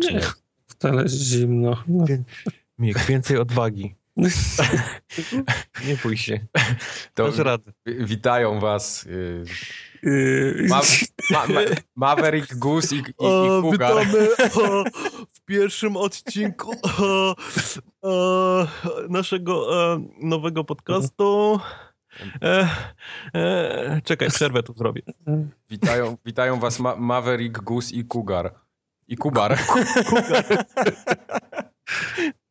Raczej nie. Wcale jest zimno. No. Miek, więcej odwagi. Nie bój się. To witają was y, Yy, Ma, ma, ma, Maverick, Goose i, i, i witamy o, w pierwszym odcinku o, o, naszego e, nowego podcastu. E, e, czekaj, przerwę tu zrobię. Witają, witają was Ma, Maverick, Goose i Kugar. I Kubar.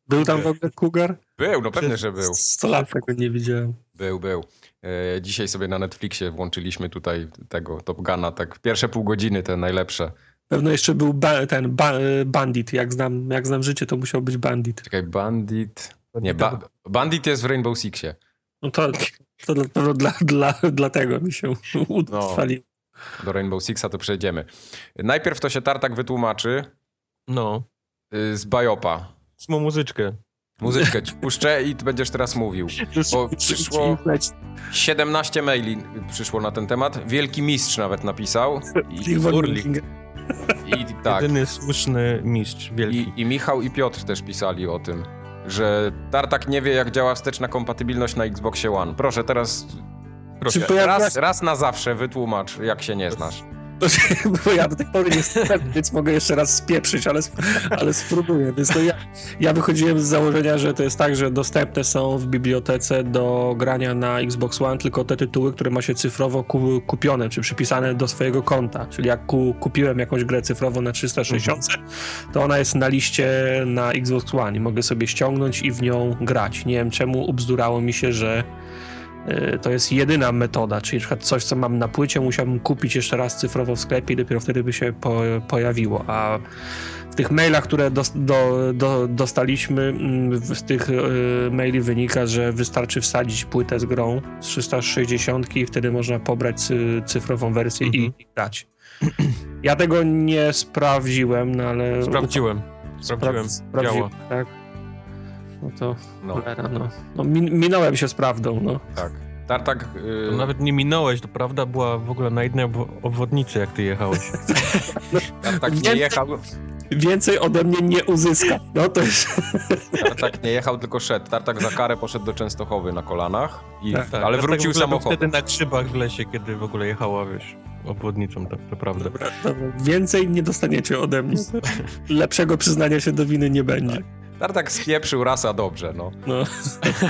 Był tam w ogóle Kugar? Był, no pewnie, że był. 100 lat tego nie widziałem. Był, był. E, dzisiaj sobie na Netflixie włączyliśmy tutaj tego Top Guna, tak pierwsze pół godziny te najlepsze. Pewno jeszcze był ba ten ba Bandit. Jak znam, jak znam życie, to musiał być Bandit. Czekaj, Bandit... Nie, ba, Bandit jest w Rainbow Sixie. No to, to dla, to dla, dla, dlatego mi się utrwaliło. Do Rainbow Sixa to przejdziemy. Najpierw to się Tartak wytłumaczy No, y, z Bajopa. smą muzyczkę. Muzyczkę ci puszczę i ty będziesz teraz mówił. Bo przyszło 17 maili przyszło na ten temat. Wielki mistrz nawet napisał. I, Urli. i tak. Jedyny słuszny mistrz wielki. I, I Michał i Piotr też pisali o tym, że Tartak nie wie, jak działa wsteczna kompatybilność na Xboxie One. Proszę teraz Czy pojawia raz, raz na zawsze wytłumacz, jak się nie znasz. Bo ja do tej pory nie jestem, więc mogę jeszcze raz spieprzyć, ale, ale spróbuję. Więc to ja, ja wychodziłem z założenia, że to jest tak, że dostępne są w bibliotece do grania na Xbox One tylko te tytuły, które ma się cyfrowo ku, kupione, czy przypisane do swojego konta. Czyli jak ku, kupiłem jakąś grę cyfrowo na 360, to ona jest na liście na Xbox One i mogę sobie ściągnąć i w nią grać. Nie wiem czemu ubzdurało mi się, że to jest jedyna metoda, czyli na przykład coś, co mam na płycie, musiałbym kupić jeszcze raz cyfrowo w sklepie i dopiero wtedy by się po, pojawiło. A w tych mailach, które dos, do, do, dostaliśmy, mm, z tych y, maili wynika, że wystarczy wsadzić płytę z grą z 360 i wtedy można pobrać cy, cyfrową wersję i, Mhm. i grać. Ja tego nie sprawdziłem, no ale... Sprawdziłem. Sprawdziłem. Sprawdziłem, Działa. tak. No to No, cholera, no. no min, minąłem się z prawdą, no. tak. Tartak... To y, nawet nie minąłeś, to prawda była w ogóle na jednej obwo- obwodnicy, jak ty jechałeś. Tartak nie jechał, Więcej ode mnie nie uzyska. No to jest... Tartak nie jechał, tylko szedł. Tartak za karę poszedł do Częstochowy na kolanach, i, Tak, ale Dlatego wrócił samochodem. wtedy na grzybach w lesie, kiedy w ogóle jechała, wiesz, obwodnicą, tak naprawdę. Dobra, dobra. Więcej nie dostaniecie ode mnie. Lepszego przyznania się do winy nie będzie. Tartak spieprzył rasa dobrze, no. No.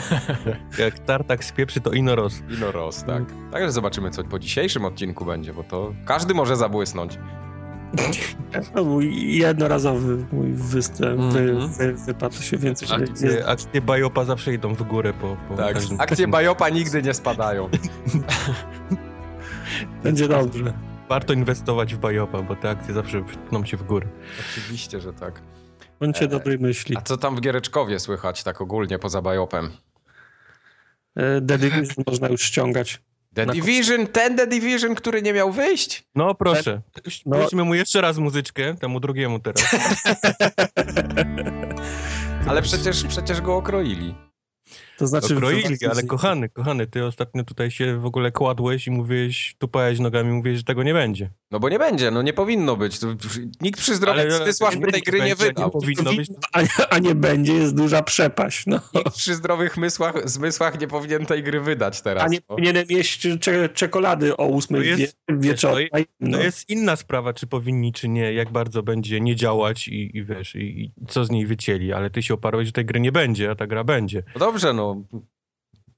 Jak tartak spieprzy, to ino roz. I no roz, tak. Także zobaczymy, co po dzisiejszym odcinku będzie, bo to każdy może zabłysnąć. To mój jednorazowy mój występ, wy, Mhm. wy, wypadł się więcej. Akcje, nie, akcje Bajopa zawsze idą w górę po, po Tak, każdym... akcje Bajopa nigdy nie spadają. będzie dobrze. Warto inwestować w Bajopa, bo te akcje zawsze pną się w górę. Oczywiście, że tak. Bądźcie E, dobrej myśli. A co tam w Giereczkowie słychać tak ogólnie poza Bajopem? E, The Division można już ściągać. The Na- Division, ten The Division, który nie miał wyjść? No proszę, No. puśćmy mu jeszcze raz muzyczkę, temu drugiemu teraz. Ale przecież, przecież go okroili. To znaczy... Okroili, ale kochany, kochany, ty ostatnio tutaj się w ogóle kładłeś i mówiłeś, tupałeś nogami, mówiłeś, że tego nie będzie. No bo nie będzie, no nie powinno być. To, nikt przy zmysłach by tej gry nie będzie, wydał. nie powinno być. A, a nie będzie, jest duża przepaść. No. Nikt przy zdrowych zmysłach, zmysłach nie powinien tej gry wydać teraz. A nie no. powinienem jeść cze czekolady o 8 To jest- wie wieczorem. to No. To jest inna sprawa, czy powinni, czy nie, jak bardzo będzie nie działać i, i wiesz, i, i co z niej wycięli, ale ty się oparłeś, że tej gry nie będzie, a ta gra będzie. No dobrze, no.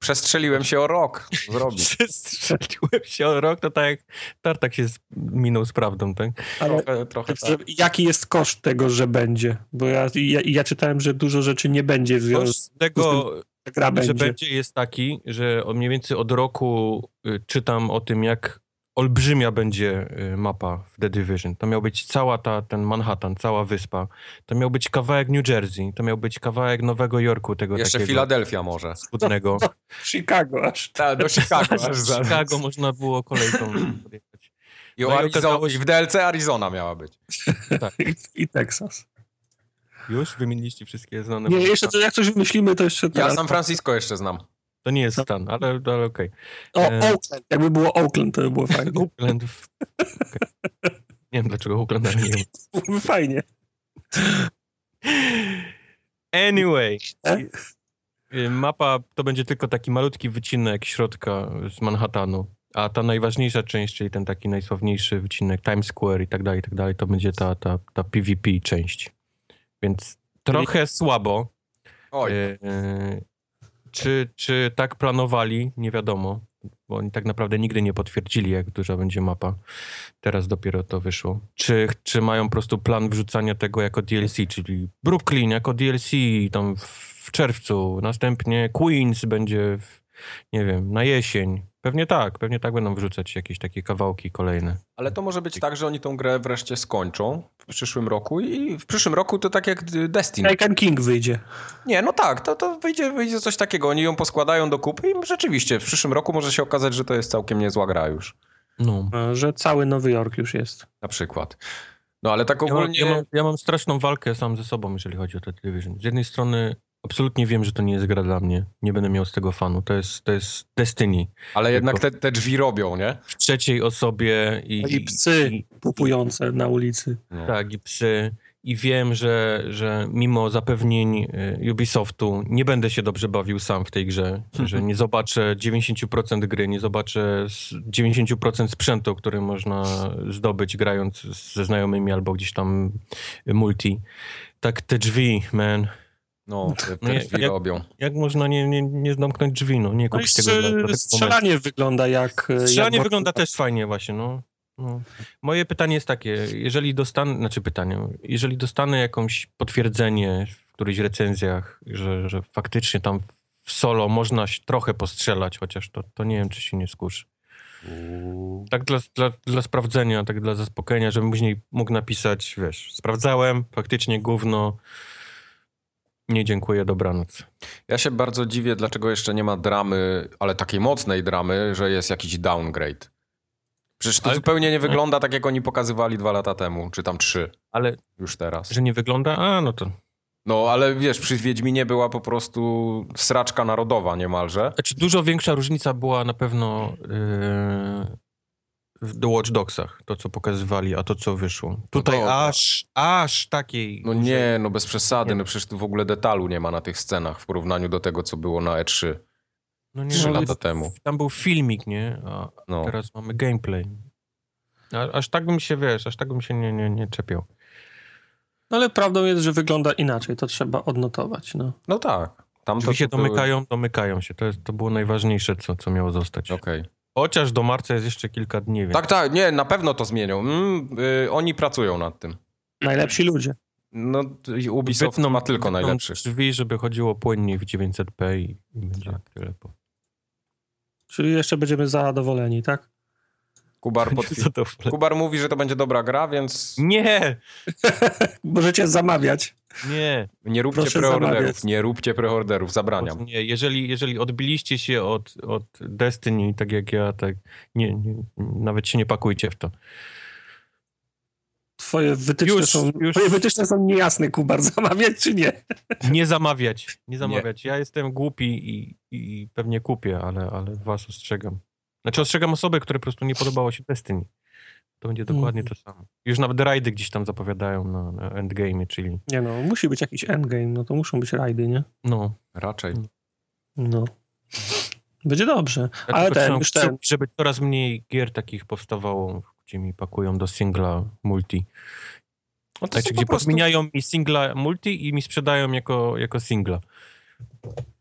Przestrzeliłem się o rok. Zrobić. Strzeliłem się o rok, to tak jak Tartak się z- minął z prawdą, tak? Ale Trochę, trochę że, tak. jaki jest koszt tego, że będzie? Bo ja, ja, ja czytałem, że dużo rzeczy nie będzie w związku Koszt tego, z gra że będzie. będzie jest taki, że od mniej więcej od roku y, czytam o tym, jak olbrzymia będzie y, mapa w The Division. To miał być cała ta, ten Manhattan, cała wyspa. To miał być kawałek New Jersey, to miał być kawałek Nowego Jorku, tego Jeszcze takiego Filadelfia może. skudnego. Chicago aż. Tak, do Chicago. aż Chicago można było kolejką podjechać. I, No i Arizo- się- I w DLC Arizona miała być. I, I Texas. Już wymieniliście wszystkie znane. Nie, jeszcze to jak coś wymyślimy, to jeszcze Ja teraz. San Francisco jeszcze znam. To nie jest stan, ale, ale okej. Okay. O, e... Oakland. Jakby było Oakland, to by było fajnie. Oakland. Okay. Nie wiem dlaczego Oakland, ale nie wiem. Fajnie. Anyway. E? Y, mapa to będzie tylko taki malutki wycinek środka z Manhattanu, a ta najważniejsza część, czyli ten taki najsławniejszy wycinek Times Square i tak dalej, i tak dalej, to będzie ta, ta, ta PvP część. Więc trochę słabo. Oj. Y, czy, czy tak planowali? Nie wiadomo, bo oni tak naprawdę nigdy nie potwierdzili, jak duża będzie mapa. Teraz dopiero to wyszło. Czy, czy mają po prostu plan wrzucania tego jako DLC, czyli Brooklyn jako DLC tam w czerwcu, następnie Queens będzie, w, nie wiem, na jesień. Pewnie tak, pewnie tak będą wrzucać jakieś takie kawałki kolejne. Ale to może być tak, że oni tą grę wreszcie skończą w przyszłym roku i w przyszłym roku to tak jak Destiny. Taken King wyjdzie. Nie, no tak, to, to wyjdzie, wyjdzie coś takiego. Oni ją poskładają do kupy i rzeczywiście w przyszłym roku może się okazać, że to jest całkiem niezła gra już. No. Że cały Nowy Jork już jest. Na przykład. No ale tak ogólnie... Ja mam, ja mam, ja mam straszną walkę sam ze sobą, jeżeli chodzi o te Division. Z jednej strony Absolutnie wiem, że to nie jest gra dla mnie. Nie będę miał z tego fanu. To jest, to jest Destiny. Ale Tylko jednak te, te drzwi robią, nie? W trzeciej osobie. I, I psy i, pupujące na ulicy. No. Tak, i psy. I wiem, że, że mimo zapewnień y, Ubisoftu nie będę się dobrze bawił sam w tej grze. Że nie zobaczę 90% gry, nie zobaczę 90% sprzętu, który można zdobyć grając ze znajomymi albo gdzieś tam multi. Tak te drzwi, man no, te, te drzwi jak, robią. Jak można nie, nie, nie zamknąć drzwi, no, nie kupić no tego. Dla, strzelanie momentu. wygląda jak... Strzelanie jak wygląda też fajnie właśnie, no. no. Moje pytanie jest takie, jeżeli dostanę, znaczy pytanie, jeżeli dostanę jakąś potwierdzenie w którychś recenzjach, że, że faktycznie tam w solo można trochę postrzelać, chociaż to, to nie wiem, czy się nie skuszy. Tak dla, dla, dla sprawdzenia, tak dla zaspokojenia, żebym później mógł napisać, wiesz, sprawdzałem, faktycznie gówno, nie dziękuję, dobranoc. Ja się bardzo dziwię, dlaczego jeszcze nie ma dramy, ale takiej mocnej dramy, że jest jakiś downgrade. Przecież to ale... zupełnie nie wygląda tak, jak oni pokazywali dwa lata temu, czy tam trzy. Ale już teraz. Że nie wygląda? A, no to. No, ale wiesz, przy Wiedźminie była po prostu sraczka narodowa niemalże. Znaczy, dużo większa różnica była na pewno yy, w The Watch Dogsach, to co pokazywali, a to co wyszło. No Tutaj no to, aż, aż takiej... No nie, no bez przesady, nie. no przecież tu w ogóle detalu nie ma na tych scenach w porównaniu do tego, co było na E3 no nie, 3 no, lata temu. Tam był filmik, nie? A no. teraz mamy gameplay. A, aż tak bym się, wiesz, aż tak bym się nie, nie, nie czepiał. No ale prawdą jest, że wygląda inaczej, to trzeba odnotować, no. No tak. Tam Drzwi się domykają, domykają się. To, jest, to było najważniejsze, co, co miało zostać. Okej. Okay. Chociaż do marca jest jeszcze kilka dni. Więc... Tak, tak, nie, na pewno to zmienią. Mm, y, oni pracują nad tym. Najlepsi ludzie. No, Ubisoft wytną, ma tylko najlepszych. drzwi, żeby chodziło płynniej w 900p i, będzie tak. tyle. Po... Czyli jeszcze będziemy zadowoleni, tak? Kubar. Kubar mówi, że to będzie dobra gra, więc... Nie! Możecie zamawiać. Nie. Nie róbcie Proszę preorderów, zamawiać. nie róbcie preorderów, zabraniam. Nie, jeżeli, jeżeli odbiliście się od, od Destiny, tak jak ja, tak nie, nie, nawet się nie pakujcie w to. Twoje wytyczne, już, są, już... twoje wytyczne są niejasne, Kubar, zamawiać czy nie? Nie zamawiać, nie zamawiać. Nie. Ja jestem głupi i, i pewnie kupię, ale, ale was ostrzegam. Znaczy ostrzegam osoby, które po prostu nie podobało się Destiny. To będzie dokładnie mm. to samo. Już nawet rajdy gdzieś tam zapowiadają na, na endgame, czyli... Nie no, musi być jakiś endgame, no to muszą być rajdy, nie? No. Raczej. No. Będzie dobrze. Ja Ale ten, już ten... Żeby coraz mniej gier takich powstawało, gdzie mi pakują do singla multi. No to znaczy, gdzie prostu... podmieniają mi singla multi i mi sprzedają jako, jako singla.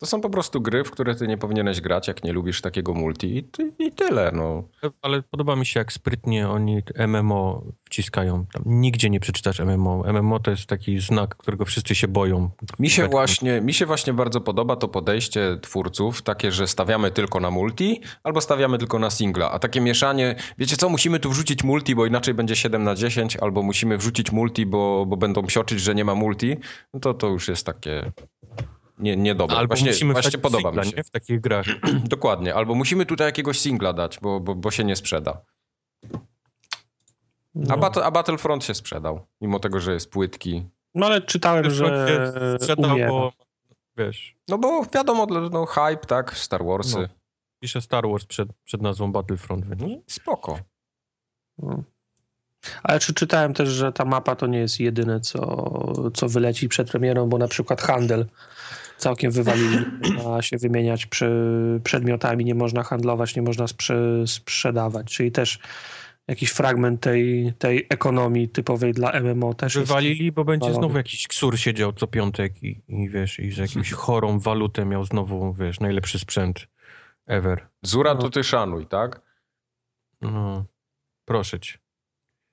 To są po prostu gry, w które ty nie powinieneś grać, jak nie lubisz takiego multi i, ty, i tyle, no. Ale podoba mi się, jak sprytnie oni MMO wciskają. Tam nigdzie nie przeczytasz MMO. MMO to jest taki znak, którego wszyscy się boją. Mi się, właśnie, mi się właśnie bardzo podoba to podejście twórców, takie, że stawiamy tylko na multi, albo stawiamy tylko na singla. A takie mieszanie, wiecie co, musimy tu wrzucić multi, bo inaczej będzie 7 na 10, albo musimy wrzucić multi, bo, bo będą psioczyć, że nie ma multi, no to to już jest takie nie, niedobre. Albo właśnie, musimy właśnie podoba singla, mi się. Nie? w takich grach. Dokładnie. Albo musimy tutaj jakiegoś singla dać, bo, bo, bo się nie sprzeda. No. A, Bat a Battlefront się sprzedał, mimo tego, że jest płytki. No ale czytałem, że sprzedał, bo wiesz, No bo wiadomo, no hype, tak, Star Warsy. No. pisze Star Wars przed, przed nazwą Battlefront, więc No, spoko. No. Ale czy czytałem też, że ta mapa to nie jest jedyne, co, co wyleci przed premierą, bo na przykład handel całkiem wywalili. Nie można się wymieniać przy, przedmiotami, nie można handlować, nie można sprze, sprzedawać. Czyli też jakiś fragment tej, tej ekonomii typowej dla MMO też jest. wywalili, bo będzie wywalony. znowu jakiś ksur siedział co piątek i, i wiesz, i z jakimś chorą walutę miał znowu, wiesz, najlepszy sprzęt ever. Zura No. to ty szanuj, tak? No, proszę cię.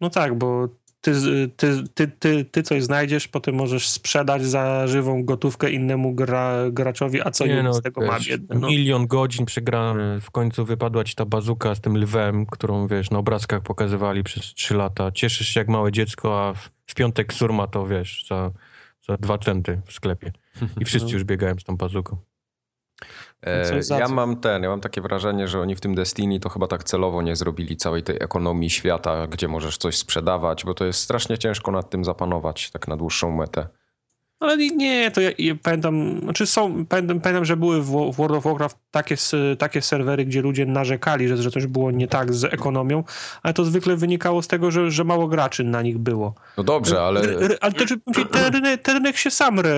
No tak, bo ty, ty, ty, ty, ty coś znajdziesz, potem możesz sprzedać za żywą gotówkę innemu gra, graczowi, a co Nie no, z tego ma wiesz, biedny. No. Milion godzin przegrany, w końcu wypadła ci ta bazuka z tym lwem, którą wiesz, na obrazkach pokazywali przez trzy lata. Cieszysz się jak małe dziecko, a w, w piątek surma to wiesz, za, za dwa centy w sklepie. I wszyscy No. już biegają z tą bazuką. E, Coś za ja mam ten, ja mam takie wrażenie, że oni w tym Destiny to chyba tak celowo nie zrobili całej tej ekonomii świata, gdzie możesz coś sprzedawać, bo to jest strasznie ciężko nad tym zapanować, tak na dłuższą metę. Ale nie- to ja, ja pamiętam, znaczy są, pamiętam, pamiętam, że były w Wo- w World of Warcraft takie, takie serwery, gdzie ludzie narzekali, że, że coś było nie tak z ekonomią, ale to zwykle wynikało z tego, że, że mało graczy na nich było. No dobrze, ale ale to, czy- ten, rynek, ten rynek się sam re,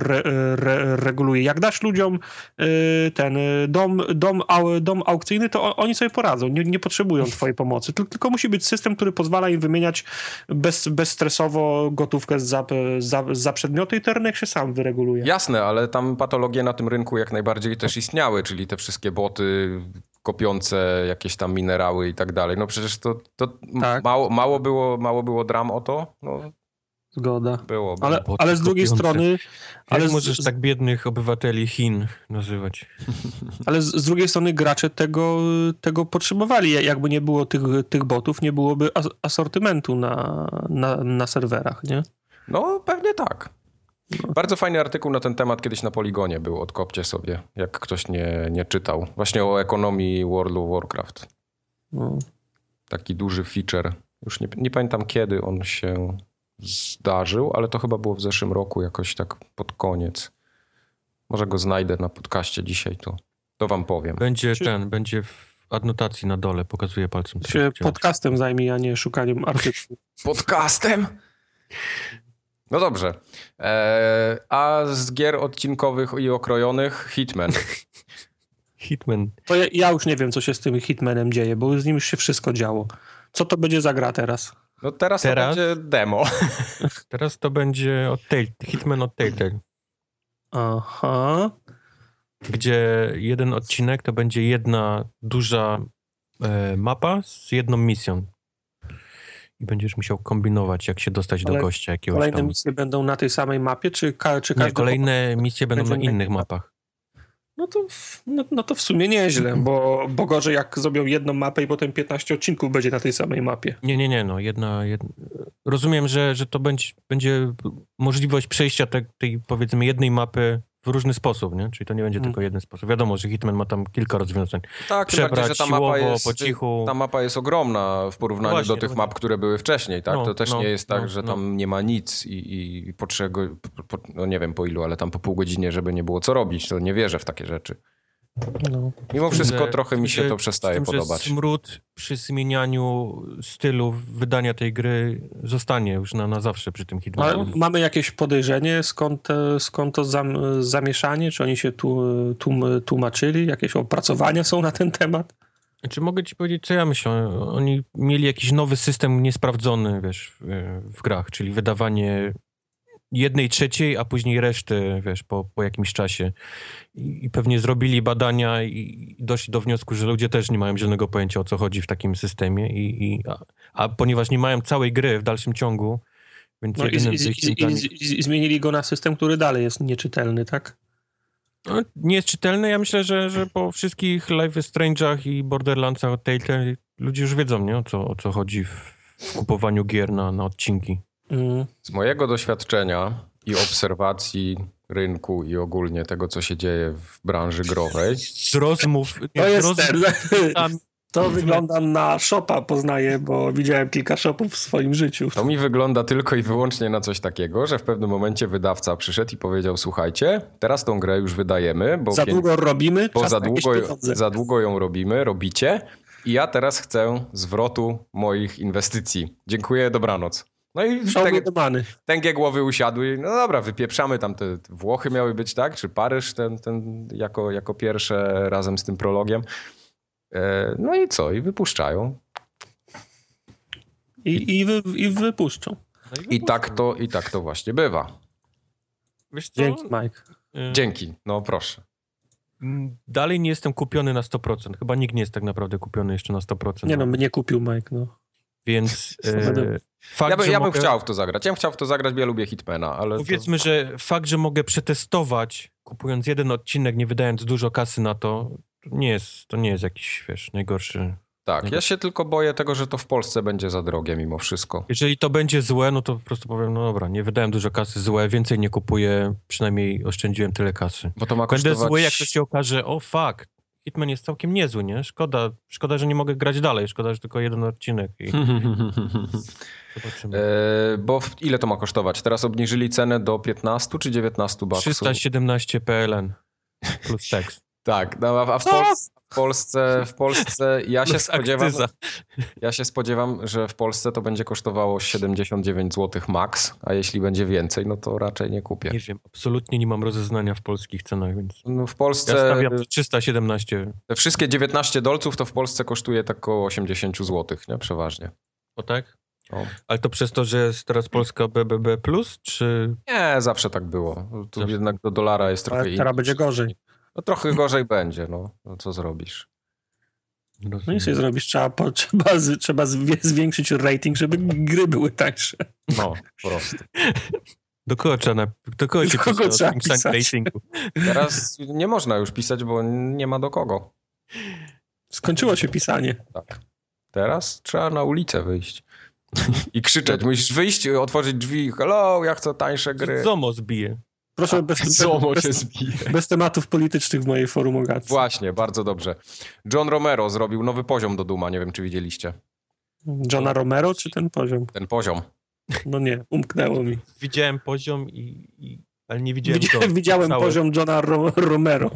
re, re, reguluje. Jak dasz ludziom y, ten y, dom, dom, au, dom aukcyjny, to oni sobie poradzą. Nie, nie potrzebują twojej pomocy. Tyl- Tylko musi być system, który pozwala im wymieniać bez, bezstresowo gotówkę za, za, za przedmioty rynek się sam wyreguluje. jasne, ale tam patologie na tym rynku jak najbardziej też istniały, czyli te wszystkie boty kopiące jakieś tam minerały i tak dalej. No przecież to, to Tak. mało, mało, było, mało było dram o to? No Zgoda. było. było. Ale, ale z drugiej kopiące. strony, Jak ale z, możesz z, tak biednych obywateli Chin nazywać? ale z, z drugiej strony gracze tego, tego potrzebowali. Jakby nie było tych, tych botów, nie byłoby as, asortymentu na, na, na serwerach, nie? No pewnie tak. Bardzo fajny artykuł na ten temat kiedyś na Poligonie był, odkopcie sobie, jak ktoś nie, nie czytał. Właśnie o ekonomii World of Warcraft. No. Taki duży feature. Już nie, nie pamiętam kiedy on się zdarzył, ale to chyba było w zeszłym roku jakoś tak pod koniec. Może go znajdę na podcaście dzisiaj, to, to wam powiem. Będzie Czy- ten, będzie w adnotacji na dole, pokazuje palcem. się podcastem zajmij, a nie szukaniem artykułów. Podcastem? No dobrze. Eee, a z gier odcinkowych i okrojonych Hitman. Hitman. To ja, ja już nie wiem, co się z tym Hitmanem dzieje, bo z nim już się wszystko działo. Co to będzie za gra teraz? No teraz, Teraz? to będzie demo. Teraz to będzie od Hitman od Telltale, Aha. gdzie jeden odcinek to będzie jedna duża e, mapa z jedną misją. I będziesz musiał kombinować, jak się dostać do Ale gościa jakiegoś Kolejne tam. misje będą na tej samej mapie, czy, ka, czy Nie, kolejne misje będą na innych mapach. No to, w- no, no to w sumie nieźle, bo, bo gorzej jak zrobią jedną mapę i potem 15 odcinków będzie na tej samej mapie. Nie, nie, nie, no jedna, jedna... Rozumiem, że, że to będzie, będzie możliwość przejścia te, tej powiedzmy jednej mapy w różny sposób, nie? Czyli to nie będzie Mm. tylko jeden sposób. Wiadomo, że Hitman ma tam kilka rozwiązań. Tak, tym bardziej, Przebrać że ta siłowo, mapa jest, po cichu. ta mapa jest ogromna w porównaniu Właśnie, do tych map, które były wcześniej, tak? No, to też no, nie jest tak, no, że no. tam nie ma nic i, i po trzech, go- po, no nie wiem po ilu, ale tam po pół godzinie, żeby nie było co robić, to nie wierzę w takie rzeczy. No. Mimo wszystko Że- trochę mi się że- to z przestaje tym, że podobać. smród przy zmienianiu stylu wydania tej gry zostanie już na, na zawsze przy tym Hitmanie. mamy jakieś podejrzenie, skąd, e, skąd to zam, zamieszanie? Czy oni się tu, tłum, tłumaczyli? Jakieś opracowania są na ten temat? Czy mogę ci powiedzieć, co ja myślę? Oni mieli jakiś nowy system niesprawdzony, wiesz, w, w grach, czyli wydawanie jednej trzeciej, a później reszty, wiesz, po, po jakimś czasie. I, I pewnie zrobili badania i, doszli do wniosku, że ludzie też nie mają zielonego pojęcia, o co chodzi w takim systemie. I, i, a, a ponieważ nie mają całej gry w dalszym ciągu, więc No jedynym i, i, dla i, I zmienili go na system, który dalej jest nieczytelny, tak? No, nie jest czytelny. Ja myślę, że, że po wszystkich Life is Strange'ach i Borderlandsach od Telltale ludzie już wiedzą, nie? O, co, o co chodzi w, w kupowaniu gier na, na odcinki. Mm. Z mojego doświadczenia i obserwacji rynku i ogólnie tego, co się dzieje w branży growej, Z rozmów, nie, To jest ten. To wyglądam na shopa, poznaję, bo widziałem kilka shopów w swoim życiu. To mi wygląda tylko i wyłącznie na coś takiego, że w pewnym momencie wydawca przyszedł i powiedział: Słuchajcie, teraz tą grę już wydajemy, bo, Za długo robimy, bo za, długo, za długo ją robimy, robicie, i ja teraz chcę zwrotu moich inwestycji. Dziękuję, dobranoc. No i Show tak, tęgie głowy usiadły. i No dobra, wypieprzamy tam te te Włochy miały być, tak? Czy Paryż ten, ten jako, jako pierwsze razem z tym prologiem. E, No i co? I wypuszczają. I, i, wy, I wypuszczą. No I tak to, i tak to właśnie bywa. Wiesz co? Dzięki, Mike. Y, Dzięki, no proszę. Dalej nie jestem kupiony na 100%. Chyba nikt nie jest tak naprawdę kupiony jeszcze na 100%. Nie no, mnie kupił Mike, no. Więc e, fakt, Ja, by, ja bym mogę, chciał w to zagrać. Ja bym chciał w to zagrać, bo ja lubię Hitmana, ale. To... Powiedzmy, że fakt, że mogę przetestować, kupując jeden odcinek, nie wydając dużo kasy na to, to nie jest, to nie jest jakiś, wiesz, najgorszy. Tak, ja się tylko boję tego, że to w Polsce będzie za drogie mimo wszystko. Jeżeli to będzie złe, no to po prostu powiem, no dobra, nie wydałem dużo kasy, złe, więcej nie kupuję, przynajmniej oszczędziłem tyle kasy. Bo to ma Będę kosztować... zły, jak to się okaże, o fuck, Hitman jest całkiem niezły, nie? Szkoda, szkoda, że nie mogę grać dalej, szkoda, że tylko jeden odcinek i zobaczymy. e, bo w, ile to ma kosztować? Teraz obniżyli cenę do 15 czy 19 baksów? 317 PLN plus tekst. Tak, no, a, a w? Polsce, w Polsce, w Polsce ja się spodziewam, ja się spodziewam, że w Polsce to będzie kosztowało 79 zł max, a jeśli będzie więcej, no to raczej nie kupię. Nie wiem, absolutnie nie mam rozeznania w polskich cenach, więc No, w ja Polsce stawiam 317. te wszystkie 19 dolców to w Polsce kosztuje tak około 80 zł, nie? Przeważnie. O tak? O. Ale to przez to, że jest teraz Polska BBB+, czy... Nie, zawsze tak było. Tu Zawsze. jednak do dolara jest trochę Ale inny. teraz będzie gorzej. No trochę gorzej będzie, no. no. Co zrobisz? No nic nie zrobisz, trzeba, po, trzeba, z, trzeba zwiększyć rating, żeby gry były tańsze. No, po prostu. Do kogo trzeba, do kogo Do kogo trzeba pisać? ratingu? Teraz nie można już pisać, bo nie ma do kogo. Skończyło się pisanie. Tak. Teraz trzeba na ulicę wyjść. I krzyczeć. Musisz wyjść, otworzyć drzwi. Hello, ja chcę tańsze gry. Zomo zbije. Proszę bez, bez, zbije. bez tematów politycznych w mojej forumogacji. Właśnie, bardzo dobrze. John Romero zrobił nowy poziom do Duma. Nie wiem, czy widzieliście. Johna Romero czy ten poziom? Ten poziom. No nie, umknęło mi. Widziałem poziom, i, i, ale nie widziałem Widziałem, go. widziałem Całe. poziom Johna Ro Romero.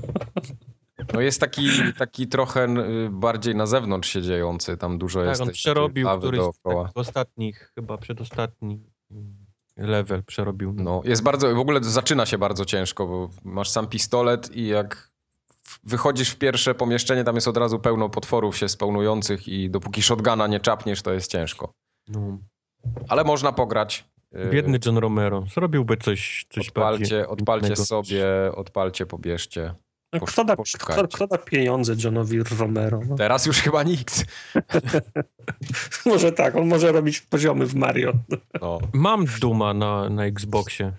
No jest taki, taki trochę y, bardziej na zewnątrz się dziejący. Tam dużo Tak, jest on tej przerobił któryś z ostatnich, chyba przedostatni mm, level przerobił. No, jest bardzo, w ogóle zaczyna się bardzo ciężko, bo masz sam pistolet i jak wychodzisz w pierwsze pomieszczenie, tam jest od razu pełno potworów się spełnujących i dopóki shotguna nie czapniesz, to jest ciężko. No. Ale można pograć. Yy, Biedny John Romero. Zrobiłby coś, coś bardziej... Odpalcie, odpalcie innego. sobie, odpalcie, pobierzcie. Kto da, kto, kto da pieniądze Johnowi Romero? No, Teraz już chyba nikt. może tak, on może robić poziomy w Mario. No. Mam Duma na, na Xboxie.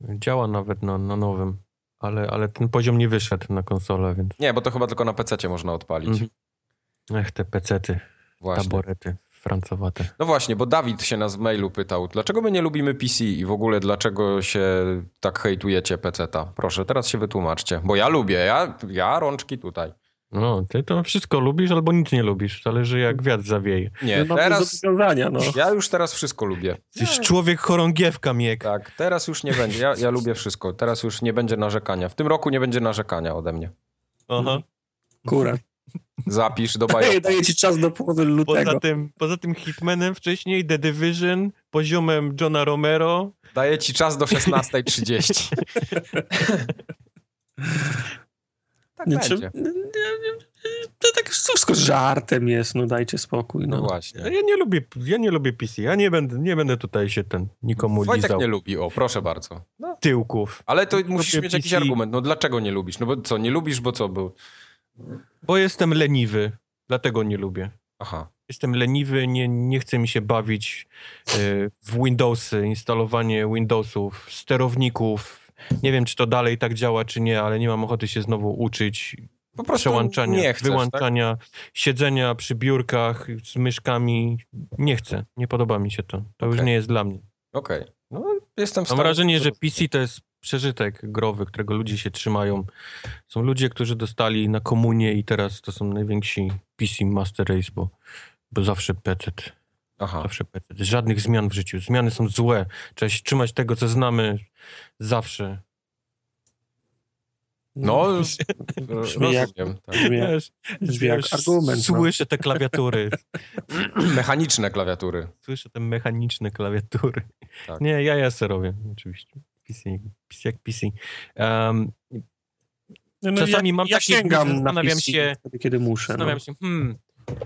Działa nawet na, na nowym. Ale, ale ten poziom nie wyszedł na konsolę, więc... Nie, bo to chyba tylko na PC można odpalić. Mhm. Ech, te pecety, Właśnie. taborety francowate. No właśnie, bo Dawid się nas w mailu pytał, dlaczego my nie lubimy PC i w ogóle dlaczego się tak hejtujecie PC-ta? Proszę, teraz się wytłumaczcie, bo ja lubię, ja, ja rączki tutaj. No, ty to wszystko lubisz albo nic nie lubisz. Zależy jak wiatr zawieje. Nie, teraz, no. ja już teraz wszystko lubię. Jesteś człowiek chorągiewka, Miek. Tak, teraz już nie będzie, ja, ja lubię wszystko, teraz już nie będzie narzekania. W tym roku nie będzie narzekania ode mnie. Aha. Kura. Zapisz do Daję, daję ci czas do połowy lutego. Poza tym, poza tym Hitmanem wcześniej, The Division, poziomem Johna Romero. Daję ci czas do 16.30. tak Nie, będzie. czy, nie, nie, to tak wszystko żartem jest, no dajcie spokój. No No. właśnie. Ja nie lubię, ja nie lubię PC. Ja nie będę, nie będę tutaj się ten nikomu Wojtek lizał nie lubi, o proszę bardzo. No. tyłków. Ale to Lubię musisz mieć jakiś PC. argument. No dlaczego nie lubisz? No bo co, nie lubisz, bo co był? Bo jestem leniwy, dlatego nie lubię. Aha. Jestem leniwy, nie, nie chce mi się bawić e, w Windowsy, instalowanie Windowsów, sterowników. Nie wiem, czy to dalej tak działa, czy nie, ale nie mam ochoty się znowu uczyć Po prostu przełączania, nie chcesz, tak? wyłączania, siedzenia przy biurkach z myszkami. Nie chcę, nie podoba mi się to. To już Okej. nie jest dla mnie. Okej. No jestem Mam wrażenie, że PC to jest przeżytek growy, którego ludzie się trzymają. Są ludzie, którzy dostali na komunię i teraz to są najwięksi PC Master Race, bo, bo zawsze PC. Aha. Zawsze PC. Żadnych zmian w życiu. Zmiany są złe. Trzeba się trzymać tego, co znamy zawsze. No, Brzmi jak- rozumiem. Tak. Brzmi jak, argument. No. Słyszę te klawiatury. Mechaniczne klawiatury. Słyszę te mechaniczne klawiatury. Tak. Nie, ja ja se robię, oczywiście. PC, PC jak PC. Um, No, Czasami ja, mam ja takie sięgam zastanawiam PC się- wtedy, kiedy muszę. No. Zastanawiam się, hmm,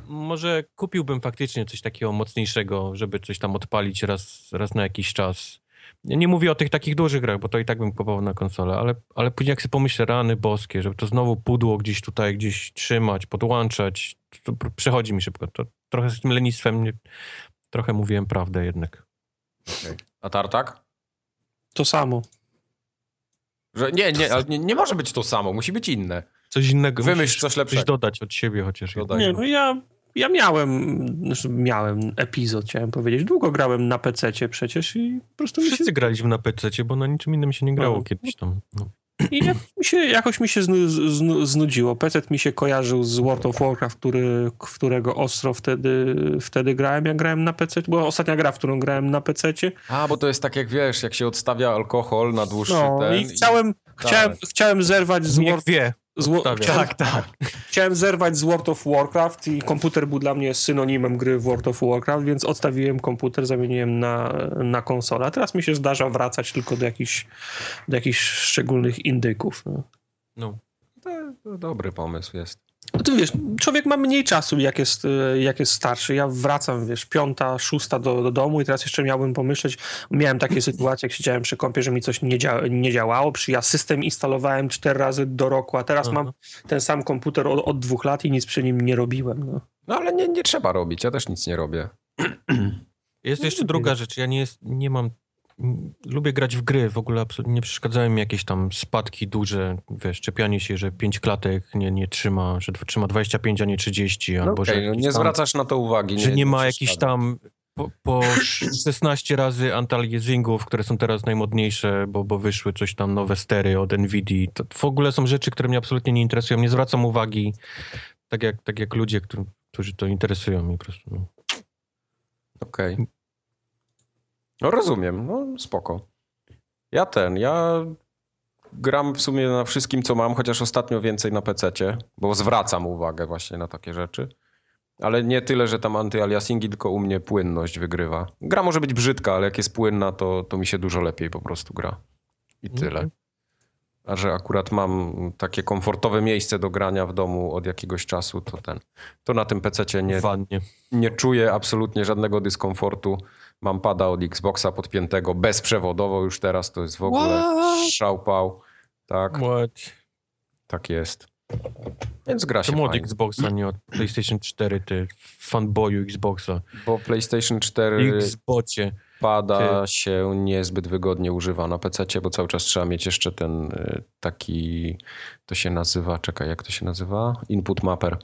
może kupiłbym faktycznie coś takiego mocniejszego, żeby coś tam odpalić raz, raz na jakiś czas. Ja nie mówię o tych takich dużych grach, bo to i tak bym kupował na konsolę, ale, ale później jak sobie pomyślę, rany boskie, żeby to znowu pudło gdzieś tutaj, gdzieś trzymać, podłączać, to pr- przechodzi mi szybko. To trochę z tym lenistwem, nie, trochę mówiłem prawdę jednak. A tartak? To samo. Że nie, nie, ale nie, nie może być to samo, musi być inne. Coś innego. Wymyśl coś Coś lepszego. dodać od siebie chociaż. Dodaj. Nie, no ja, ja miałem, znaczy miałem epizod, chciałem powiedzieć. Długo grałem na PC przecież i po prostu mi się, Wszyscy graliśmy na PC, bo na niczym innym się nie grało No. kiedyś tam. No. I jakoś mi się, jakoś mi się znu, znu, znudziło. PC mi się kojarzył z World of Warcraft, który, którego ostro wtedy, wtedy grałem, jak grałem na PC. To była ostatnia gra, w którą grałem na PC. A, bo to jest tak jak wiesz, jak się odstawia alkohol na dłuższy No ten. i chciałem, chciałem, chciałem zerwać z Niech World wie. Z, Wo- odstawia. chciałem, tak. Chciałem zerwać z World of Warcraft i komputer był dla mnie synonimem gry w World of Warcraft, więc odstawiłem komputer, zamieniłem na, na konsolę. A teraz mi się zdarza wracać tylko do jakichś, do jakichś szczególnych indyków. No. No. To, to dobry pomysł jest. No to wiesz, człowiek ma mniej czasu, jak jest, e, jak jest starszy. Ja wracam, wiesz, piąta, szósta do, do domu i teraz jeszcze miałbym pomyśleć, miałem takie sytuacje, jak siedziałem przy kąpie, że mi coś nie, dzia nie działało, przy ja system instalowałem cztery razy do roku, a teraz Aha. mam ten sam komputer od, od dwóch lat i nic przy nim nie robiłem. No. No ale nie, nie trzeba robić, ja też nic nie robię. Jest No jeszcze druga rzecz. Ja nie, jest, nie mam. Lubię grać w gry, w ogóle absolutnie nie przeszkadzają mi jakieś tam spadki duże, wiesz, czepianie się, że 5 klatek nie, nie trzyma, że trzyma 25, a nie 30, No, albo że, okej, no nie tam, zwracasz na to uwagi. że nie, ma przeszkadza. jakichś tam po, po 16 razy anti-aliasingów, które są teraz najmodniejsze, bo, bo wyszły coś tam nowe stery od Nvidia. To w ogóle są rzeczy, które mnie absolutnie nie interesują. Nie zwracam uwagi, tak jak, tak jak ludzie, którzy, którzy to interesują mi po prostu. No. Okej. No rozumiem, no spoko. Ja ten, ja gram w sumie na wszystkim, co mam, chociaż ostatnio więcej na PC-cie, bo zwracam uwagę właśnie na takie rzeczy. Ale nie tyle, że tam anty-aliasingi, tylko u mnie płynność wygrywa. Gra może być brzydka, ale jak jest płynna, to, to mi się dużo lepiej po prostu gra. I tyle. Okej. A że akurat mam takie komfortowe miejsce do grania w domu od jakiegoś czasu, to ten. To na tym PC-cie nie, wannie. nie czuję absolutnie żadnego dyskomfortu. Mam pada od Xboxa podpiętego bezprzewodowo już teraz, to jest w ogóle What? szałpał. Tak, What? tak jest. Więc gra się Czemu od. Xboxa, nie od PlayStation 4, ty fanboyu Xboxa? Bo PlayStation 4 Xbocie. pada się niezbyt wygodnie używa na PC, bo cały czas trzeba mieć jeszcze ten y, taki, to się nazywa, czekaj, jak to się nazywa? Input mapper.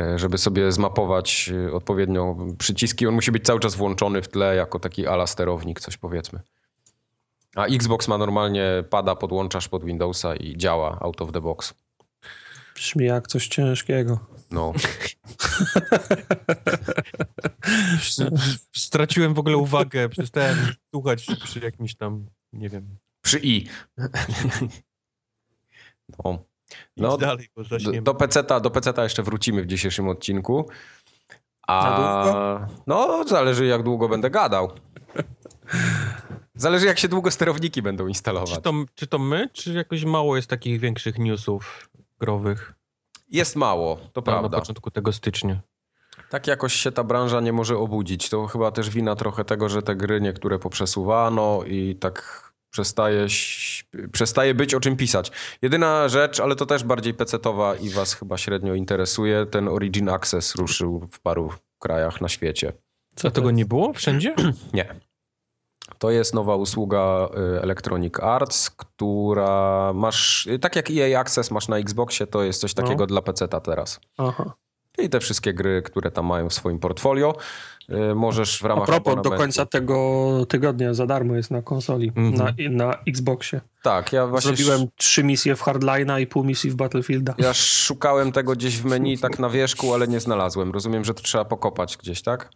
Y, Żeby sobie zmapować y, odpowiednio przyciski, on musi być cały czas włączony w tle jako taki ala sterownik, coś powiedzmy. A Xbox ma normalnie, pada, podłączasz pod Windowsa i działa out of the box. Brzmi jak coś ciężkiego. No, Straciłem w ogóle uwagę, przestałem słuchać przy jakimś tam, nie wiem, przy i. No. No, dalej, bo Do, do PC-ta, do PC-ta jeszcze wrócimy w dzisiejszym odcinku. A no, zależy jak długo będę gadał. Zależy jak się długo sterowniki będą instalować. Czy to, czy to my, czy jakoś mało jest takich większych newsów growych Jest mało, to na, na prawda. początku tego stycznia? Tak jakoś się ta branża nie może obudzić. To chyba też wina trochę tego, że te gry niektóre poprzesuwano i tak przestaje, przestaje być o czym pisać. Jedyna rzecz, ale to też bardziej pecetowa i was chyba średnio interesuje, ten Origin Access ruszył w paru krajach na świecie. Co tego nie było wszędzie? Nie. To jest nowa usługa y, Electronic Arts, która masz, y, tak jak EA Access masz na Xboxie, to jest coś No. takiego dla PC-ta teraz. Aha. I te wszystkie gry, które tam mają w swoim portfolio, y, możesz w A ramach propos, do abonamentu- końca tego tygodnia za darmo jest na konsoli, Mhm. na, na Xboxie. Tak, ja właśnie Zrobiłem trzy misje w Hardline'a i pół misji w Battlefielda. Ja szukałem tego gdzieś w menu, tak na wierzchu, ale nie znalazłem. Rozumiem, że to trzeba pokopać gdzieś, tak?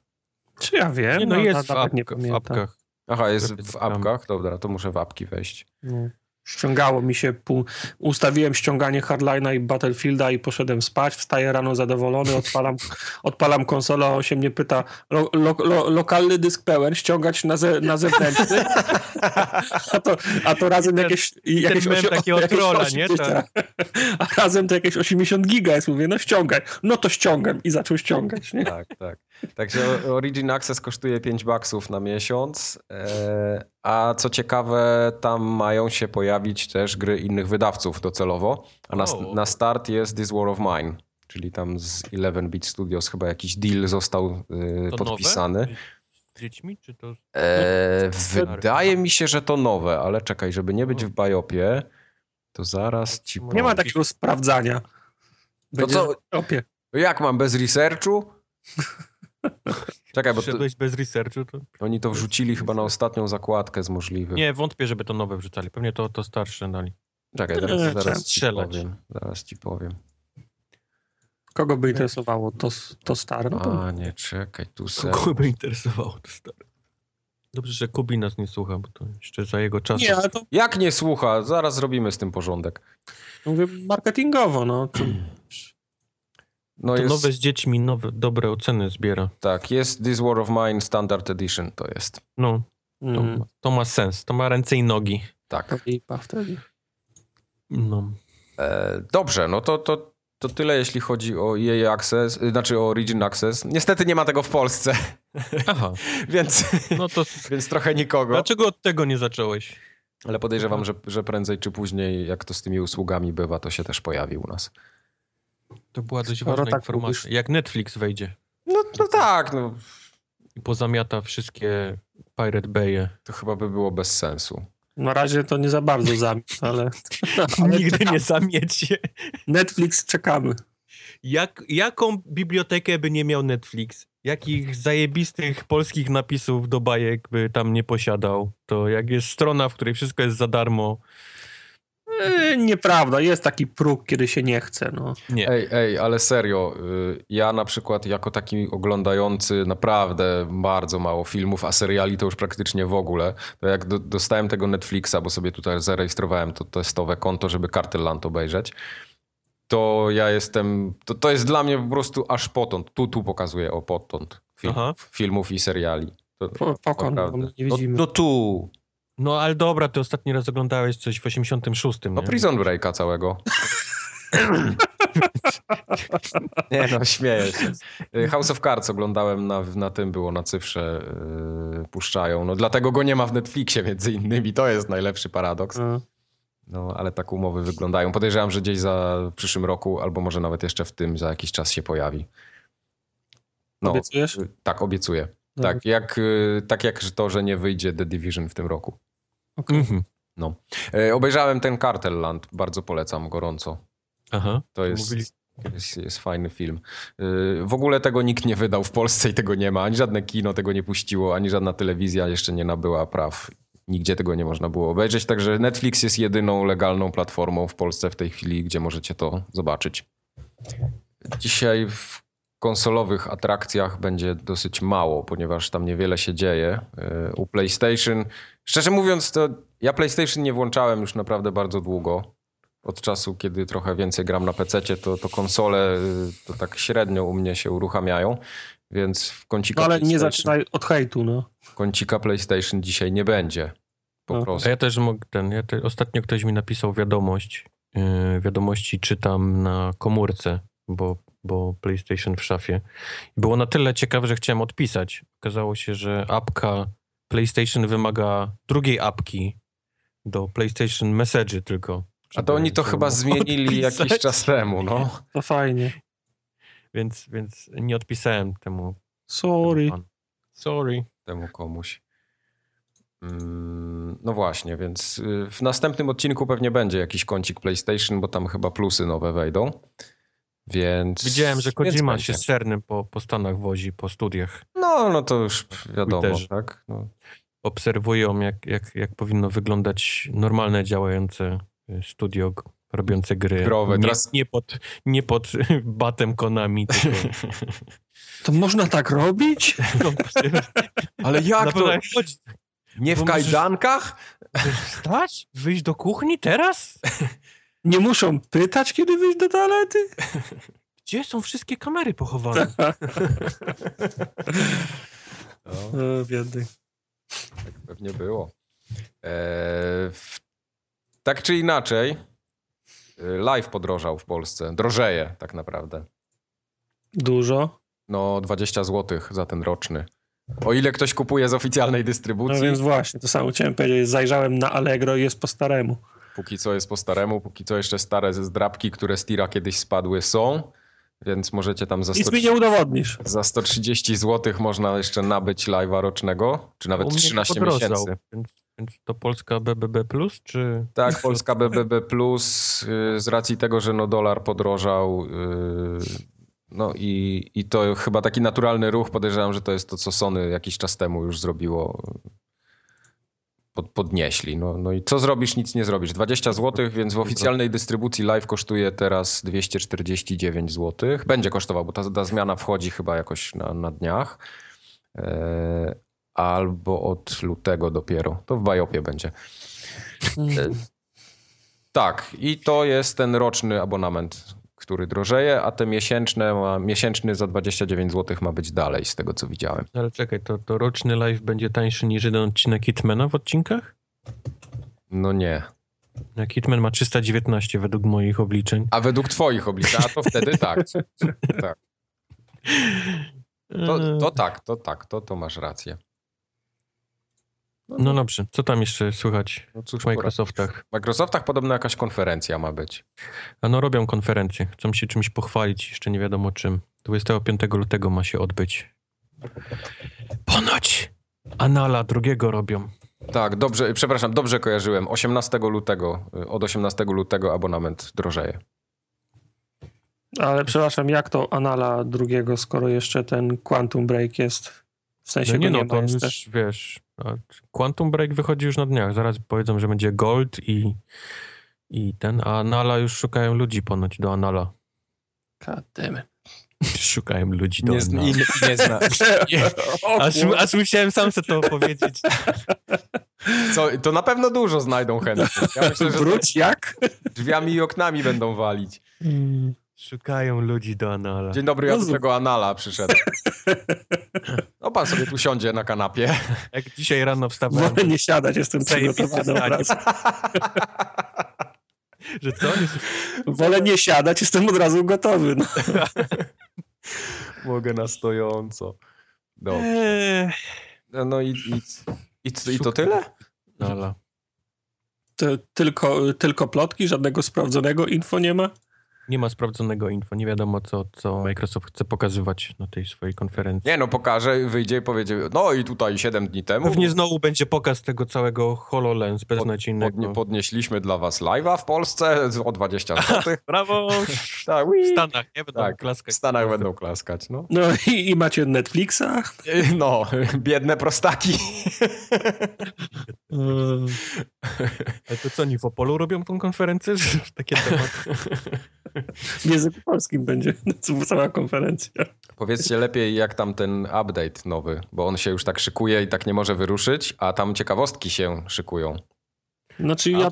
Czy ja wiem? Nie, no jest w, nawet nie w apkach. Aha, jest w apkach? Dobra, to muszę w apki wejść. No. Ściągało mi się pół... Ustawiłem ściąganie Hardline'a i Battlefielda i poszedłem spać. Wstaję rano zadowolony, odpalam, odpalam konsolę, a on się mnie pyta lo, lo, lo, lokalny dysk pełen, ściągać na, ze, na zewnętrzny? A to, a to razem jakieś... jakieś mem osiem- takiego jakieś trolla, nie? 80 Tak. A razem to jakieś 80 giga jest. Mówię, no ściągaj. No to ściągam. I zaczął ściągać, nie? Tak, tak. Także Origin Access kosztuje 5 baksów na miesiąc, e, a co ciekawe, tam mają się pojawić też gry innych wydawców docelowo, a na, O. na start jest This War of Mine, czyli tam z 11-bit Studios chyba jakiś deal został e, To podpisany. Nowe? Z dziećmi, czy to... E, stare. wydaje mi się, że to nowe, ale czekaj, żeby nie być w biopie, to zaraz ci Nie Nie powiem. ma takiego sprawdzania. Będzie co- w Opie. Jak mam bez researchu? Czekaj, bo bez researchu, to... oni to wrzucili chyba na ostatnią zakładkę z możliwych. Nie, wątpię, żeby to nowe wrzucali. Pewnie to, to starsze dali. Czekaj, Nie, zaraz, trzeba zaraz ci strzelać. powiem. Zaraz ci powiem. Kogo by interesowało to, to stare? No to A nie, czekaj, tu se... Kogo by interesowało to stare? Dobrze, że Kubi nas nie słucha, bo to jeszcze za jego czasów. nie, to Jak nie słucha? Zaraz zrobimy z tym porządek. mówię marketingowo, no. To, No To jest, nowe z dziećmi, nowe, dobre oceny zbiera. tak, jest This War of Mine Standard Edition, to jest. No, to, mm, ma- to ma sens. To ma ręce i nogi. Tak. to lipa wtedy. No. E, dobrze, no to, to, to tyle jeśli chodzi o EA Access, znaczy o Origin Access. Niestety nie ma tego w Polsce, Aha, więc, no to więc trochę nikogo. dlaczego od tego nie zacząłeś? Ale podejrzewam, że, że prędzej czy później, jak to z tymi usługami bywa, to się też pojawi u nas. To była dość Skoro ważna tak informacja. mówisz. Jak Netflix wejdzie No, no tak, no, i pozamiata wszystkie Pirate Bay'e. to chyba by było bez sensu. Na razie to nie za bardzo zamiast, ale, ale Nigdy czekamy. nie zamiecie. Netflix czekamy. Jak, jaką bibliotekę by nie miał Netflix? Jakich zajebistych polskich napisów do bajek by tam nie posiadał? To jak jest strona, w której wszystko jest za darmo. E, nieprawda, jest taki próg, kiedy się nie chce, no. Nie. Ej, ej, ale serio, y, ja na przykład jako taki oglądający naprawdę bardzo mało filmów, a seriali to już praktycznie w ogóle, to jak do, dostałem tego Netflixa, bo sobie tutaj zarejestrowałem to testowe konto, żeby Cartelland obejrzeć, to ja jestem, to, to jest dla mnie po prostu aż potąd, tu, tu pokazuję o potąd film, filmów i seriali. To, Po, nie no, widzimy. no tu, No ale dobra, ty ostatni raz oglądałeś coś w 86. no nie? Prison Breaka całego. Nie no, śmieję się. Y, House of Cards oglądałem na, na tym, było na cyfrze, yy, puszczają. No dlatego go nie ma w Netflixie między innymi, to jest najlepszy paradoks. No. No ale tak umowy wyglądają. Podejrzewam, że gdzieś za w przyszłym roku, albo może nawet jeszcze w tym za jakiś czas się pojawi. No, Obiecujesz? y, tak, obiecuję. Dobra. Tak jak, y, tak jak to, że nie wyjdzie The Division w tym roku. Okej. Mhm. E, Obejrzałem ten Cartel bardzo polecam gorąco. Aha. To jest, Mówili- jest, jest fajny film. Yy, W ogóle tego nikt nie wydał w Polsce i tego nie ma. Ani żadne kino tego nie puściło, ani żadna telewizja jeszcze nie nabyła praw. Nigdzie tego nie można było obejrzeć, także Netflix jest jedyną legalną platformą w Polsce w tej chwili, gdzie możecie to zobaczyć. Dzisiaj w konsolowych atrakcjach będzie dosyć mało, ponieważ tam niewiele się dzieje. Yy, U PlayStation, szczerze mówiąc, to ja PlayStation nie włączałem już naprawdę bardzo długo od czasu, kiedy trochę więcej gram na PC, to, to konsole y, to tak średnio u mnie się uruchamiają, więc w kącika, No ale nie zaczynaj od hejtu, no. kącika PlayStation dzisiaj nie będzie. Po No. prostu. A ja też mogę ten. Ja te, ostatnio ktoś mi napisał wiadomość. Yy, wiadomości czytam na komórce, bo, bo PlayStation w szafie. Było na tyle ciekawe, że chciałem odpisać. Okazało się, że apka PlayStation wymaga drugiej apki do PlayStation Message tylko. A to oni to chyba zmienili jakiś odpisać. czas temu, no. To fajnie. Więc, więc nie odpisałem temu. Sorry. temu. Sorry. Temu komuś. Mm, No właśnie, więc y, w następnym odcinku pewnie będzie jakiś kącik PlayStation, bo tam chyba plusy nowe wejdą. Więc... Widziałem, że Kojima się z sernym po, po Stanach wozi, po studiach. No, no to już wiadomo, Twitterze. tak? No. Obserwują, jak, jak, jak powinno wyglądać normalne, działające y, studio robiące gry. Growe. Nie, Teraz- nie, pod, nie pod batem Konami, tylko... To można tak robić? No, Ale jak to? chodzi. Nie w kajdankach? Możesz Wstać? Wyjść do kuchni teraz? Nie muszą pytać, kiedy wyjść do toalety? Gdzie są wszystkie kamery pochowane? No. O, biedny. Tak pewnie było. E, w, tak czy inaczej, y, live podrożał w Polsce. Drożeje tak naprawdę. Dużo. No 20 zł za ten roczny. O ile ktoś kupuje z oficjalnej dystrybucji, No więc właśnie, to samo chciałem powiedzieć. Zajrzałem na Allegro i jest po staremu. Póki co jest po staremu, póki co jeszcze stare ze zdrabki, które z tira kiedyś spadły są, więc możecie tam za, Nic 100, mi nie udowodnisz. za 130 zł można jeszcze nabyć live'a rocznego, czy U nawet mnie 13 podrożał, miesięcy. Więc, więc to Polska BBB+, plus, czy... Tak, Polska BBB Plus y, z racji tego, że no dolar podrożał. y, No i, i to chyba taki naturalny ruch. Podejrzewam, że to jest to, co Sony jakiś czas temu już zrobiło. Pod, podnieśli. No, no i co zrobisz, nic nie zrobisz. 20 zł, więc w oficjalnej dystrybucji live kosztuje teraz 249 zł. Będzie kosztował, bo ta, ta zmiana wchodzi chyba jakoś na, na dniach. E, albo od lutego dopiero. To w Bajopie będzie. Tak, i to jest ten roczny abonament, który drożeje, a te miesięczne, ma, miesięczny za 29 zł ma być dalej, z tego co widziałem. Ale czekaj, to, to roczny live będzie tańszy niż jeden odcinek Hitmana w odcinkach? No nie. Hitman ma 319 według moich obliczeń. A według twoich obliczeń, a to wtedy tak. tak. To, to tak, to tak, to, to masz rację. No dobrze, co tam jeszcze słychać No cóż, w Microsoftach? W Microsoftach podobno jakaś konferencja ma być. A no robią konferencję, chcą się czymś pochwalić, jeszcze nie wiadomo czym. 25 lutego ma się odbyć. Ponoć Anala drugiego robią. Tak, dobrze, przepraszam, dobrze kojarzyłem. 18 lutego, y, od 18 lutego abonament drożeje. Ale przepraszam, jak to Anala drugiego, skoro jeszcze ten Quantum Break jest? W sensie No nie no, nie to już wiesz, a Quantum Break wychodzi już na dniach. Zaraz powiedzą, że będzie Gold i, i ten, a Anala już szukają ludzi ponoć do Anala. It. Szukają ludzi do Nie, Anala. nie, nie zna. O, Aż, aż musiałem sam sobie to powiedzieć. Co, to na pewno dużo znajdą chętnych. Ja myślę, że Wróć jak? drzwiami i oknami będą walić. Szukają ludzi do Anala. Dzień dobry, ja do Jezu. tego Anala przyszedłem. No pan sobie tu siądzie na kanapie. Jak dzisiaj rano wstawałem, Wolę nie siadać, jestem przygotowany od razu. że co? Wolę nie siadać, jestem od razu gotowy. No. Mogę na stojąco. Dobrze. Eee, No i, i, i, i to tyle? Anala. To tylko, tylko plotki, żadnego sprawdzonego info nie ma? Nie ma sprawdzonego info, nie wiadomo co, co Microsoft chce pokazywać na tej swojej konferencji. Nie no, pokaże, wyjdzie i powiedzie, no i tutaj 7 dni temu Pewnie znowu będzie pokaz tego całego HoloLens beznadziejnego. podnie, podnieśliśmy dla was live'a w Polsce o 20 zł. Brawo! tak, W Stanach, nie? Będą tak, w klaskać. Stanach będą klaskać, no. No i, i macie Netflixa? No, biedne prostaki. Ale to co, oni w Opolu robią tą konferencję? Takie tematy. W języku polskim będzie cała konferencja. Powiedzcie lepiej, jak tam ten update nowy, bo on się już tak szykuje i tak nie może wyruszyć, a tam ciekawostki się szykują. Znaczy A- ja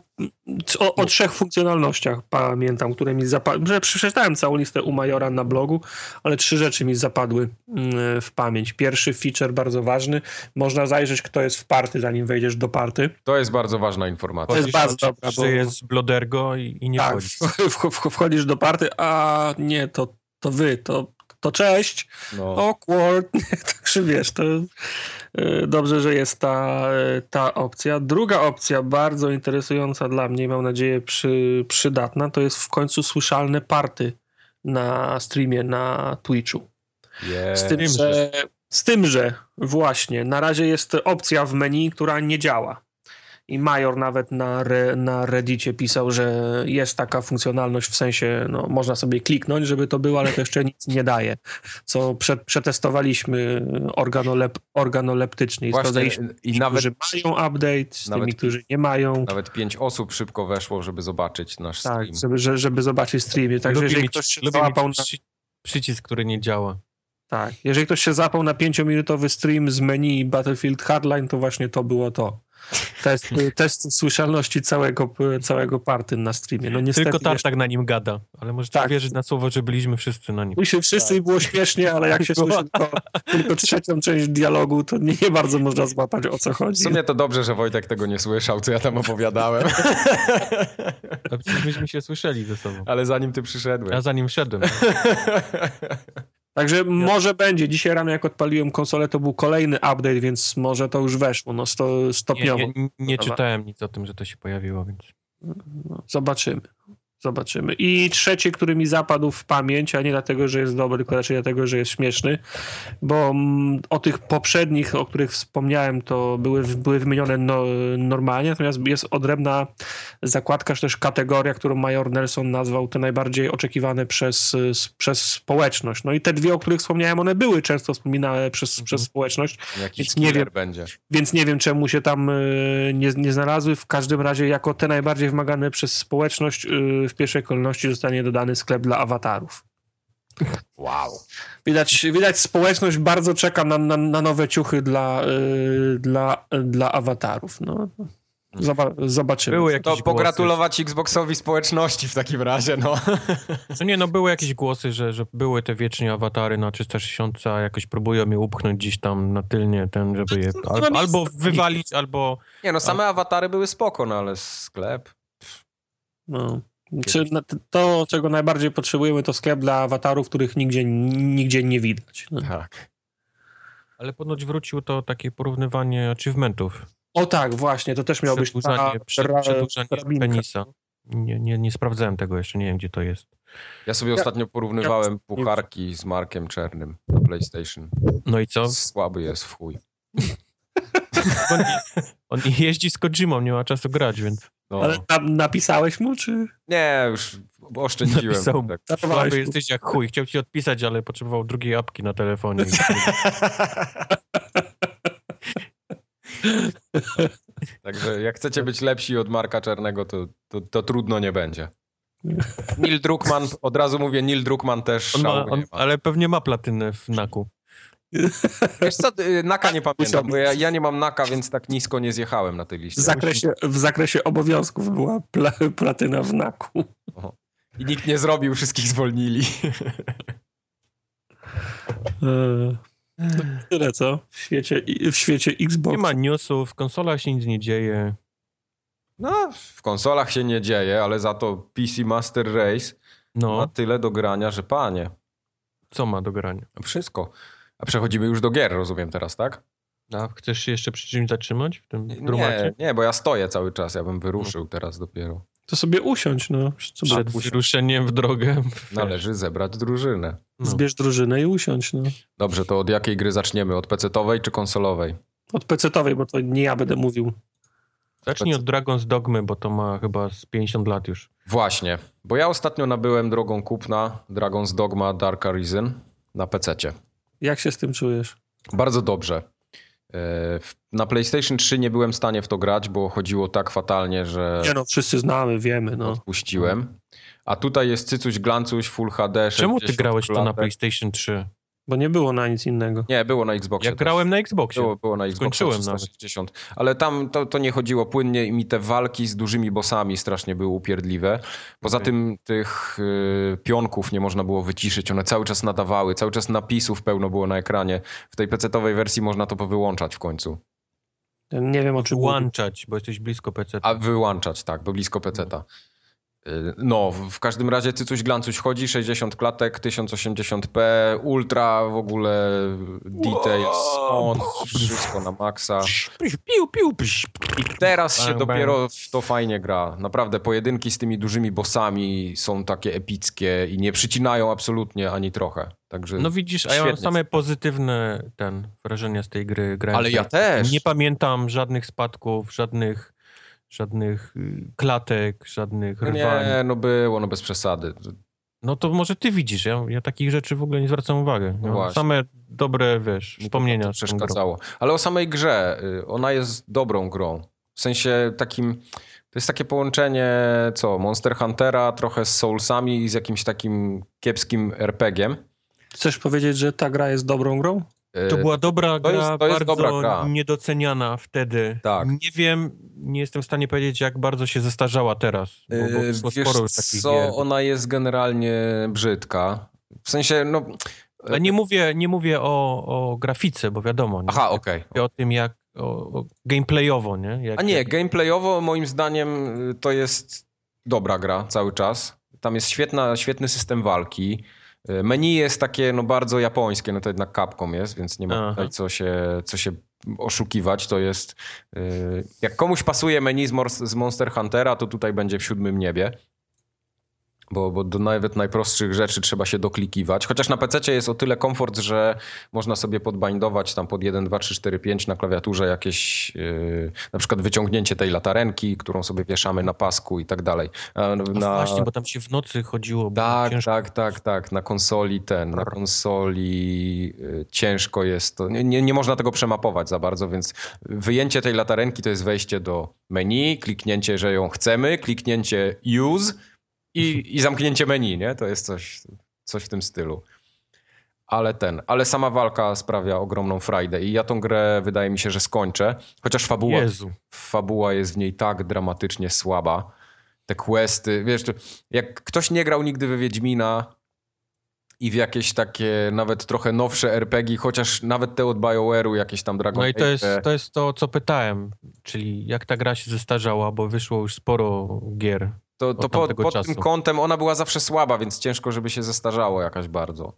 o, o trzech funkcjonalnościach pamiętam, które mi zapadły, przeczytałem całą listę u Majora na blogu, ale trzy rzeczy mi zapadły mm, w pamięć. Pierwszy feature bardzo ważny, można zajrzeć kto jest w party zanim wejdziesz do party. To jest bardzo ważna informacja. To jest bardzo dobra, bo- jest Blodergo i, i nie tak, chodzi. w, w, wchodzisz do party, a nie, to, to wy, to, to cześć, No. awkward, także wiesz, to e, dobrze, że jest ta, e, ta opcja. Druga opcja, bardzo interesująca dla mnie, mam nadzieję przy, przydatna, to jest w końcu słyszalne party na streamie na Twitchu. Z tym, że, z tym, że właśnie na razie jest opcja w menu, która nie działa. I Major nawet na, re, na Reddicie pisał, że jest taka funkcjonalność, w sensie no, można sobie kliknąć, żeby to było, ale to jeszcze nic nie daje. Co przed, przetestowaliśmy organolep, organoleptycznie i Właśnie, sprawdzaliśmy, i ci, nawet, którzy mają update, z nawet- tymi, którzy nie mają. nawet pięć osób szybko weszło, żeby zobaczyć nasz Tak, stream. żeby, że- żeby zobaczyć streamie. Także lubię jeżeli mieć, ktoś się załapał na przy, przycisk, który nie działa. Tak, jeżeli ktoś się zapał na pięciominutowy stream z menu Battlefield Hardline, to właśnie to było to. Test, test słyszalności całego, całego party na streamie. No niestety Tylko jeszcze- Tartak na nim gada, ale możecie Tak. wierzyć na słowo, że byliśmy wszyscy na nim. My się wszyscy i było śmiesznie, ale jak się słyszy tylko, tylko trzecią część dialogu, to nie, nie bardzo można złapać o co W chodzi. sumie to dobrze, że Wojtek tego nie słyszał, co ja tam opowiadałem. A przecież myśmy się słyszeli ze sobą. Ale zanim ty przyszedłeś. Ja za nim szedłem. Także może będzie. Dzisiaj rano jak odpaliłem konsolę, to był kolejny update, więc może to już weszło, no sto, Nie, stopniowo. nie, nie Dobra. czytałem nic o tym, że to się pojawiło, więc... No, zobaczymy. Zobaczymy. I trzeci, który mi zapadł w pamięć, a nie dlatego, że jest dobry, tylko raczej dlatego, że jest śmieszny, bo mm, o tych poprzednich, o których wspomniałem, to były, były wymienione no, normalnie, natomiast jest odrębna zakładka, czy też kategoria, którą Major Nelson nazwał te najbardziej oczekiwane przez, przez społeczność. No i te dwie, o których wspomniałem, one były często wspominane przez, Mhm. przez społeczność, Jakiś Więc nie wiem. będzie. więc nie wiem, czemu się tam y, nie, nie znalazły. W każdym razie, jako te najbardziej wymagane przez społeczność, y, w pierwszej kolejności zostanie dodany sklep dla awatarów. Wow. Widać, widać społeczność bardzo czeka na, na, na nowe ciuchy dla, y, dla, dla awatarów. No. Zoba, zobaczymy. Były jakieś To głosy. pogratulować Xboxowi społeczności w takim razie, no. No nie, no były jakieś głosy, że, że były te wiecznie awatary na 360, a jakoś próbują je upchnąć gdzieś tam na tylnie, ten, żeby je No, al, no, albo wywalić, albo... Nie no, same awatary były spoko, no ale sklep. No. Czy to, czego najbardziej potrzebujemy, to sklep dla awatarów, których nigdzie, nigdzie nie widać. No. Tak. Ale ponoć wrócił to takie porównywanie achievementów. O tak, właśnie, to też miał być ra- przedłużanie penisa. Nie, nie, nie sprawdzałem tego jeszcze, nie wiem gdzie to jest. Ja sobie Ja- ostatnio porównywałem pucharki z Markiem Czernym na PlayStation. No i co? Słaby jest w chuj. On, on jeździ z Kojimą, nie ma czasu grać, więc No. Ale tam napisałeś mu, czy Nie, już oszczędziłem. Napisał. Tak. słaby jesteś jak chuj. Chciał ci odpisać, ale potrzebował drugiej apki na telefonie. Także jak chcecie być lepsi od Marka Czernego, to, to, to trudno nie będzie. Neil Druckmann, od razu mówię, Neil Druckmann też On ma, on, nie ma. ale pewnie ma platynę w naku. Wiesz co, y, Naka nie pamiętam, bo ja, ja nie mam Naka, więc tak nisko nie zjechałem na tej W liście. zakresie, w zakresie obowiązków była pla, platyna w naku. I nikt nie zrobił, wszystkich zwolnili. No Tyle co w świecie, w świecie Xbox. Nie ma newsów, w konsolach się nic nie dzieje. No, w konsolach się nie dzieje, ale za to PC Master Race ma No, tyle do grania, że panie. co ma do grania? Wszystko. A przechodzimy już do gier, rozumiem teraz, tak? A chcesz się jeszcze przy czymś zatrzymać w tym Nie, drumacie? nie, bo ja stoję cały czas, ja bym wyruszył teraz dopiero. To sobie usiądź, no. Co Przed wyruszeniem w drogę. Należy zebrać drużynę. No. Zbierz drużynę i usiądź, no. Dobrze, to od jakiej gry zaczniemy? Od PC-owej czy konsolowej? Od PC-owej, bo to nie ja będę mówił. Zacznij od Dragon's Dogmy, bo to ma chyba z 50 lat już. Właśnie, bo ja ostatnio nabyłem drogą kupna Dragon's Dogma Dark Arisen na PC-cie. Jak się z tym czujesz? Bardzo dobrze. E, Na PlayStation 3 nie byłem w stanie w to grać, bo chodziło tak fatalnie, że Nie no, wszyscy znamy, wiemy, no. odpuściłem. A tutaj jest cycuś, glancuś, Full HD, Czemu ty 60 grałeś to na. PlayStation 3? Bo nie było na nic innego. Nie, było na Xboxie. Ja też. grałem na Xboxie. Było, było na Xboxie Skończyłem 360. Ale tam to, to nie chodziło płynnie i mi te walki z dużymi bossami strasznie były upierdliwe. Poza Okej. tym tych y, pionków nie można było wyciszyć. One cały czas nadawały, cały czas napisów pełno było na ekranie. W tej PC-owej wersji można to powyłączać w końcu. Nie wiem o czym mówisz. Włączać, bo jesteś blisko PC. A wyłączać, tak, bo blisko PC-ta. Y, No, w- każdym razie cycuś glancuś chodzi, 60 klatek, 1080p, ultra w ogóle, details, on, wszystko na maksa. Piu, piu, psz. I teraz się dopiero w to fajnie gra. Naprawdę, pojedynki z tymi dużymi bossami są takie epickie i nie przycinają absolutnie ani trochę. Także No widzisz, a ja mam same pozytywne ten, wrażenia z tej gry. grając Ale ja na- też. Nie pamiętam żadnych spadków, żadnych żadnych y, klatek, żadnych No rwań. nie, no było, no bez przesady. No to może ty widzisz, ja, ja takich rzeczy w ogóle nie zwracam uwagi. No No, same dobre, wiesz, wspomnienia. to przeszkadzało. Ale o samej grze, y, ona jest dobrą grą. W sensie takim, to jest takie połączenie, co, Monster Huntera trochę z Soulsami i z jakimś takim kiepskim RPG-iem. Chcesz powiedzieć, że ta gra jest dobrą grą? Y, To była dobra To gra, jest- to jest bardzo dobra gra. niedoceniana wtedy. Tak. Nie wiem, nie jestem w stanie powiedzieć, jak bardzo się zestarzała teraz, bo, bo wyszło Wiesz sporo co, gier. ona jest generalnie brzydka. W sensie, no... Ale nie mówię, nie mówię o, o grafice, bo wiadomo, nie? Aha, okej. Mówię o tym, jak o, o gameplayowo, nie? Jak, A nie, jak, gameplayowo moim zdaniem y, to jest dobra gra cały czas. Tam jest świetna, świetny system walki. Y, Menu jest takie no bardzo japońskie, no to jednak Capcom jest, więc nie ma tutaj co się, co się oszukiwać. To jest, y, jak komuś pasuje menu z Monster Huntera, to tutaj będzie w siódmym niebie. Bo, bo do nawet najprostszych rzeczy trzeba się doklikiwać. Chociaż na PC jest o tyle komfort, że można sobie podbindować tam pod 1, 2, 3, 4, 5 na klawiaturze jakieś yy, na przykład wyciągnięcie tej latarenki, którą sobie wieszamy na pasku i tak dalej. A Na, właśnie, bo tam się w nocy chodziło. tak, tak, tak, tak. Na konsoli ten, na konsoli y, ciężko jest to. Nie, nie, nie można tego przemapować za bardzo, więc wyjęcie tej latarenki to jest wejście do menu, kliknięcie, że ją chcemy, kliknięcie use i, i zamknięcie menu, nie? To jest coś, coś w tym stylu. Ale ten, ale sama walka sprawia ogromną frajdę i ja tą grę wydaje mi się, że skończę, chociaż fabuła Jezu. fabuła jest w niej tak dramatycznie słaba. Te questy, wiesz, jak ktoś nie grał nigdy we Wiedźmina i w jakieś takie nawet trochę nowsze RPG, chociaż nawet te od BioWare'u, jakieś tam Dragon No i to jest, to jest to, co pytałem, czyli jak ta gra się zestarzała, bo wyszło już sporo gier. To, to od pod, pod czasu. tym kątem ona była zawsze słaba, więc ciężko, żeby się zestarzało jakaś bardzo.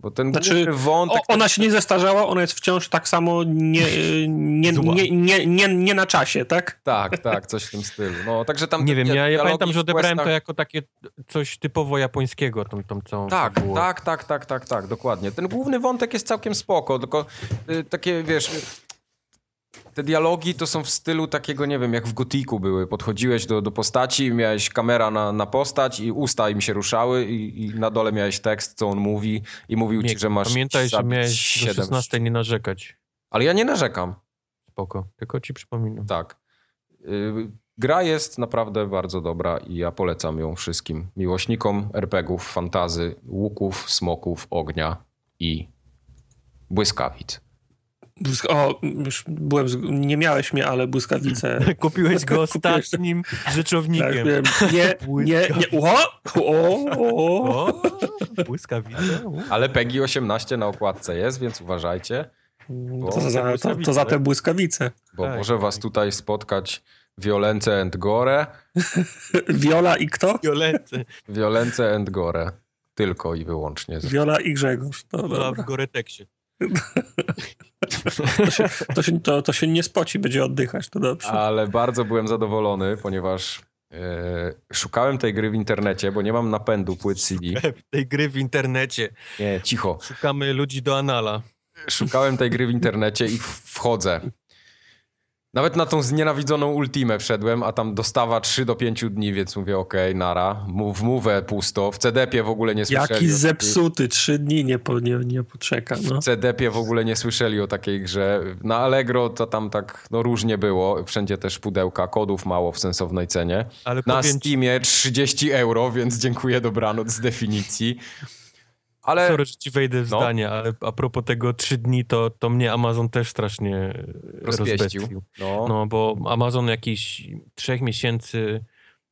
Bo ten Znaczy, główny wątek... O, ona się nie zestarzała, ona jest wciąż tak samo nie, nie, nie, nie, nie, nie na czasie, tak? Tak, tak, coś w tym stylu. No, także tam Nie wiem, ja, ja pamiętam, że odebrałem to questach- jako takie coś typowo japońskiego, tą, tą całą Tak, fabułę. tak, tak, tak, tak, tak, dokładnie. Ten główny wątek jest całkiem spoko, tylko y, takie, wiesz, te dialogi to są w stylu takiego, nie wiem, jak w Gotiku były. Podchodziłeś do, do postaci, miałeś kamera na, na postać i usta im się ruszały i, i na dole miałeś tekst, co on mówi i mówił ci, że masz Pamiętaj, że miałeś do siedem 16 nie narzekać. Ale ja nie narzekam, Spoko, tylko ci przypominam. tak. Y, Gra jest naprawdę bardzo dobra i ja polecam ją wszystkim miłośnikom RPGów, fantazy, łuków, smoków, ognia i błyskawic. Błysk- O, już byłem, z... nie miałeś mnie, ale błyskawice. Kupiłeś go ostatnim Tak, rzeczownikiem. wiem. Nie, nie, nie. O, o, o. o, błyskawice. Ale PEGI 18 na okładce jest, więc uważajcie, To za, to, to za te błyskawice. bo Tak, może was tak. tutaj spotkać Violence and Gore. Wiola i kto? Violence. Violence and Gore. Tylko i wyłącznie. Wiola i Grzegorz. No, Była w. Goreteksie. To się, to, to się nie spoci, będzie oddychać, to dobrze. Ale bardzo byłem zadowolony, ponieważ e, szukałem tej gry w internecie, bo nie mam napędu płyt CD. Tej gry w internecie. Nie, cicho. Szukamy ludzi do anala. Szukałem tej gry w internecie i wchodzę. Nawet na tą znienawidzoną Ultimę wszedłem, a tam dostawa 3 do 5 dni, więc mówię okej, nara. Mu- W mówę pusto. W CDP-ie w ogóle nie słyszeli. Jaki zepsuty, trzy dni nie, po, nie, nie poczeka. No. W CDP-ie w ogóle nie słyszeli o takiej grze. Na Allegro to tam tak no, różnie było. Wszędzie też pudełka, kodów mało w sensownej cenie. Ale Na powiem Steamie 30 euro, więc dziękuję dobranoc z definicji. Ale sorry, że ci wejdę w No. zdanie, ale a propos tego trzy dni, to, to mnie Amazon też strasznie rozbestił. No. No, bo Amazon jakiś trzech miesięcy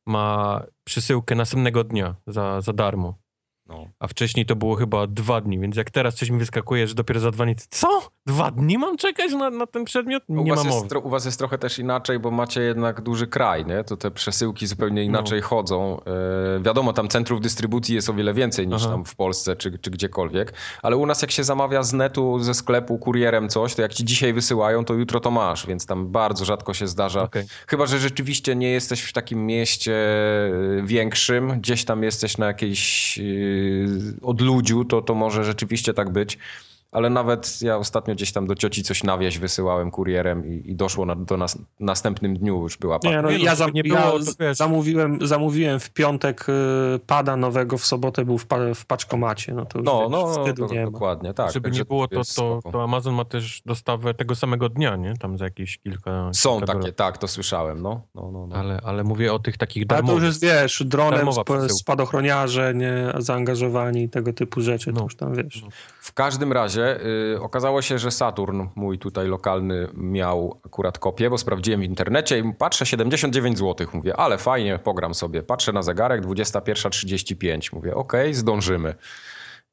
ma przesyłkę następnego dnia za, za darmo. No. A wcześniej to było chyba dwa dni, więc jak teraz coś mi wyskakuje, że dopiero za dwa dni. Co? Dwa dni mam czekać na, na ten przedmiot? U Nie was, ma jest, u was jest trochę też inaczej, bo macie jednak duży kraj, nie? To te przesyłki zupełnie No. inaczej chodzą. E, wiadomo, tam centrów dystrybucji jest o wiele więcej niż Aha. tam w Polsce czy, czy gdziekolwiek, ale u nas jak się zamawia z netu, ze sklepu, kurierem coś, to jak ci dzisiaj wysyłają, to jutro to masz, więc tam bardzo rzadko się zdarza. Okej. Chyba, że rzeczywiście nie jesteś w takim mieście e, większym, gdzieś tam jesteś na jakiejś e, odludziu, to, to może rzeczywiście tak być. Ale nawet ja ostatnio gdzieś tam do cioci coś na wieś wysyłałem kurierem i, i doszło na, do nas następnym dniu już była Nie, no, Nie, no, ja, to zam, nie ja było, to wiesz. zamówiłem, zamówiłem w piątek y, pada nowego, w sobotę był w, pa, w paczkomacie. No to już No, wiesz, no, wstydu to, dokładnie, tak. Żeby nie było, to, to, to Amazon ma też dostawę tego samego dnia, nie? Tam za jakieś kilka... Są kilka takie, tak, to słyszałem, no. no, no, no. Ale, ale mówię o tych takich Ale to już darmowych. jest, wiesz, dronem sp- spadochroniarze, nie, zaangażowani i tego typu rzeczy, to No. już tam, wiesz. No. W każdym razie y, okazało się, że Saturn, mój tutaj lokalny, miał akurat kopię, bo sprawdziłem w internecie i patrzę 79 zł. Mówię, ale fajnie, pogram sobie. Patrzę na zegarek, 21.35. Mówię, okej, zdążymy.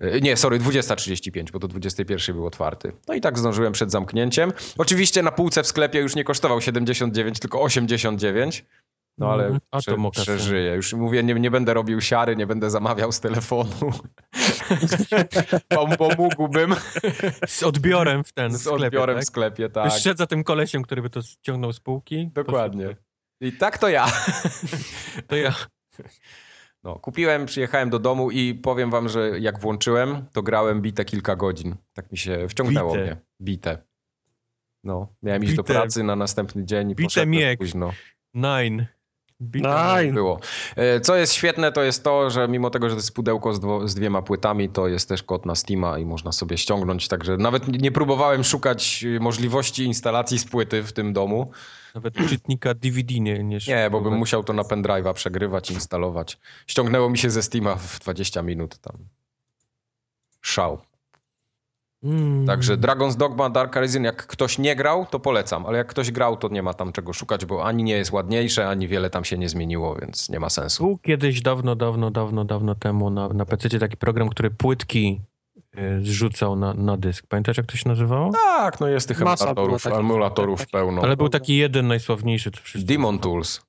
Y, Nie, sorry, 20.35, bo do 21 był otwarty. No i tak zdążyłem przed zamknięciem. Oczywiście na półce w sklepie już nie kosztował 79, tylko 89. No ale to prze, przeżyję. Już mówię, nie, nie będę robił siary, nie będę zamawiał z telefonu. Pom- Pomógłbym Z odbiorem w ten z sklepie, odbiorem tak? w sklepie, tak. Już szedł za tym kolesiem, który by to ściągnął z półki. Dokładnie. I tak to ja. To ja. No, kupiłem, przyjechałem do domu i powiem wam, że jak włączyłem, to grałem bite kilka godzin. Tak mi się wciągnęło Bite. mnie. Bite. No, miałem iść do Bite. pracy na następny dzień i Bite poszedłem miek. późno. Nine. Nine. Było. E, Co jest świetne, to jest to, że mimo tego, że to jest pudełko z, dwo, z dwiema płytami, to jest też kod na Steama i można sobie ściągnąć, także nawet nie próbowałem szukać y, możliwości instalacji z płyty w tym domu. Nawet czytnika DVD nie Nie, Nie, bo bym musiał to na pendrive'a przegrywać, instalować. Ściągnęło mi się ze Steama w 20 minut tam. Szał. Mm. Także Dragon's Dogma Dark Arisen, jak ktoś nie grał, to polecam, ale jak ktoś grał, to nie ma tam czego szukać, bo ani nie jest ładniejsze, ani wiele tam się nie zmieniło, więc nie ma sensu. Był kiedyś dawno, dawno, dawno, dawno temu na, na PC taki program, który płytki y, zrzucał na, na dysk. Pamiętasz, jak to się nazywało? Tak, no jest tych Masa emulatorów, emulatorów pełno. Ale był taki jeden najsławniejszy. Demon Tools.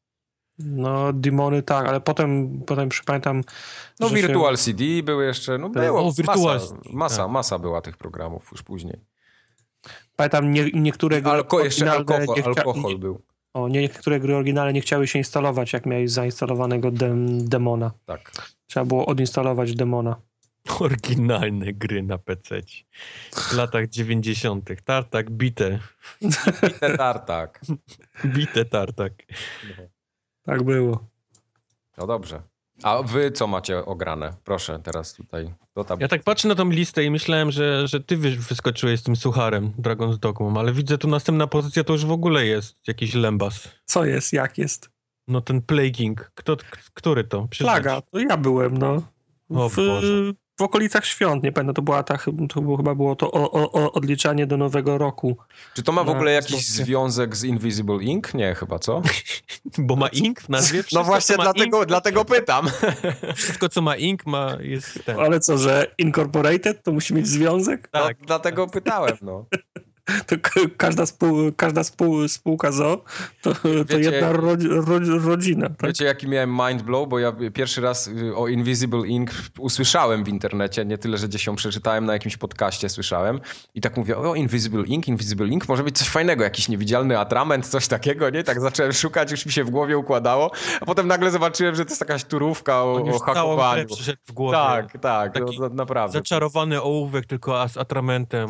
No, demony tak, ale potem, potem przypamiętam. No że się- Virtual CD były jeszcze, no Tak. było, O, Virtual masa, CD, masa, tak. masa była tych programów już później. Pamiętam nie, niektóre gry Alko, jeszcze oryginalne alkohol, nie chcia- alkohol nie- był. O, niektóre gry oryginalne nie chciały się instalować, jak miałeś zainstalowanego dem, demona. Tak. Trzeba było odinstalować demona. Oryginalne gry na PC. W latach 90. Tartak, bite. Te tartak. Bite tartak. Tak było. No dobrze. A wy co macie ograne? Proszę teraz tutaj. Ja tak patrzę na tą listę i myślałem, że, że ty wy- wyskoczyłeś z tym sucharem Dragon's Dogma, ale widzę tu następna pozycja to już w ogóle jest jakiś lembas. Co jest, jak jest? No ten Plaguing. Kto, k- który to? Przyznać. Plaga, to ja byłem, no. O W, Boże. W okolicach świąt, nie pamiętam, to była ta, to było, chyba było to o, o, o odliczanie do nowego roku. Czy to ma w No, ogóle jakiś związek z Invisible Ink? Nie, chyba co? Bo ma ink w nazwie? Wszystko, No właśnie dlatego, ink, dlatego pytam. Wszystko, co ma ink, ma, jest ten. Ale co, że incorporated to musi mieć związek? Tak. No, dlatego pytałem, no. To każda, spół, każda spół, spółka ZO to, to Wiecie- jedna ro, ro, rodzina. Tak? Wiecie, jaki miałem mind blow, bo ja pierwszy raz y, o Invisible Ink usłyszałem w internecie, nie tyle, że gdzieś ją przeczytałem, na jakimś podcaście słyszałem i tak mówię, o Invisible Ink, Invisible Ink, może być coś fajnego, jakiś niewidzialny atrament, coś takiego, nie? Tak zacząłem szukać, już mi się w głowie układało, a potem nagle zobaczyłem, że to jest jakaś turówka o, On o już hakowaniu. w głowie. Tak, tak, Taki no, naprawdę. Zaczarowany ołówek tylko z atramentem.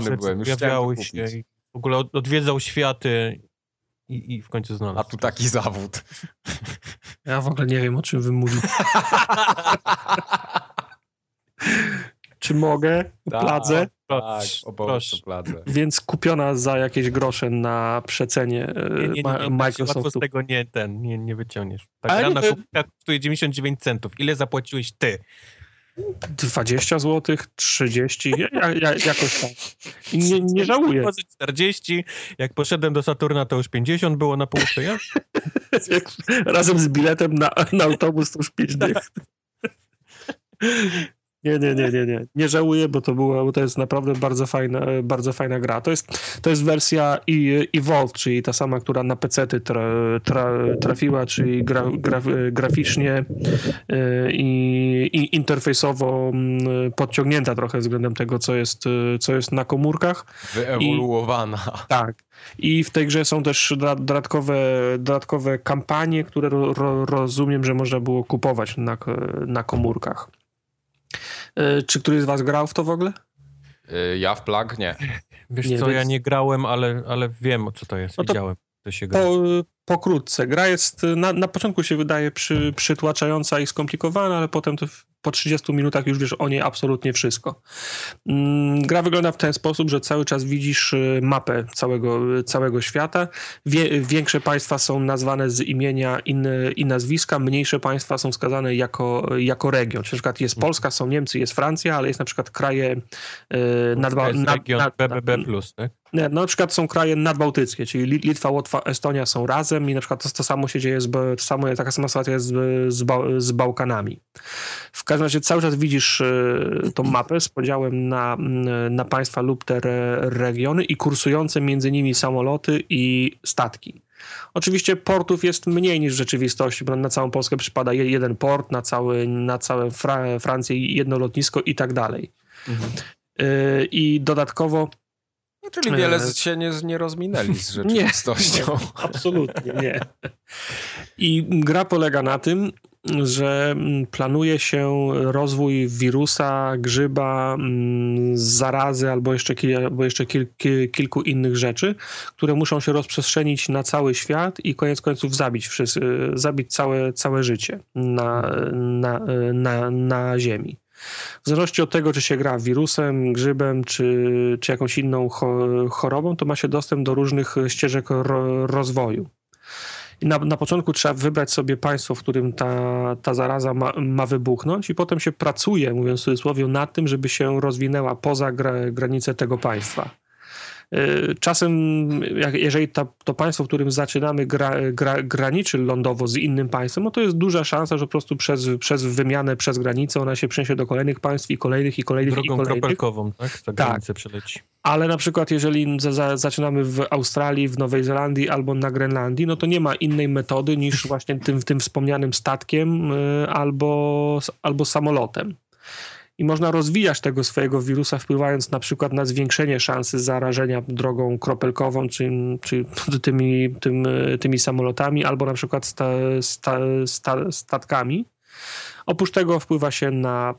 Rzeczy, byłem, już chciałem kupić. się i w ogóle od- odwiedzał światy i, i w końcu znalazł. A tu taki zawód. Ja w ogóle nie wiem, o czym wy mówicie. Czy mogę? Tak. Pladze? Tak, Proszę, pladze. Więc kupiona za jakieś grosze na przecenie e, Nie, nie, nie, Ma- z tego nie, ten, nie, nie wyciągniesz. Ta Ale gra nie, na kubka kosztuje 99 centów. Ile zapłaciłeś ty? 20 zł, 30, ja, ja, jakoś tak. I nie, nie żałuję. Może 40. Jak poszedłem do Saturna, to już 50 było na półce. Ja? Razem z biletem na, na autobus to już 5 dych. Nie, nie, nie, nie, nie. Nie żałuję, bo to było, bo to jest naprawdę bardzo fajna, bardzo fajna gra. To jest, to jest wersja i- Evolve, czyli ta sama, która na PC-ty tra, tra, trafiła, czyli gra, gra, graficznie y, i, i interfejsowo mm, podciągnięta trochę względem tego, co jest, y, co jest na komórkach. Wyewoluowana. Tak. I w tej grze są też doda- dodatkowe, dodatkowe kampanie, które ro, ro, rozumiem, że można było kupować na, na komórkach. E, Czy któryś z was grał w to w ogóle? Y, Ja w plag nie. Wiesz Nie, co, więc- ja nie grałem, ale, ale wiem, co to jest. No to- Widziałem, to się gra. Po, pokrótce. Gra jest, na, na początku się wydaje przy, przytłaczająca i skomplikowana, ale potem to po 30 minutach już wiesz o niej absolutnie wszystko. Mm, Gra wygląda w ten sposób, że cały czas widzisz y, mapę całego, całego świata. Wie, większe państwa są nazwane z imienia inne, i nazwiska, mniejsze państwa są wskazane jako, jako region. Czyli na przykład jest Polska, są Niemcy, jest Francja, ale jest na przykład kraje y, nadba, nad, region nad, BBB+, tak? nie, no na przykład są kraje nadbałtyckie, czyli Lit- Litwa, Łotwa, Estonia są razem i na przykład to, to samo się dzieje, z, to samo, taka sama sytuacja jest z, z, z Bałkanami. W każdym razie cały czas widzisz e, tą mapę z podziałem na, mm, na państwa lub te re, regiony i kursujące między nimi samoloty i statki. Oczywiście portów jest mniej niż w rzeczywistości, bo na całą Polskę przypada je- jeden port, na, cały, na całą Fra Francję jedno lotnisko i tak dalej. E, I dodatkowo No, czyli wiele E, się nie, nie rozminęli z rzeczywistością. Absolutnie nie. I gra polega na tym, że mm, planuje się rozwój wirusa, grzyba, mm, zarazy albo jeszcze, kil, albo jeszcze kil, kil, kilku innych rzeczy, które muszą się rozprzestrzenić na cały świat i koniec końców zabić, wszyscy, zabić całe, całe życie na, na, na, na Ziemi. W zależności od tego, czy się gra wirusem, grzybem, czy, czy jakąś inną cho- chorobą, to ma się dostęp do różnych ścieżek ro, rozwoju. Na, na początku trzeba wybrać sobie państwo, w którym ta, ta zaraza ma, ma wybuchnąć, i potem się pracuje, mówiąc w cudzysłowie, nad tym, żeby się rozwinęła poza gra, tego państwa. Y, Czasem, jeżeli ta, to państwo, w którym zaczynamy, gra, gra, graniczy lądowo z innym państwem, no to jest duża szansa, że po prostu przez, przez wymianę przez granicę ona się przeniesie do kolejnych państw i kolejnych, i kolejnych, i Drogą kolejnych. kropelkową, tak? Tak. granicę przeleci. Ale na przykład, jeżeli za, za, zaczynamy w Australii, w Nowej Zelandii albo na Grenlandii, no to nie ma innej metody niż właśnie tym, tym wspomnianym statkiem y, albo, albo samolotem. I można rozwijać tego swojego wirusa, wpływając na przykład na zwiększenie szansy zarażenia drogą kropelkową, czy, czy tymi, tym, tymi samolotami, albo na przykład sta, sta, sta, statkami. Oprócz tego wpływa się na,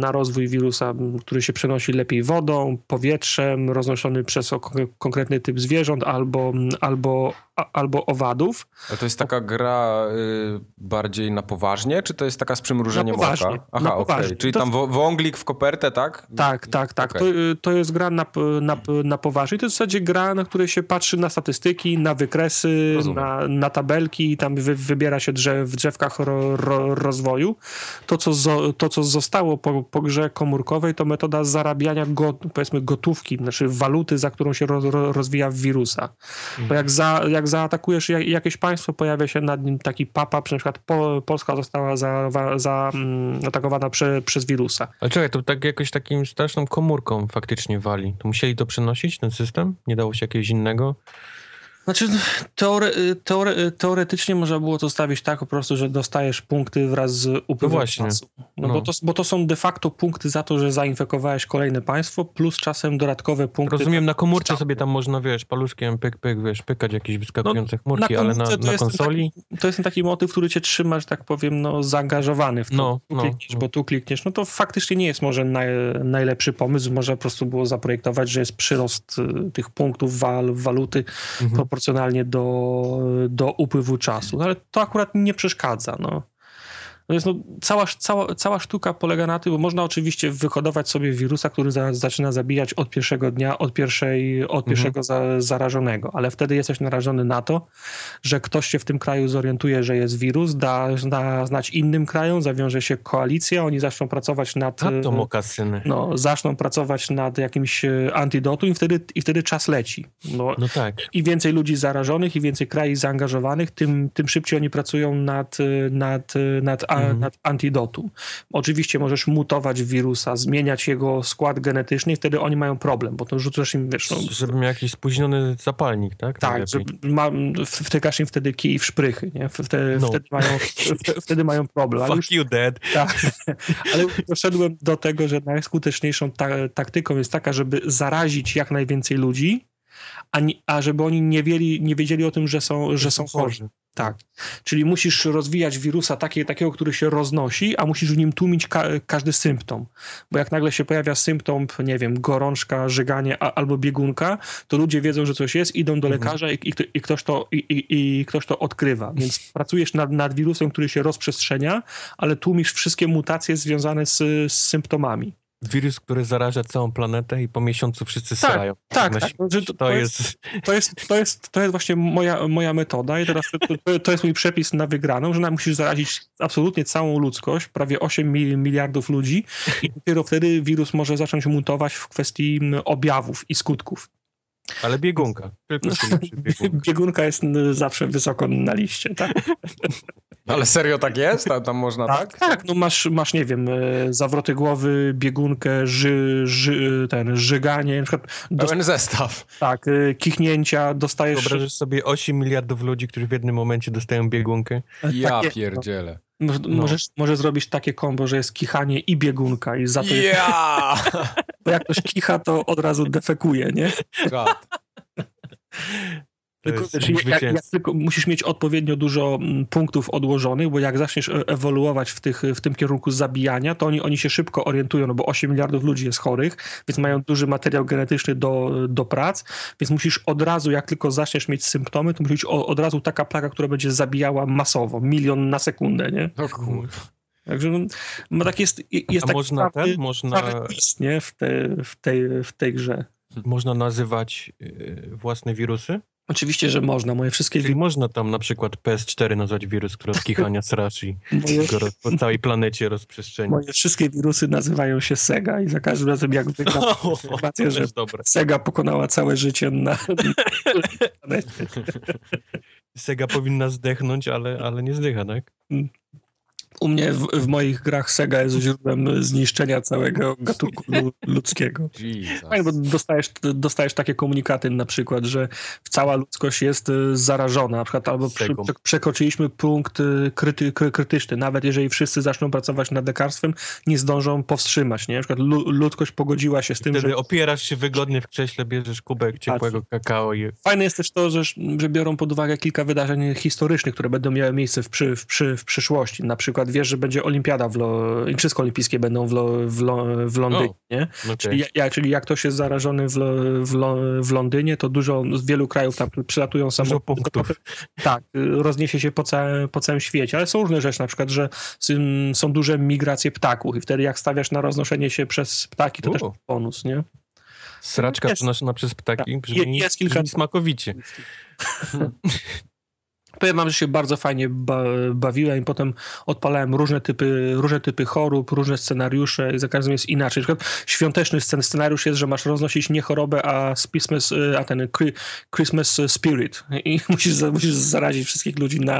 na rozwój wirusa, który się przenosi lepiej wodą, powietrzem, roznoszony przez konkretny typ zwierząt albo, albo, a- albo owadów. Ale to jest taka gra y, bardziej na poważnie, czy to jest taka z przymrużeniem Na poważnie, oka? na Aha, okej. poważnie. Czyli To- tam wąglik w kopertę, tak? Tak, tak, tak. Okej. To, y, to jest gra na, na, na poważnie. To jest w zasadzie gra, na której się patrzy na statystyki, na wykresy, na, na tabelki i tam wy, wybiera się drzew, w drzewkach ro, ro, rozwoju. To co, zo, to, co zostało po, po grze komórkowej, to metoda zarabiania go, powiedzmy gotówki, znaczy waluty, za którą się ro- rozwija wirusa. Bo jak, za, jak zaatakujesz jak, jakieś państwo, pojawia się nad nim taki papa, na przykład po, Polska została za, za, mm, przez wirusa. Ale czekaj, to tak jakoś takim straszną komórką faktycznie wali. To musieli to przenosić, ten system? Nie dało się jakiegoś innego? Znaczy, teore, teore, teoretycznie można było to stawić tak po prostu, że dostajesz punkty wraz z upływem No czasu. No, No. Bo, to, bo to są de facto punkty za to, że zainfekowałeś kolejne państwo, plus czasem dodatkowe punkty. Rozumiem, na komórce sobie tam można, wiesz, paluszkiem pyk, pyk, wiesz, pykać jakieś wyskakujące chmurki, na ale na, na konsoli? To jest ten taki motyw, który cię trzyma, że tak powiem, no, zaangażowany w to. No, tu no, klikniesz, no. bo tu klikniesz. No to faktycznie nie jest może naj, najlepszy pomysł. Może po prostu było zaprojektować, że jest przyrost y, tych punktów wal, waluty Mhm. Proporcjonalnie do, do upływu czasu. No, ale to akurat nie przeszkadza. No. No no, cała, cała, cała sztuka polega na tym, bo można oczywiście wyhodować sobie wirusa, który za, zaczyna zabijać od pierwszego dnia, od, pierwszej, od pierwszego za, zarażonego, ale wtedy jesteś narażony na to, że ktoś się w tym kraju zorientuje, że jest wirus, da, da znać innym krajom, zawiąże się koalicja, oni zaczną pracować nad... No, zaczną pracować nad jakimś e, antidotum i wtedy, i wtedy czas leci. No, No tak. i więcej ludzi zarażonych, i więcej krajów zaangażowanych, tym, tym szybciej oni pracują nad, y, nad, y, nad, Mhm. antidotum. Oczywiście możesz mutować wirusa, zmieniać jego skład genetyczny i wtedy oni mają problem, bo to rzucasz im, wiesz, no, Żeby miał jakiś spóźniony zapalnik, tak? tak, ma, wtykasz im wtedy kij w szprychy, nie? Wtedy, No. wtedy, mają, wtedy, wtedy mają problem. Ale już, Fuck you, dead. tak, ale doszedłem do tego, że najskuteczniejszą ta, taktyką jest taka, żeby zarazić jak najwięcej ludzi, a, nie, a żeby oni nie, wiedzieli, nie wiedzieli o tym, że są, że są chorzy. Tak. Czyli musisz rozwijać wirusa takie, takiego, który się roznosi, a musisz w nim tłumić ka każdy symptom. Bo jak nagle się pojawia symptom, nie wiem, gorączka, żyganie albo biegunka, to ludzie wiedzą, że coś jest, idą do Mhm. lekarza i, i, i, ktoś, to, i, i, i ktoś to odkrywa. Więc pracujesz nad, nad wirusem, który się rozprzestrzenia, ale tłumisz wszystkie mutacje związane z, z symptomami. Wirus, który zaraża całą planetę i po miesiącu wszyscy Tak, srają. tak, tak. śmierć. To- To, jest... To jest, to jest, to jest właśnie moja, moja metoda i teraz to, to, jest mój przepis na wygraną, że nam musisz zarazić absolutnie całą ludzkość, prawie 8 mi- miliardów ludzi i dopiero wtedy wirus może zacząć mutować w kwestii objawów i skutków. Ale biegunka. Tylko biegunka. Biegunka jest zawsze wysoko na liście, tak? Ale serio tak jest? Tam, tam można tak? Tak, no masz, masz nie wiem, e, zawroty głowy, biegunkę, ży, ży, ten, żyganie, na przykład Pełen zestaw. tak, e, kichnięcia, dostajesz... Wyobrażasz sobie 8 miliardów ludzi, którzy w jednym momencie dostają biegunkę? Ja takie- pierdzielę. Może, No. możesz, możesz zrobić takie kombo, że jest kichanie i biegunka i za to jest, Ja! bo jak ktoś kicha, to od razu defekuje, nie? Czad. Tylko, jak, jak tylko musisz mieć odpowiednio dużo mm, punktów odłożonych, bo jak zaczniesz e- ewoluować w, tych, w tym kierunku zabijania, to oni, oni się szybko orientują, no bo 8 miliardów ludzi jest chorych, więc mają duży materiał genetyczny do, do prac, więc musisz od razu, jak tylko zaczniesz mieć symptomy, to musi być od razu taka plaga, która będzie zabijała masowo, milion na sekundę, nie? No kurwa. Także no, no tak jest, jest A taki można prawy- ten, można, twist, nie? W, te, w, tej, w tej grze. można nazywać y, własne wirusy? Oczywiście, że można. Moje wszystkie Czyli można tam na przykład PS4 nazwać wirus, który od kichania straszy i moje, go roz, po całej planecie rozprzestrzeni. moje wszystkie wirusy nazywają się Sega i za każdym razem jak wygram informację, że dobre. Sega pokonała całe życie na, na planecie. Sega powinna zdechnąć, ale, ale nie zdycha, tak? U mnie w, w moich grach Sega jest źródłem zniszczenia całego gatunku lu- ludzkiego. Fajnie, bo dostajesz, dostajesz takie komunikaty na przykład, że cała ludzkość jest y, zarażona, na przykład albo prze- przekroczyliśmy punkt y, kryty, kry, krytyczny. Nawet jeżeli wszyscy zaczną pracować nad lekarstwem, nie zdążą powstrzymać. Nie? Na przykład lu, ludzkość pogodziła się z tym, Wtedy że opierasz się wygodnie w krześle, bierzesz kubek ciepłego kakao i Fajne jest też to, że, że biorą pod uwagę kilka wydarzeń historycznych, które będą miały miejsce w, przy, w, przy, w przyszłości. Na przykład wiesz, że będzie olimpiada, w Lo, Igrzyska Olimpijskie będą w, Lo, w, Lo, w Londynie. O. Nie? no Czyli, jak, czyli jak ktoś jest zarażony w, Lo, w, Lo, w Londynie, to dużo z wielu krajów tam przylatują Dużo samoloty. punktów. Tak, rozniesie się po, całe, po całym świecie, ale są różne rzeczy, na przykład, że są duże migracje ptaków i wtedy jak stawiasz na roznoszenie się przez ptaki, to U. też bonus, nie? Sraczka Jest. przenoszona przez ptaki Tak. brzmi, Je- jest kilka- brzmi smakowicie. Powiem wam, że się bardzo fajnie ba bawiłem i potem odpalałem różne typy, różne typy chorób, różne scenariusze i za każdym jest inaczej. Na przykład świąteczny scen scenariusz jest, że masz roznosić nie chorobę, a, Christmas, y, a ten Chri- Christmas Spirit i musisz, musisz zarazić wszystkich ludzi na,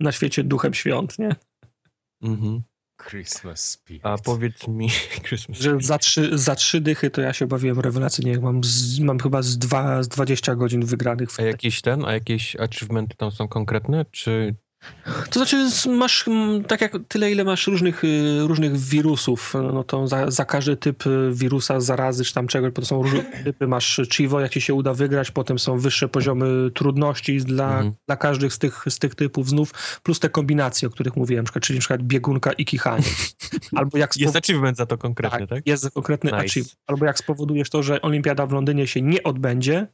na świecie duchem świąt, nie? Mhm. Christmas spirit. A powiedz mi, Christmas. Że za trzy, za trzy dychy to ja się bawiłem rewelacyjnie. Mam, z, mam chyba z, dwa, z 20 godzin wygranych w A jakiś ten, a jakieś achievementy tam są konkretne, czy To znaczy, masz tak jak tyle, ile masz różnych, y, różnych wirusów, no to za, za każdy typ y, wirusa, zarazy czy tam czegoś, to są różne typy. Masz Chivo, jak ci się uda wygrać, potem są wyższe poziomy trudności dla, Mhm. dla każdych z tych, z tych typów znów, plus te kombinacje, o których mówiłem, czyli na przykład biegunka i kichanie. Albo jak jest spow- achievement za to konkretnie, tak? jest konkretny Nice. achievement. Albo jak spowodujesz to, że olimpiada w Londynie się nie odbędzie,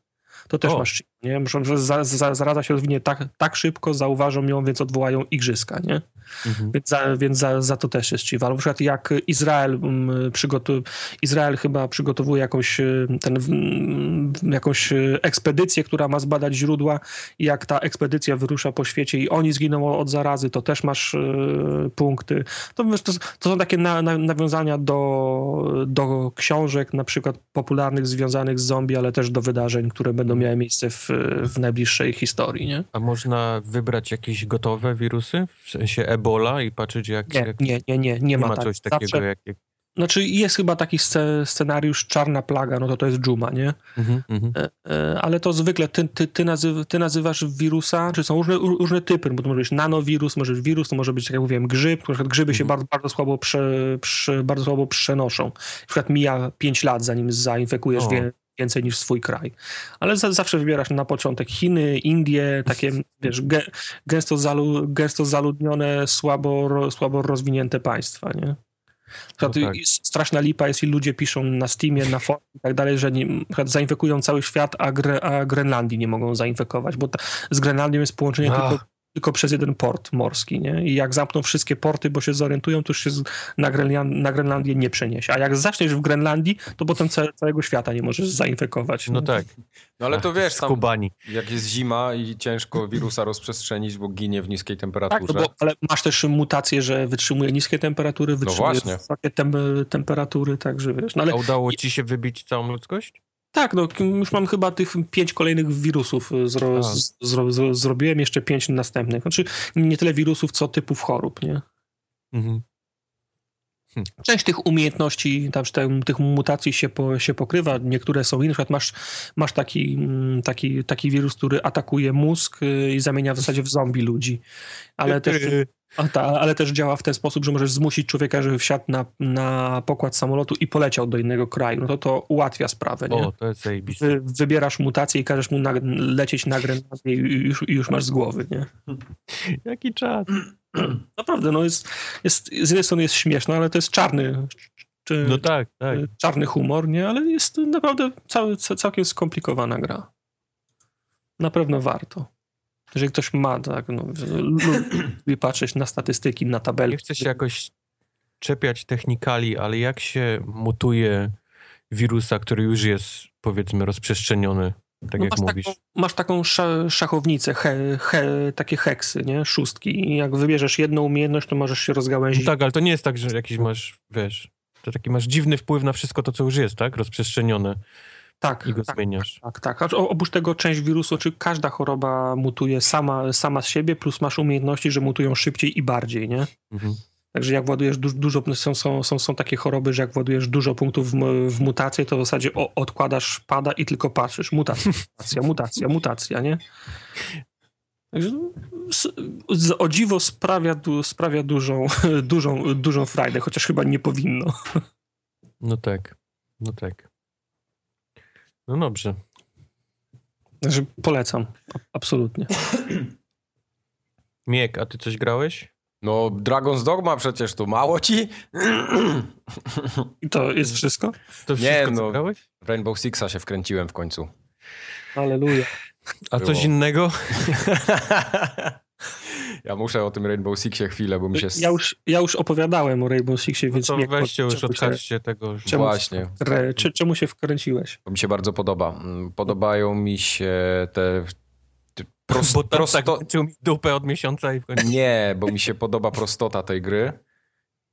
to też O. masz nie? Muszą, że za, za, zaraza się rozwinie tak, tak szybko, zauważą ją, więc odwołają igrzyska, nie? Mhm. Więc, za, więc za, za to też jest. Albo na przykład jak Izrael mm, przygotu... Izrael chyba przygotowuje jakąś, y, ten, mm, jakąś y, ekspedycję, która ma zbadać źródła i jak ta ekspedycja wyrusza po świecie i oni zginą od zarazy, to też masz y, punkty. To, to, to są takie na, na, nawiązania do, do książek, na przykład popularnych związanych z zombie, ale też do wydarzeń, które będą miały miejsce w, w najbliższej historii, nie? A można wybrać jakieś gotowe wirusy, w sensie Ebola i patrzeć jak... Nie, jak... nie, nie, nie, nie, ma, ma tak. czegoś takiego Zawsze, jak... jak... Znaczy jest chyba taki sce- scenariusz Czarna Plaga, no to to jest dżuma, nie? E, e, Ale to zwykle ty, ty, ty, nazyw, ty nazywasz wirusa, czy są różne, ró- różne typy, bo to może być nanowirus, może być wirus, to może być, jak mówiłem, grzyb, na przykład grzyby się Mhm. bardzo, bardzo, słabo prze, prze, bardzo słabo przenoszą. Na przykład mija 5 lat, zanim zainfekujesz O. wie, więcej niż swój kraj. Ale za, zawsze wybierasz na początek Chiny, Indie, takie, wiesz, gę, gęsto, zalu, gęsto zaludnione, słabo, ro, słabo rozwinięte państwa, nie? No tak. Straszna lipa jest i ludzie piszą na Steamie, na forum i tak dalej, że nie, zainfekują cały świat, a, Gre, a Grenlandii nie mogą zainfekować, bo ta, z Grenlandią jest połączenie tylko tylko przez jeden port morski, nie? I jak zamkną wszystkie porty, bo się zorientują, to już się na, Grenland, na Grenlandię nie przeniesie. A jak zaczniesz w Grenlandii, to potem całego świata nie możesz zainfekować. No tak. No ale to wiesz, tam, jak jest zima i ciężko wirusa rozprzestrzenić, bo ginie w niskiej temperaturze. Tak, no bo, ale masz też mutację, że wytrzymuje niskie temperatury, no wytrzymuje no wysokie tem temperatury, także wiesz. No ale... A udało ci się wybić całą ludzkość? Tak, no już mam chyba tych pięć kolejnych wirusów e, zro, zro, zro, zrobiłem, jeszcze pięć następnych. Znaczy nie tyle wirusów, co typów chorób, nie? Mhm. Hm. Część tych umiejętności, tam, tych mutacji się, po, się pokrywa, niektóre są inne. Na przykład masz, masz taki, mm, taki, taki wirus, który atakuje mózg e, i zamienia w zasadzie w zombie ludzi. Ale też, ta, ale też działa w ten sposób, że możesz zmusić człowieka, żeby wsiadł na, na pokład samolotu i poleciał do innego kraju. No to to ułatwia sprawę. Nie? O, to jest Wy, wybierasz mutację i każesz mu na, lecieć na Grenlandię i już, już masz z głowy. Nie? Jaki czas. Naprawdę, no jest, jest, z jednej strony jest śmieszne, ale to jest czarny, czy, no tak, tak. czarny humor, nie? Ale jest naprawdę cały, całkiem skomplikowana gra. Na pewno warto. Jeżeli ktoś ma, tak, no, lubi patrzeć na statystyki, na tabelki. Nie chcę się jakoś czepiać technikali, ale jak się mutuje wirusa, który już jest, powiedzmy, rozprzestrzeniony, tak no jak masz mówisz? Taką, masz taką szachownicę, he, he, takie heksy, nie? Szóstki i jak wybierzesz jedną umiejętność, to możesz się rozgałęzić. No tak, ale to nie jest tak, że jakiś masz, wiesz, to taki masz dziwny wpływ na wszystko to, co już jest, tak? Rozprzestrzenione. Tak, i go tak, zmieniasz. Tak, tak. tak. Oprócz tego część wirusu, czy każda choroba mutuje sama, sama z siebie, plus masz umiejętności, że mutują szybciej i bardziej, nie? Mhm. Także jak władujesz du dużo, są, są, są, są takie choroby, że jak władujesz dużo punktów w, w mutację, to w zasadzie o, odkładasz pada i tylko patrzysz. Mutacja, mutacja, mutacja, mutacja, nie? Także z, o dziwo sprawia, sprawia dużą, dużą, dużą frajdę, chociaż chyba nie powinno. No tak, no tak. No dobrze. Także polecam, absolutnie. Miek, a ty coś grałeś? No, Dragon's Dogma przecież tu mało ci? I to jest wszystko? To wszystko, Nie, no, grałeś? Rainbow Sixa się wkręciłem w końcu. Aleluja. A Było. coś innego? Ja muszę o tym Rainbow Sixie chwilę, bo mi się... Ja już, ja już opowiadałem o Rainbow Sixie, no więc... No to weźcie już, odkażcie tego. Czemu, Właśnie. Czy, czemu się wkręciłeś? Bo mi się bardzo podoba. Mm, podobają mi się te... Prost, bo tam prosto... tak mi dupę od miesiąca i w końcu... Nie, bo mi się podoba prostota tej gry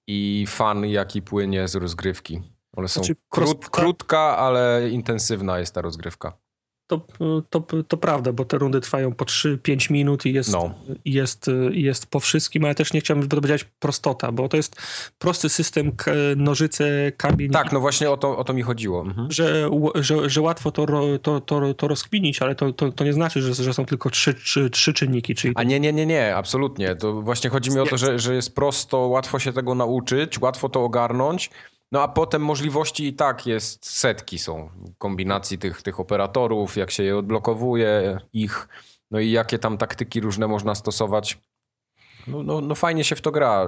i fan jaki płynie z rozgrywki. One są znaczy, krót, krótka, ale intensywna jest ta rozgrywka to, to, to prawda, bo te rundy trwają po 3-5 minut i jest, no. jest, jest po wszystkim, ale też nie chciałbym, powiedzieć prostota, bo to jest prosty system nożyce, kamień. Tak, no właśnie o to, o to mi chodziło. Mhm. Że, że, że łatwo to, to, to, to rozkminić, ale to, to, to nie znaczy, że, że są tylko trzy, trzy, trzy czynniki. Czyli... A nie, nie, nie, nie, absolutnie. To właśnie chodzi mi o to, że, że jest prosto, łatwo się tego nauczyć, łatwo to ogarnąć, no a potem możliwości i tak jest, setki są kombinacji tych, tych operatorów, jak się je odblokowuje, ich, no i jakie tam taktyki różne można stosować. No, no, no fajnie się w to gra.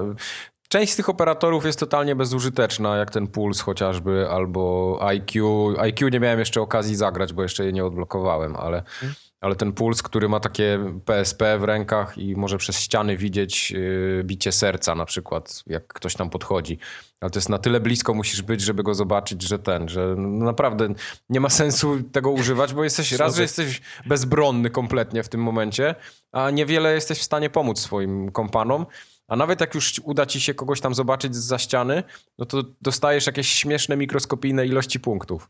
Część z tych operatorów jest totalnie bezużyteczna, jak ten Puls chociażby, albo IQ. IQ nie miałem jeszcze okazji zagrać, bo jeszcze je nie odblokowałem, ale... Hmm ale ten puls, który ma takie PSP w rękach i może przez ściany widzieć yy, bicie serca na przykład, jak ktoś tam podchodzi. Ale to jest na tyle blisko musisz być, żeby go zobaczyć, że ten, że naprawdę nie ma sensu tego używać, bo jesteś, raz, że jesteś bezbronny kompletnie w tym momencie, a niewiele jesteś w stanie pomóc swoim kompanom. A nawet jak już uda ci się kogoś tam zobaczyć za ściany, no to dostajesz jakieś śmieszne mikroskopijne ilości punktów.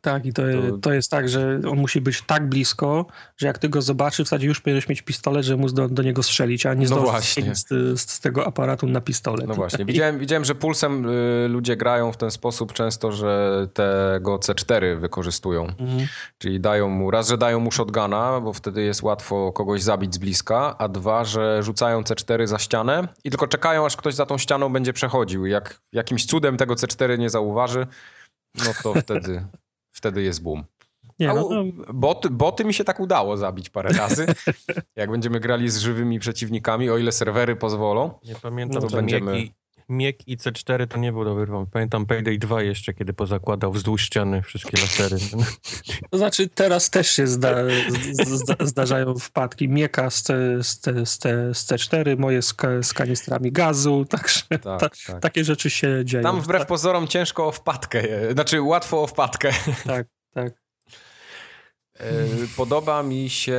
Tak, i to, to, to, jest tak, że on musi być tak blisko, że jak ty go zobaczysz, w zasadzie już powinieneś mieć pistolet, że móc do, do niego strzelić, a nie no właśnie. Z, z, z, tego aparatu na pistolet. No właśnie. Widziałem, widziałem że pulsem y, ludzie grają w ten sposób często, że tego C4 wykorzystują. Mhm. Czyli dają mu, raz, że dają mu shotguna, bo wtedy jest łatwo kogoś zabić z bliska, a dwa, że rzucają C4 za ścianę i tylko czekają, aż ktoś za tą ścianą będzie przechodził. Jak jakimś cudem tego C4 nie zauważy, no to wtedy wtedy jest boom. Nie, no, no, boty, boty mi się tak udało zabić parę razy. Jak będziemy grali z żywymi przeciwnikami, o ile serwery pozwolą. Nie pamiętam, to to będziemy- Miek, i, Miek i C4 to nie był dobry pomysł. Pamiętam Payday 2 jeszcze, kiedy pozakładał wzdłuż ściany wszystkie lasery. to znaczy teraz też się zda, z, z, zdarzają wpadki. Mieka z, C, z, z, z C4, moje z, z kanistrami gazu, także Tak, ta, tak. takie rzeczy się dzieją. Tam wbrew pozorom ciężko o wpadkę, znaczy łatwo o wpadkę. Tak, tak. E, Podoba mi się,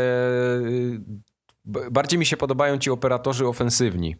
b- bardziej mi się podobają ci operatorzy ofensywni,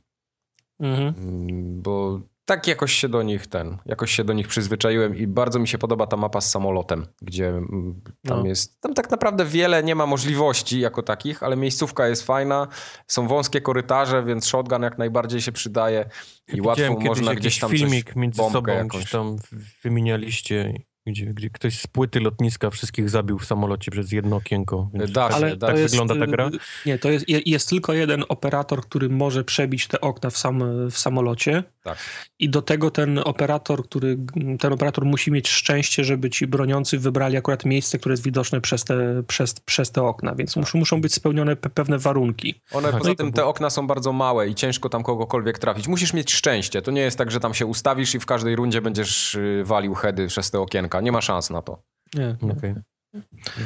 Mhm. Mm, bo tak jakoś się do nich ten, jakoś się do nich przyzwyczaiłem i bardzo mi się podoba ta mapa z samolotem, gdzie mm, tam No. jest, tam tak naprawdę wiele nie ma możliwości jako takich, ale miejscówka jest fajna, są wąskie korytarze, więc shotgun jak najbardziej się przydaje i łatwo Widziałem kiedyś można gdzieś tam filmik coś, między sobą jakąś. gdzieś tam wymienialiście, gdzie, gdzie ktoś z płyty lotniska wszystkich zabił w samolocie przez jedno okienko. Da się, Ale da tak jest, wygląda ta gra? y, Nie, to jest, je- jest tylko jeden operator, który może przebić te okna w, sam, w samolocie. Tak. I do tego ten operator, który, ten operator musi mieć szczęście, żeby ci broniący wybrali akurat miejsce, które jest widoczne przez te, przez, przez te okna, więc muszą, muszą być spełnione pe- pewne warunki. One Aha, poza tym te okna są bardzo małe i ciężko tam kogokolwiek trafić. Musisz mieć szczęście. To nie jest tak, że tam się ustawisz i w każdej rundzie będziesz y, walił heady przez te okienka. Nie ma szans na to. Nie. Okej.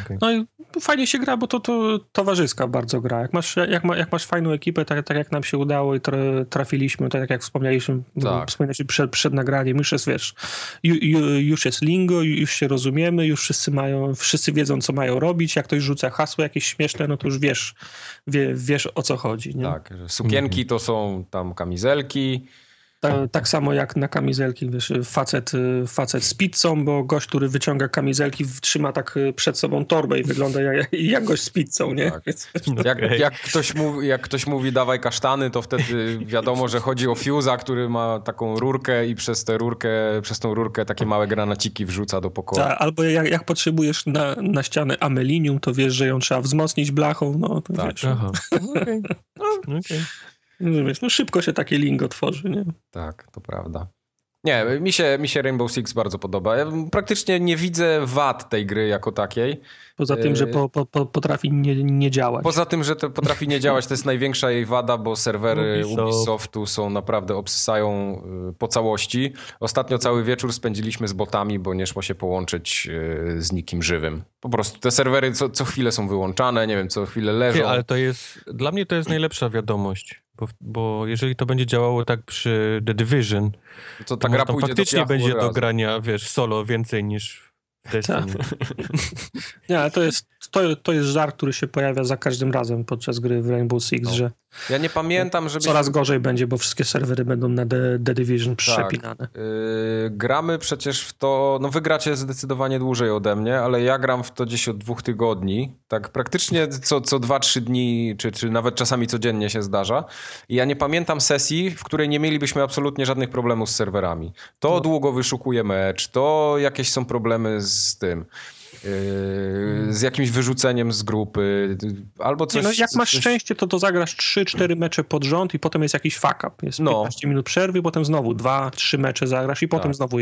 Okej. No i fajnie się gra, bo to, to towarzyska bardzo gra. Jak masz, jak, ma, jak masz fajną ekipę, tak, tak jak nam się udało i tra- trafiliśmy, tak jak wspomnieliśmy, Tak. wspomnieliśmy przed, przed nagraniem, już jest, wiesz, ju, ju, już jest lingo, już się rozumiemy, już wszyscy mają, wszyscy wiedzą, co mają robić. Jak ktoś rzuca hasło jakieś śmieszne, no to już wiesz, wie, wiesz o co chodzi. Nie? Tak, że sukienki to są tam kamizelki. Ta, tak samo jak na kamizelki, wiesz, facet, y, facet z pizzą, bo gość, który wyciąga kamizelki, trzyma tak y, przed sobą torbę i wygląda jak, jak gość z pizzą, nie? Tak. Więc- Jak, jak, ktoś mówi, jak ktoś mówi dawaj kasztany, to wtedy wiadomo, że chodzi o fuse'a, który ma taką rurkę i przez tę rurkę, przez tą rurkę takie małe granaciki wrzuca do pokoju. Tak, albo jak, jak potrzebujesz na, na ścianę amelinium, to wiesz, że ją trzeba wzmocnić blachą, no to Tak. wiesz, Aha. Okej. Okej. Że wiesz, no szybko się takie lingo tworzy, nie? Tak, to prawda. Nie, mi się, mi się Rainbow Six bardzo podoba. Ja praktycznie nie widzę wad tej gry jako takiej. Poza tym, że Yy. po, po, po, potrafi nie, nie działać. Poza tym, że to potrafi nie działać, to jest największa jej wada, bo serwery Ubisoft. Ubisoftu są naprawdę obsysają y, po całości. Ostatnio cały wieczór spędziliśmy z botami, bo nie szło się połączyć y, z nikim żywym. Po prostu te serwery co, co chwilę są wyłączane, nie wiem, co chwilę leżą. Ty, ale to jest, dla mnie to jest najlepsza wiadomość, bo, bo jeżeli to będzie działało tak przy The Division, to to ta może gra tam faktycznie do będzie do grania, wiesz, solo więcej niż w Destiny. Nie, ale to jest, to, to jest żart, który się pojawia za każdym razem podczas gry w Rainbow Six, No. że Ja nie pamiętam, żeby... coraz gorzej będzie, bo wszystkie serwery będą na The, The Division Tak. przepinane. Yy, gramy przecież w to, no wy gracie zdecydowanie dłużej ode mnie, ale ja gram w to gdzieś od dwóch tygodni, tak praktycznie co, co dwa, trzy dni, czy, czy nawet czasami codziennie się zdarza. I ja nie pamiętam sesji, w której nie mielibyśmy absolutnie żadnych problemów z serwerami. To No. długo wyszukuje mecz, to jakieś są problemy z tym, z jakimś wyrzuceniem z grupy, albo coś... Nie, no, jak masz coś- szczęście, to, to zagrasz 3-4 mecze pod rząd i potem jest jakiś fuck up. Jest No. 15 minut przerwy, potem znowu 2-3 mecze zagrasz i potem Tak. znowu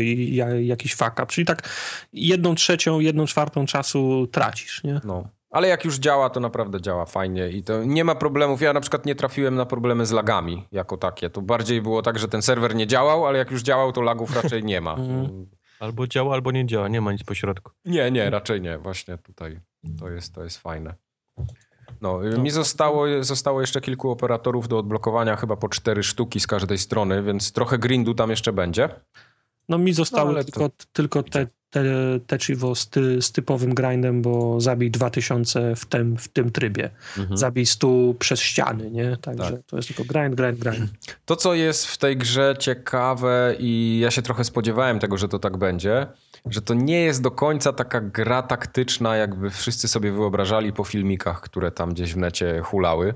jakiś fuck up. Czyli tak jedną trzecią, jedną czwartą czasu tracisz, nie? No. Ale jak już działa, to naprawdę działa fajnie i to nie ma problemów. Ja na przykład nie trafiłem na problemy z lagami jako takie. To bardziej było tak, że ten serwer nie działał, ale jak już działał, to lagów raczej nie ma. Albo działa, albo nie działa, nie ma nic pośrodku. Nie, nie, raczej nie. Właśnie tutaj to jest, to jest fajne. No, y, mi zostało, zostało jeszcze kilku operatorów do odblokowania, chyba po cztery sztuki z każdej strony, więc trochę grindu tam jeszcze będzie. No mi zostało No, ale to- tylko, tylko te, te, Techivo z, ty, z typowym grindem, bo zabij 2000 w tym, w tym trybie. Zabij 100 przez ściany, nie? Także Tak. to jest tylko grind, grind, grind. To, co jest w tej grze ciekawe i ja się trochę spodziewałem tego, że to tak będzie, że to nie jest do końca taka gra taktyczna, jakby wszyscy sobie wyobrażali po filmikach, które tam gdzieś w necie hulały.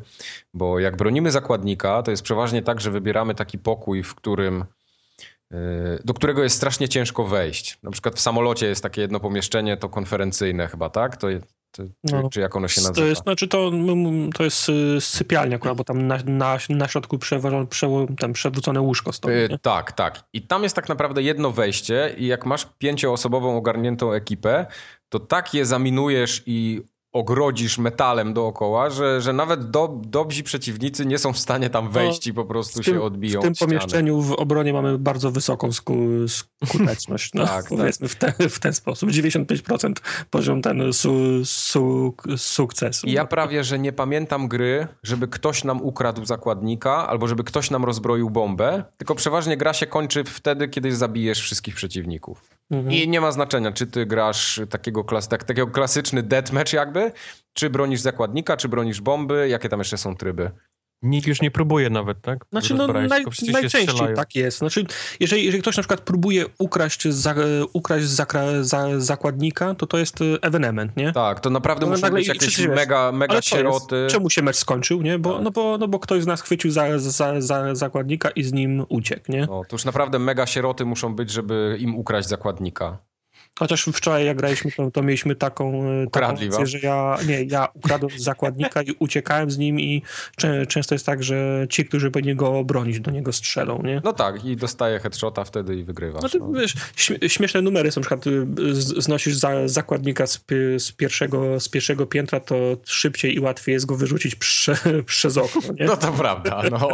Bo jak bronimy zakładnika, to jest przeważnie tak, że wybieramy taki pokój, w którym do którego jest strasznie ciężko wejść. Na przykład w samolocie jest takie jedno pomieszczenie, to konferencyjne chyba, tak? To, to no, czy, jak ono się nazywa? To jest, znaczy to, to jest y, sypialnia, bo tam na, na, na środku tam przewrócone łóżko stoi. Yy, tak, tak. I tam jest tak naprawdę jedno wejście i jak masz pięcioosobową ogarniętą ekipę, to tak je zaminujesz i ogrodzisz metalem dookoła, że, że nawet do, dobrzy przeciwnicy nie są w stanie tam wejść no, i po prostu tym, się odbiją. W tym pomieszczeniu w obronie mamy bardzo wysoką sku, skuteczność. No, tak, powiedzmy tak. W, ten, w ten sposób. 95% poziom ten su, su, sukcesu. Ja prawie, że nie pamiętam gry, żeby ktoś nam ukradł zakładnika albo żeby ktoś nam rozbroił bombę, tylko przeważnie gra się kończy wtedy, kiedy zabijesz wszystkich przeciwników. Mhm. I nie ma znaczenia, czy ty grasz takiego, klas, tak, takiego klasyczny deathmatch jakby, czy bronisz zakładnika, czy bronisz bomby, jakie tam jeszcze są tryby. Nikt już nie próbuje nawet, tak? Znaczy, no, naj, najczęściej tak jest. Znaczy, jeżeli, jeżeli ktoś na przykład próbuje ukraść, za, ukraść zakra, za, zakładnika, to to jest ewenement, nie? Tak, to naprawdę no, muszą być jakieś mega, mega sieroty. Czemu się mecz skończył, nie? Bo, tak. no, bo, no bo ktoś z nas chwycił za, za, za zakładnika i z nim uciekł, nie? No, to już naprawdę mega sieroty muszą być, żeby im ukraść zakładnika. Chociaż wczoraj jak graliśmy, to, to mieliśmy taką, e, taką akcję, że ja, nie, ja ukradłem zakładnika i uciekałem z nim i czę, często jest tak, że ci, którzy powinni go obronić, do niego strzelą, nie? No tak, i dostaje headshota wtedy i wygrywasz. No to, no. wiesz, śmieszne numery są, na przykład y, znosisz za, zakładnika z, z, pierwszego, z pierwszego piętra, to szybciej i łatwiej jest go wyrzucić prze, przez okno, nie? No to prawda, no.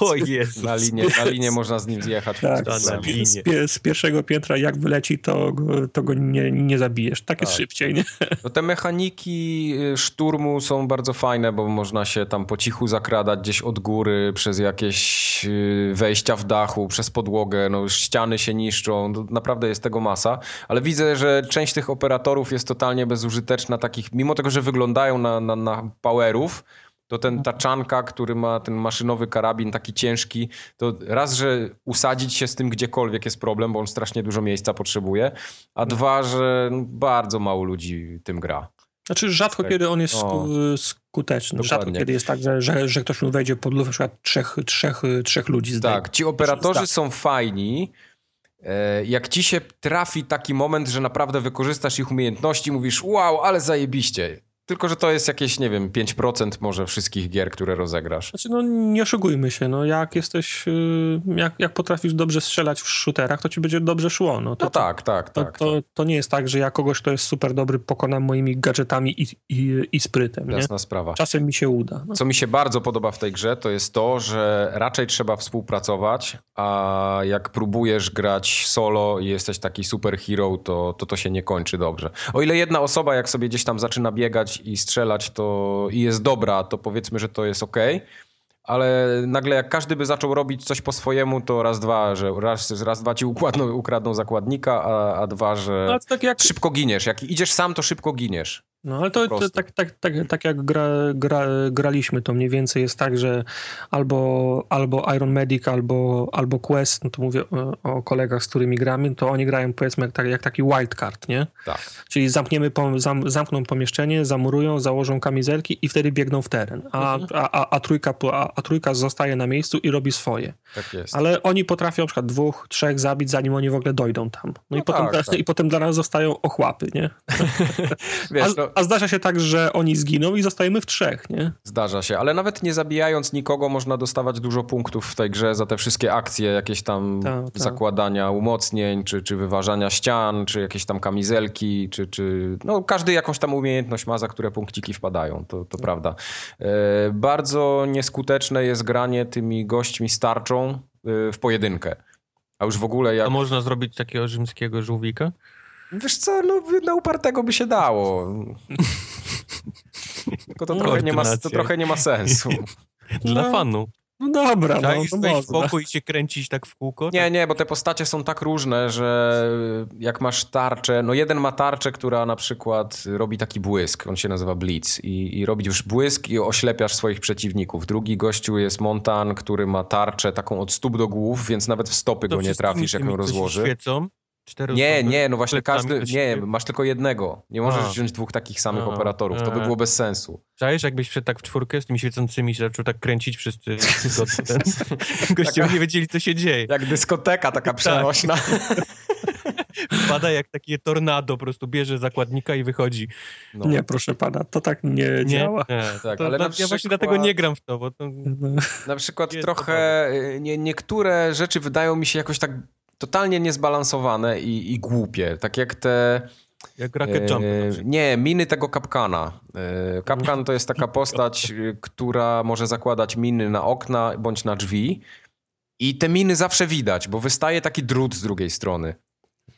o Jezus. Na linię, na linię można z nim zjechać. Tak, z, z, z, pierwszego piętra jak wyleci, to to go nie, nie zabijesz. Tak, tak jest szybciej, nie? No te mechaniki y, szturmu są bardzo fajne, bo można się tam po cichu zakradać gdzieś od góry, przez jakieś y, wejścia w dachu, przez podłogę, no ściany się niszczą, no, naprawdę jest tego masa, ale widzę, że część tych operatorów jest totalnie bezużyteczna, takich, mimo tego, że wyglądają na, na, na powerów, to ten taczanka, który ma ten maszynowy karabin taki ciężki, to raz, że usadzić się z tym gdziekolwiek jest problem, bo on strasznie dużo miejsca potrzebuje, a dwa, że bardzo mało ludzi tym gra. Znaczy rzadko tak. kiedy on jest sku, skuteczny. Dokładnie. Rzadko kiedy jest tak, że, że, że ktoś mu wejdzie pod lufę na przykład trzech, trzech, trzech ludzi. Tak, ci operatorzy są fajni, e, jak ci się trafi taki moment, że naprawdę wykorzystasz ich umiejętności, mówisz wow, ale zajebiście. Tylko, że to jest jakieś, nie wiem, 5% może wszystkich gier, które rozegrasz. Znaczy, no nie oszukujmy się, no jak jesteś, y, jak, jak potrafisz dobrze strzelać w shooterach, to ci będzie dobrze szło. No, to, no tak, tak, to, tak, to, to, nie jest tak, że ja kogoś, kto jest super dobry, pokonam moimi gadżetami i, i, i sprytem. Jasna nie? sprawa. Czasem mi się uda. No. Co mi się bardzo podoba w tej grze, to jest to, że raczej trzeba współpracować, a jak próbujesz grać solo i jesteś taki super hero, to, to to się nie kończy dobrze. O ile jedna osoba, jak sobie gdzieś tam zaczyna biegać i strzelać to i jest dobra, to powiedzmy, że to jest ok. Ale nagle jak każdy by zaczął robić coś po swojemu, to raz, dwa, że raz, raz dwa ci układną, ukradną zakładnika, a, a dwa, że no, tak jak... szybko giniesz. Jak idziesz sam, to szybko giniesz. No ale to, to tak, tak, tak, tak jak gra, gra, graliśmy, to mniej więcej jest tak, że albo, albo Iron Medic, albo, albo Quest, no to mówię o, o kolegach, z którymi gramy, to oni grają powiedzmy jak, jak taki wildcard, nie? Tak. Czyli zamkniemy, zam, zamkną pomieszczenie, zamurują, założą kamizelki i wtedy biegną w teren, a, mhm. a, a, a, trójka, a, a trójka zostaje na miejscu i robi swoje. Tak jest. Ale oni potrafią na przykład dwóch, trzech zabić, zanim oni w ogóle dojdą tam. No, no i, tak, potem, tak. i potem dla nas zostają ochłapy, nie? Wiesz, no a zdarza się tak, że oni zginą i zostajemy w trzech, nie? Zdarza się, ale nawet nie zabijając nikogo można dostawać dużo punktów w tej grze za te wszystkie akcje, jakieś tam ta, ta. zakładania umocnień, czy, czy wyważania ścian, czy jakieś tam kamizelki, czy, czy... No każdy jakąś tam umiejętność ma, za które punkciki wpadają, to, to prawda. E, bardzo nieskuteczne jest granie tymi gośćmi starczą e, w pojedynkę. A już w ogóle jak... A można zrobić takiego rzymskiego żółwika? Wiesz co, no na upartego by się dało. Tylko to, trochę nie, ma, to trochę nie ma sensu. Dla no. fanu. No dobra, no, to wejść w pokój i się kręcić tak w kółko? Nie, nie, bo te postacie są tak różne, że jak masz tarczę, no jeden ma tarczę, która na przykład robi taki błysk, on się nazywa Blitz i, i robisz błysk i oślepiasz swoich przeciwników. Drugi gościu jest Montan, który ma tarczę taką od stóp do głów, więc nawet w stopy to go nie trafisz, jak ją rozłoży. Świecą? Cztery Nie, osoby nie, no właśnie każdy, nie, masz tylko jednego. Nie możesz A. wziąć dwóch takich samych A, operatorów, to by było bez sensu. Czaisz, jakbyś wszedł tak w czwórkę z tymi świecącymi się zaczął tak kręcić wszyscy zgodnie ten. Nie wiedzieli, co się dzieje. Jak dyskoteka taka Tak. przenośna. Wpada jak takie tornado, po prostu bierze zakładnika i wychodzi. No. Nie, proszę pana, to tak nie, Nie, działa. nie. Tak, to, ale to, na ja właśnie przykład- dlatego nie gram w to, bo to... No. Na przykład trochę y, nie, niektóre rzeczy wydają mi się jakoś tak totalnie niezbalansowane i, i głupie. Tak jak te. Jak Rocket e, Jump. nie, miny tego kapkana. E, Kapkan to jest taka postać, y, która może zakładać miny na okna bądź na drzwi. I te miny zawsze widać, bo wystaje taki drut z drugiej strony.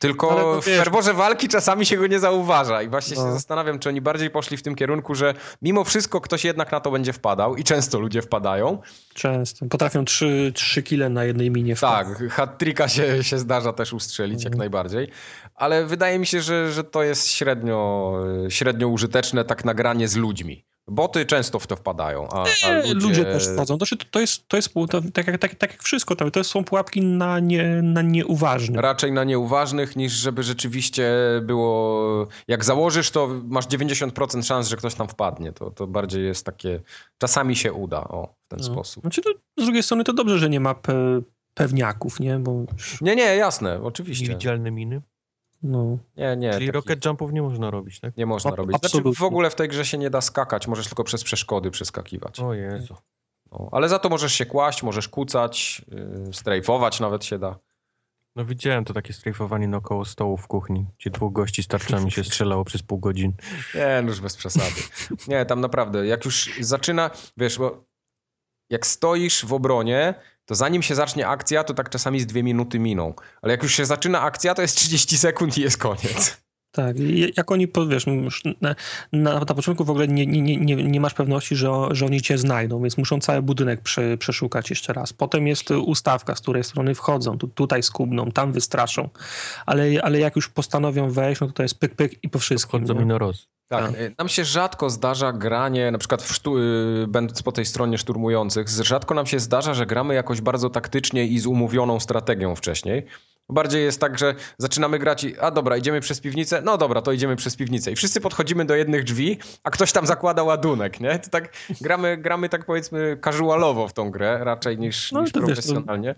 Tylko no w wiesz- ferworze walki czasami się go nie zauważa i właśnie się No. zastanawiam, czy oni bardziej poszli w tym kierunku, że mimo wszystko ktoś jednak na to będzie wpadał i często ludzie wpadają, Często. Potrafią trzy, trzy kile na jednej minie Tak, wpaść. hat-tricka się, się zdarza też ustrzelić jak Mhm. najbardziej, ale wydaje mi się, że, że to jest średnio, średnio użyteczne tak nagranie z ludźmi. Boty często w to wpadają, a, a Nie, ludzie... ludzie... też wchodzą. To, to, jest, to jest to, tak, jak, tak, tak jak wszystko, to, to są pułapki na, nie, na nieuważnych. Raczej na nieuważnych, niż żeby rzeczywiście było... Jak założysz, to masz 90% szans, że ktoś tam wpadnie. To, to bardziej jest takie... Czasami się uda, o, w ten No. sposób. Znaczy, to, z drugiej strony to dobrze, że nie ma pe, pewniaków, nie? Bo już, Nie, nie, jasne, oczywiście. Niewidzialne miny. No, Nie, nie. Czyli rocket jumpów nie można robić, tak? Nie można Ab- robić. Znaczy, absolutnie. w ogóle w tej grze się nie da skakać, możesz tylko przez przeszkody przeskakiwać. O Jezu. No, ale za to możesz się kłaść, możesz kucać, yy, strajfować nawet się da. No widziałem to takie strajfowanie naokoło stołu w kuchni, gdzie dwóch gości z tarczami się strzelało przez pół godziny. Nie, no już bez przesady. Nie, tam naprawdę, jak już zaczyna, wiesz, bo jak stoisz w obronie, to zanim się zacznie akcja, to tak czasami z dwie minuty miną. Ale jak już się zaczyna akcja, to jest 30 sekund i jest koniec. tak. I jak oni, wiesz, na, na, na początku w ogóle nie, nie, nie, nie, masz pewności, że, że oni cię znajdą, więc muszą cały budynek prze, przeszukać jeszcze raz. Potem jest ustawka, z której strony wchodzą, tu, tutaj skubną, tam wystraszą. Ale, ale jak już postanowią wejść, no to to jest pyk, pyk i po wszystkim. Wchodzą. Tak, Tak. y, nam się rzadko zdarza granie, na przykład sztu- y, będąc po tej stronie szturmujących, rzadko nam się zdarza, że gramy jakoś bardzo taktycznie i z umówioną strategią wcześniej. Bardziej jest tak, że zaczynamy grać i a dobra, idziemy przez piwnicę, no dobra, to idziemy przez piwnicę. I wszyscy podchodzimy do jednych drzwi, a ktoś tam zakłada ładunek, nie? To tak gramy, gramy tak powiedzmy casualowo w tą grę, raczej niż, No, niż wiesz, profesjonalnie.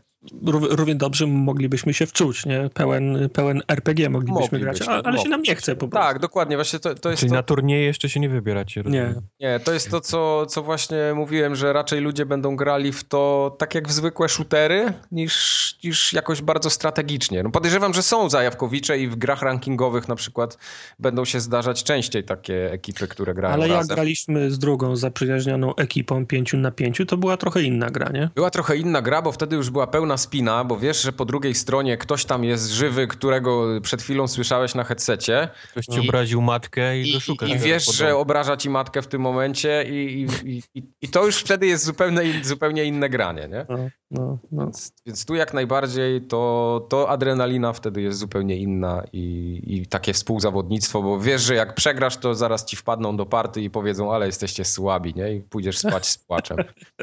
Rów- Równie dobrze moglibyśmy się wczuć, nie? Pełen, pełen RPG moglibyśmy, Moglibyśmy, grać, a, ale się nam nie chce po prostu. Tak, dokładnie, właśnie to, to jest Czyli to... na turnieje jeszcze się nie wybieracie. Nie. Nie, to jest to, co, co właśnie mówiłem, że raczej ludzie będą grali w to tak jak w zwykłe shootery, niż, niż jakoś bardzo strategicznie. No podejrzewam, że są zajawkowicze i w grach rankingowych na przykład będą się zdarzać częściej takie ekipy, które grają Ale jak razem. graliśmy z drugą zaprzyjaźnioną ekipą pięciu na pięciu, to była trochę inna gra, nie? Była trochę inna gra, bo wtedy już była pełna spina, bo wiesz, że po drugiej stronie ktoś tam jest żywy, którego przed chwilą słyszałeś na headsetie Ktoś ci I- obraził matkę i, i, go i, szukasz. i teraz wiesz, że obraża ci matkę w tym momencie i, i, i, i to już wtedy jest zupełnie, zupełnie inne granie, nie? No, no, no. Więc, więc tu jak najbardziej to, to adrenalina wtedy jest zupełnie inna i, i takie współzawodnictwo, bo wiesz, że jak przegrasz, to zaraz ci wpadną do party i powiedzą, ale jesteście słabi, nie? I pójdziesz spać z płaczem.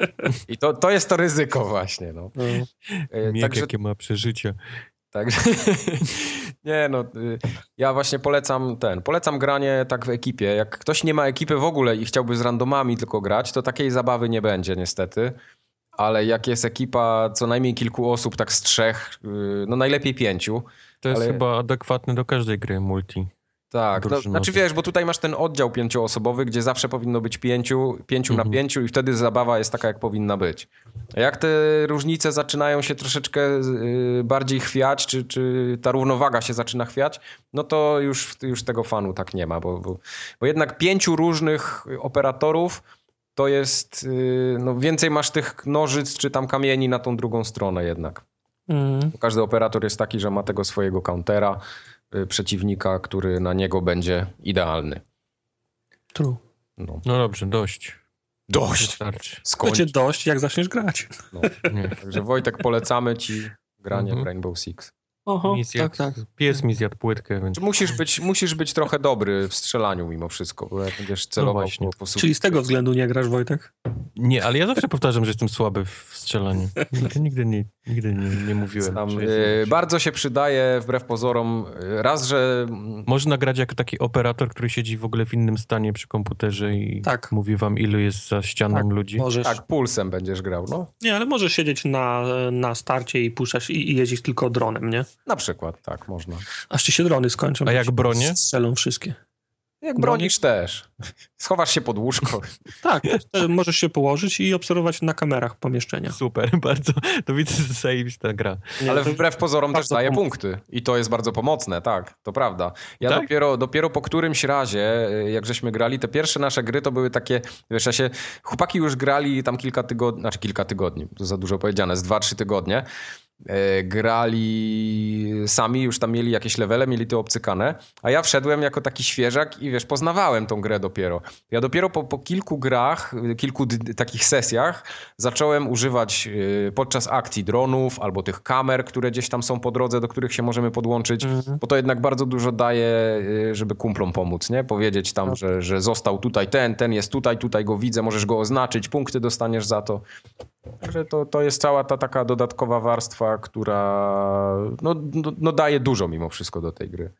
I to, to jest to ryzyko właśnie, no. no. E, Miek, Także, jakie ma przeżycia. także nie no, y, ja właśnie polecam ten, polecam granie tak w ekipie. Jak ktoś nie ma ekipy w ogóle i chciałby z randomami tylko grać, to takiej zabawy nie będzie niestety. Ale jak jest ekipa co najmniej kilku osób, tak z trzech, y, no najlepiej pięciu. To jest Ale- chyba adekwatne do każdej gry multi. Tak, no, znaczy wiesz, bo tutaj masz ten oddział pięcioosobowy, gdzie zawsze powinno być pięciu, pięciu Mhm. na pięciu i wtedy zabawa jest taka, jak powinna być. A jak te różnice zaczynają się troszeczkę y, bardziej chwiać, czy, czy ta równowaga się zaczyna chwiać, no to już, już tego fanu tak nie ma, bo, bo, bo jednak pięciu różnych operatorów to jest, y, no więcej masz tych nożyc, czy tam kamieni na tą drugą stronę jednak. Mm. Każdy operator jest taki, że ma tego swojego countera, y, przeciwnika, który na niego będzie idealny. True. No. No dobrze, dość. Dość! Wystarczy. Skończ. Będzie dość, jak zaczniesz grać. No. Także Wojtek, polecamy ci granie Mhm. w Rainbow Six. Oho, Mi zjadł, tak, tak. Pies mi zjadł płytkę, więc... Musisz być, musisz być trochę dobry w strzelaniu mimo wszystko, bo jak będziesz celował właśnie. po, po Czyli z tego względu nie grasz, Wojtek? Nie, ale ja zawsze powtarzam, że jestem słaby w strzelaniu. Nigdy, nigdy, nie, nigdy nie, nie mówiłem. Tam, jestem- bardzo się przydaje, wbrew pozorom, raz, że Można grać jako taki operator, który siedzi w ogóle w innym stanie przy komputerze i Tak. mówi wam, ilu jest za ścianą Tak, ludzi. Możesz. tak, pulsem będziesz grał, no. Nie, ale możesz siedzieć na, na starcie i puszczać i, i jeździć tylko dronem, nie? Na przykład, tak, można. Aż ci się drony skończą. A to jak bronie? Strzelą wszystkie. Jak Broni- bronisz też. Schowasz się pod łóżko. Tak, możesz się położyć i obserwować na kamerach pomieszczenia. Super, bardzo. To widzę, że zajebista gra. Nie, Ale wbrew pozorom też daje pom- punkty. I to jest bardzo pomocne, tak, to prawda. Ja Tak? dopiero, dopiero po którymś razie, y, jak żeśmy grali, te pierwsze nasze gry to były takie, wiesz, ja się, chłopaki już grali tam kilka tygodni, znaczy kilka tygodni, to za dużo powiedziane, z dwa, trzy tygodnie. E, grali sami, już tam mieli jakieś levele, mieli to obcykane, a ja wszedłem jako taki świeżak i wiesz, poznawałem tą grę dopiero. Ja dopiero po, po kilku grach, kilku takich sesjach zacząłem używać y, podczas akcji dronów albo tych kamer, które gdzieś tam są po drodze, do których się możemy podłączyć, Mhm. bo to jednak bardzo dużo daje, y, żeby kumplom pomóc, nie? Powiedzieć tam, Tak. że, że został tutaj ten, ten jest tutaj, tutaj go widzę, możesz go oznaczyć, punkty dostaniesz za to. Także to, to jest cała ta taka dodatkowa warstwa, która no, no, no daje dużo mimo wszystko do tej gry.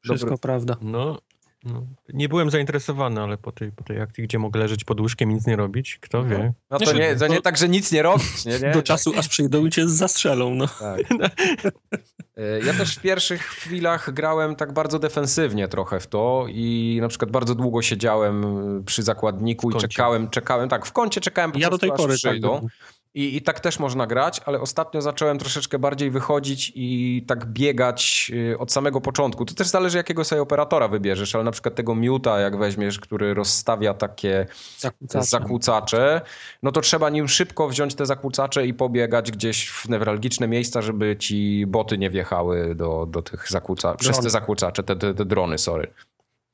Wszystko Dobry- prawda. No, no, nie byłem zainteresowany, ale po tej, po tej akcji, gdzie mogę leżeć pod łóżkiem i nic nie robić, kto wie. No to nie, to nie tak, że nic nie robić, nie? nie? Do czasu, aż przyjdą i cię zastrzelą, no. Tak. E, Ja też w pierwszych chwilach grałem tak bardzo defensywnie trochę w to i na przykład bardzo długo siedziałem przy zakładniku i czekałem, czekałem, tak, w kącie czekałem po Ja do prostu tej aż pory tak przyjdą. byłem. I, I tak też można grać, ale ostatnio zacząłem troszeczkę bardziej wychodzić i tak biegać y, od samego początku. To też zależy, jakiego sobie operatora wybierzesz, ale na przykład tego miuta, jak weźmiesz, który rozstawia takie Zakłócacze. zakłócacze, no to trzeba nim szybko wziąć te zakłócacze i pobiegać gdzieś w newralgiczne miejsca, żeby ci boty nie wjechały do, do tych zakłócaczy, przez te zakłócacze, te, te, te drony, sorry.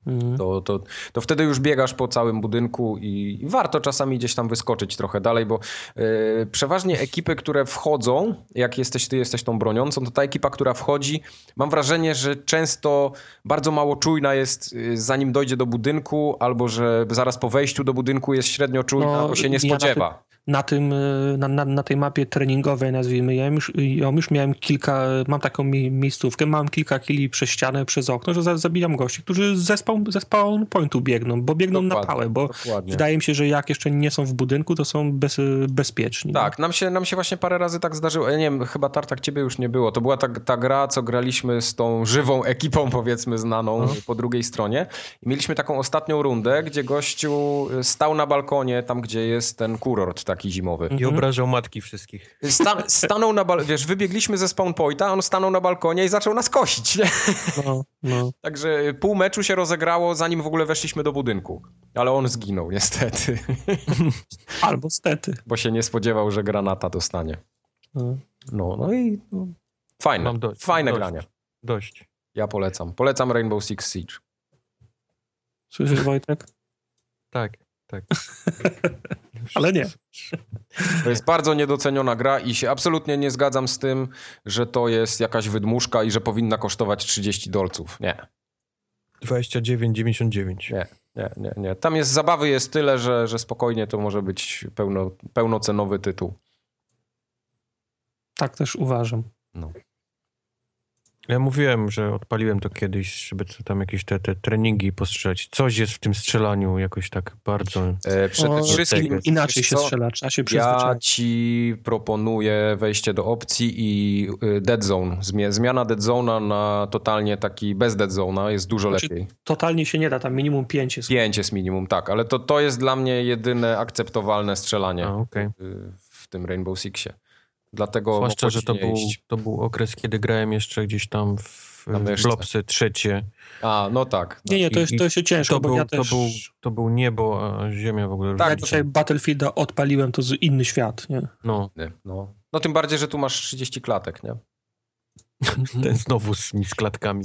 Mhm. To, to, to wtedy już biegasz po całym budynku i warto czasami gdzieś tam wyskoczyć trochę dalej, bo e, przeważnie ekipy, które wchodzą, jak jesteś, ty jesteś tą broniącą, to ta ekipa, która wchodzi, mam wrażenie, że często bardzo mało czujna jest, e, zanim dojdzie do budynku, albo że zaraz po wejściu do budynku jest średnio czujna, No, bo się nie ja na. Na tym, y, na, na, na tej mapie treningowej, nazwijmy, ja już, już miałem kilka, mam taką mi, miejscówkę, mam kilka kili przez ścianę, przez okno, że za- zabijam gości, którzy ze spawn, ze spawn pointu biegną, bo biegną na Dokładnie, pałę, bo Dokładnie. wydaje mi się, że jak jeszcze nie są w budynku, to są bez, bezpieczni. Tak, nam się, nam się właśnie parę razy tak zdarzyło. Ja nie wiem, chyba Tartak ciebie już nie było. To była ta, ta gra, co graliśmy z tą żywą ekipą, powiedzmy, znaną No. po drugiej stronie. I mieliśmy taką ostatnią rundę, gdzie gościu stał na balkonie, tam gdzie jest ten kurort taki zimowy. I Mhm. obrażał matki wszystkich. Sta, stanął na bal- wiesz, wybiegliśmy ze spawn pointa, on stanął na balkonie i zaczął nas kosić, nie? No, no. Także pół meczu się rozegrało, zanim w ogóle weszliśmy do budynku. Ale on zginął, niestety, Albo stety. bo się nie spodziewał, że granata dostanie. No. No, no i no, fajne, Mam dość. fajne dość, granie. Dość. Ja polecam. Polecam Rainbow Six Siege. Słyszysz, Wojtek? Tak, tak. Ale nie. To jest bardzo niedoceniona gra i się absolutnie nie zgadzam z tym, że to jest jakaś wydmuszka i że powinna kosztować 30 dolców. Nie, 29,99. nie, nie, nie, nie. Tam jest zabawy jest tyle, że, że spokojnie to może być pełno, pełnocenowy tytuł. Tak też uważam. Ja mówiłem, że odpaliłem to kiedyś, żeby co tam jakieś te, te treningi postrzelać. Coś jest w tym strzelaniu jakoś tak bardzo... E, przede O, wszystkim tego. Inaczej wiesz się strzela, trzeba się Ja ci proponuję wejście do opcji i y, Dead Zone. Zmiana Dead Zone'a na totalnie taki bez Dead Zone'a jest dużo Znaczy, lepiej. Totalnie się nie da, tam minimum 5 jest. Pięć jest minimum, tak, ale to, to jest dla mnie jedyne akceptowalne strzelanie A, okej. y, w tym Rainbow Sixie. Dlatego Zwłaszcza, że to nie był, iść. to był okres, kiedy grałem jeszcze gdzieś tam w, w. Blobsy trzecie. A, no tak. Nie, nie, to jest, to jest ciężko, To bo był, ja to, też... był, to był niebo, a ziemia w ogóle. Tak, dzisiaj Battlefielda odpaliłem, to z inny świat, nie? No, No. no tym bardziej, że tu masz 30 klatek, nie? ten znowu z, z klatkami.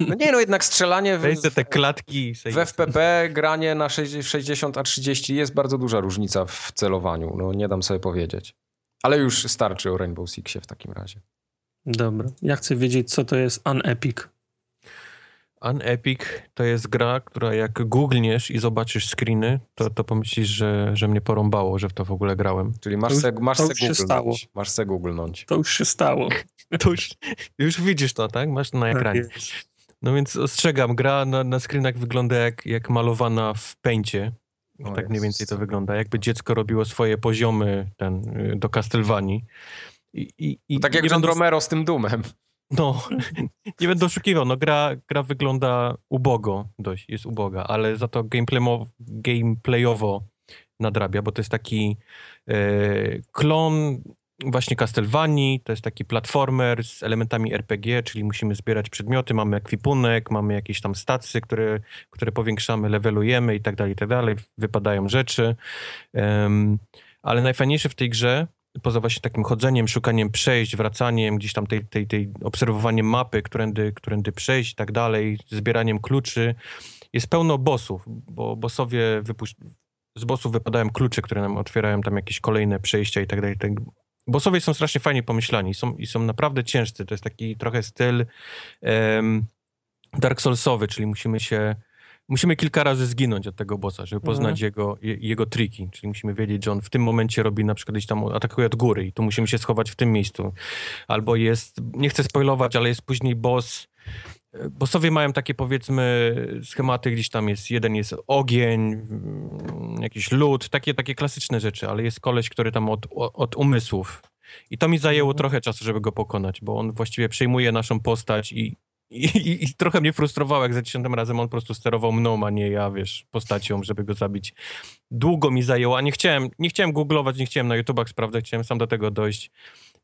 No nie, no jednak strzelanie w, Weź te klatki w FPP, granie na 60 a 30 jest bardzo duża różnica w celowaniu. No nie dam sobie powiedzieć. Ale już starczy o Rainbow Sixie w takim razie. Dobra. Ja chcę wiedzieć, co to jest Unepic. Unepic to jest gra, która jak googniesz i zobaczysz screeny, to, to pomyślisz, że, że mnie porąbało, że w to w ogóle grałem. Czyli masz se, masz to se już się stało. googlnąć. Masz se googlnąć. To już się stało. To już, już widzisz to, tak? Masz to na ekranie. Tak jest. No więc ostrzegam, gra na, na screenach wygląda jak, jak malowana w pęcie. O tak mniej więcej to wygląda. Jakby dziecko robiło swoje poziomy ten, y, do Castlevanii. I, i, i Tak jak John będę- Romero z tym Dumem. No, nie będę oszukiwał, no gra, gra wygląda ubogo dość, jest uboga, ale za to gameplayowo, gameplayowo nadrabia, bo to jest taki e, klon właśnie Castlevanii, to jest taki platformer z elementami RPG, czyli musimy zbierać przedmioty, mamy ekwipunek, mamy jakieś tam stacje, które, które powiększamy, levelujemy i tak dalej, i tak dalej, wypadają rzeczy. Em, ale najfajniejsze w tej grze, poza właśnie takim chodzeniem, szukaniem przejść, wracaniem, gdzieś tam tej, tej, tej obserwowaniem mapy, którędy, którędy przejść i tak dalej, zbieraniem kluczy, jest pełno bossów, bo bossowie wypusz- z bossów wypadają klucze, które nam otwierają tam jakieś kolejne przejścia i tak dalej. Bossowie są strasznie fajnie pomyślani są, i są naprawdę ciężcy. To jest taki trochę styl em, Dark Soulsowy, czyli musimy się musimy kilka razy zginąć od tego bossa, żeby poznać jego, je, jego triki. Czyli musimy wiedzieć, że on w tym momencie robi na przykład gdzieś tam atakuje od góry i tu musimy się schować w tym miejscu. Albo jest, nie chcę spoilować, ale jest później boss. Bossowie mają takie powiedzmy schematy, gdzieś tam jest, jeden jest ogień, mm, jakiś lód, takie, takie klasyczne rzeczy, ale jest koleś, który tam od, od umysłów. I to mi zajęło Mhm. trochę czasu, żeby go pokonać, bo on właściwie przejmuje naszą postać i, i, i, i trochę mnie frustrowało, jak za dziesiątym razem on po prostu sterował mną, a nie ja, wiesz, postacią, żeby go zabić. Długo mi zajęło, a nie chciałem, nie chciałem googlować, nie chciałem na YouTubach sprawdzać, chciałem sam do tego dojść.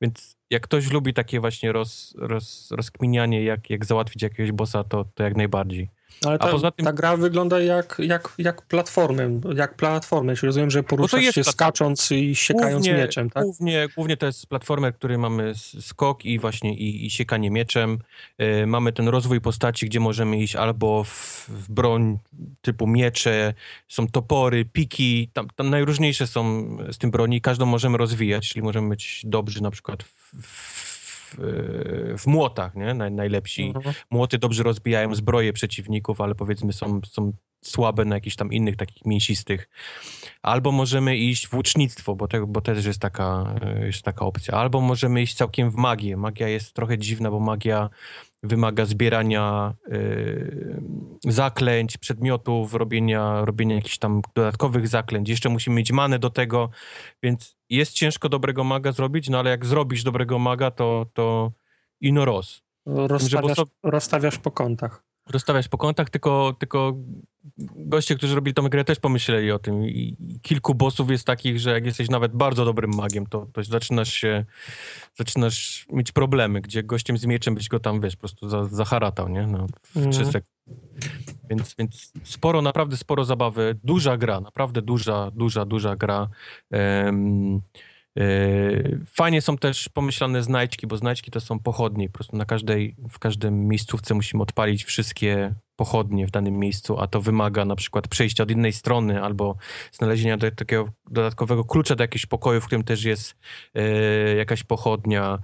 Więc jak ktoś lubi takie właśnie roz, roz, rozkminianie, jak, jak załatwić jakiegoś bossa, to, to jak najbardziej. Ale A ta, poza tym- ta gra wygląda jak, jak, jak platformę, jak platformę. Czyli rozumiem, że poruszasz jest się platforma. skacząc i siekając mieczem, tak? Głównie, głównie to jest platformer, który mamy skok i właśnie i, i siekanie mieczem. E, mamy ten rozwój postaci, gdzie możemy iść albo w, w broń typu miecze, są topory, piki, tam, tam najróżniejsze są z tym broni. Każdą możemy rozwijać, czyli możemy być dobrzy na przykład w, w, w młotach, nie? Naj, najlepsi. Mhm. Młoty dobrze rozbijają zbroje przeciwników, ale powiedzmy są, są słabe na jakichś tam innych takich mięsistych. Albo możemy iść w łucznictwo, bo, te, bo też jest taka, e, jest taka opcja. Albo możemy iść całkiem w magię. Magia jest trochę dziwna, bo magia wymaga zbierania e, zaklęć, przedmiotów, robienia, robienia jakichś tam dodatkowych zaklęć. Jeszcze musimy mieć manę do tego, więc jest ciężko dobrego maga zrobić, no ale jak zrobisz dobrego maga, to, to ino roz. Rozstawiasz, bosso- rozstawiasz po kątach. Rozstawiać po kątach, tylko, tylko goście, którzy robili tą grę też pomyśleli o tym i kilku bossów jest takich, że jak jesteś nawet bardzo dobrym magiem, to, to zaczynasz się, zaczynasz mieć problemy, gdzie gościem z mieczem byś go tam, wiesz, po prostu za, zaharatał, nie? No, w Mhm. trzy sekundy. Więc, więc sporo, naprawdę sporo zabawy. Duża gra, naprawdę duża, duża, duża gra. E, Fajnie są też pomyślane znajdźki, bo znajdźki to są pochodnie. Po prostu na każdej, w każdym miejscówce musimy odpalić wszystkie pochodnie w danym miejscu, a to wymaga na przykład przejścia od innej strony albo znalezienia do, takiego dodatkowego klucza do jakiegoś pokoju, w którym też jest e, jakaś pochodnia.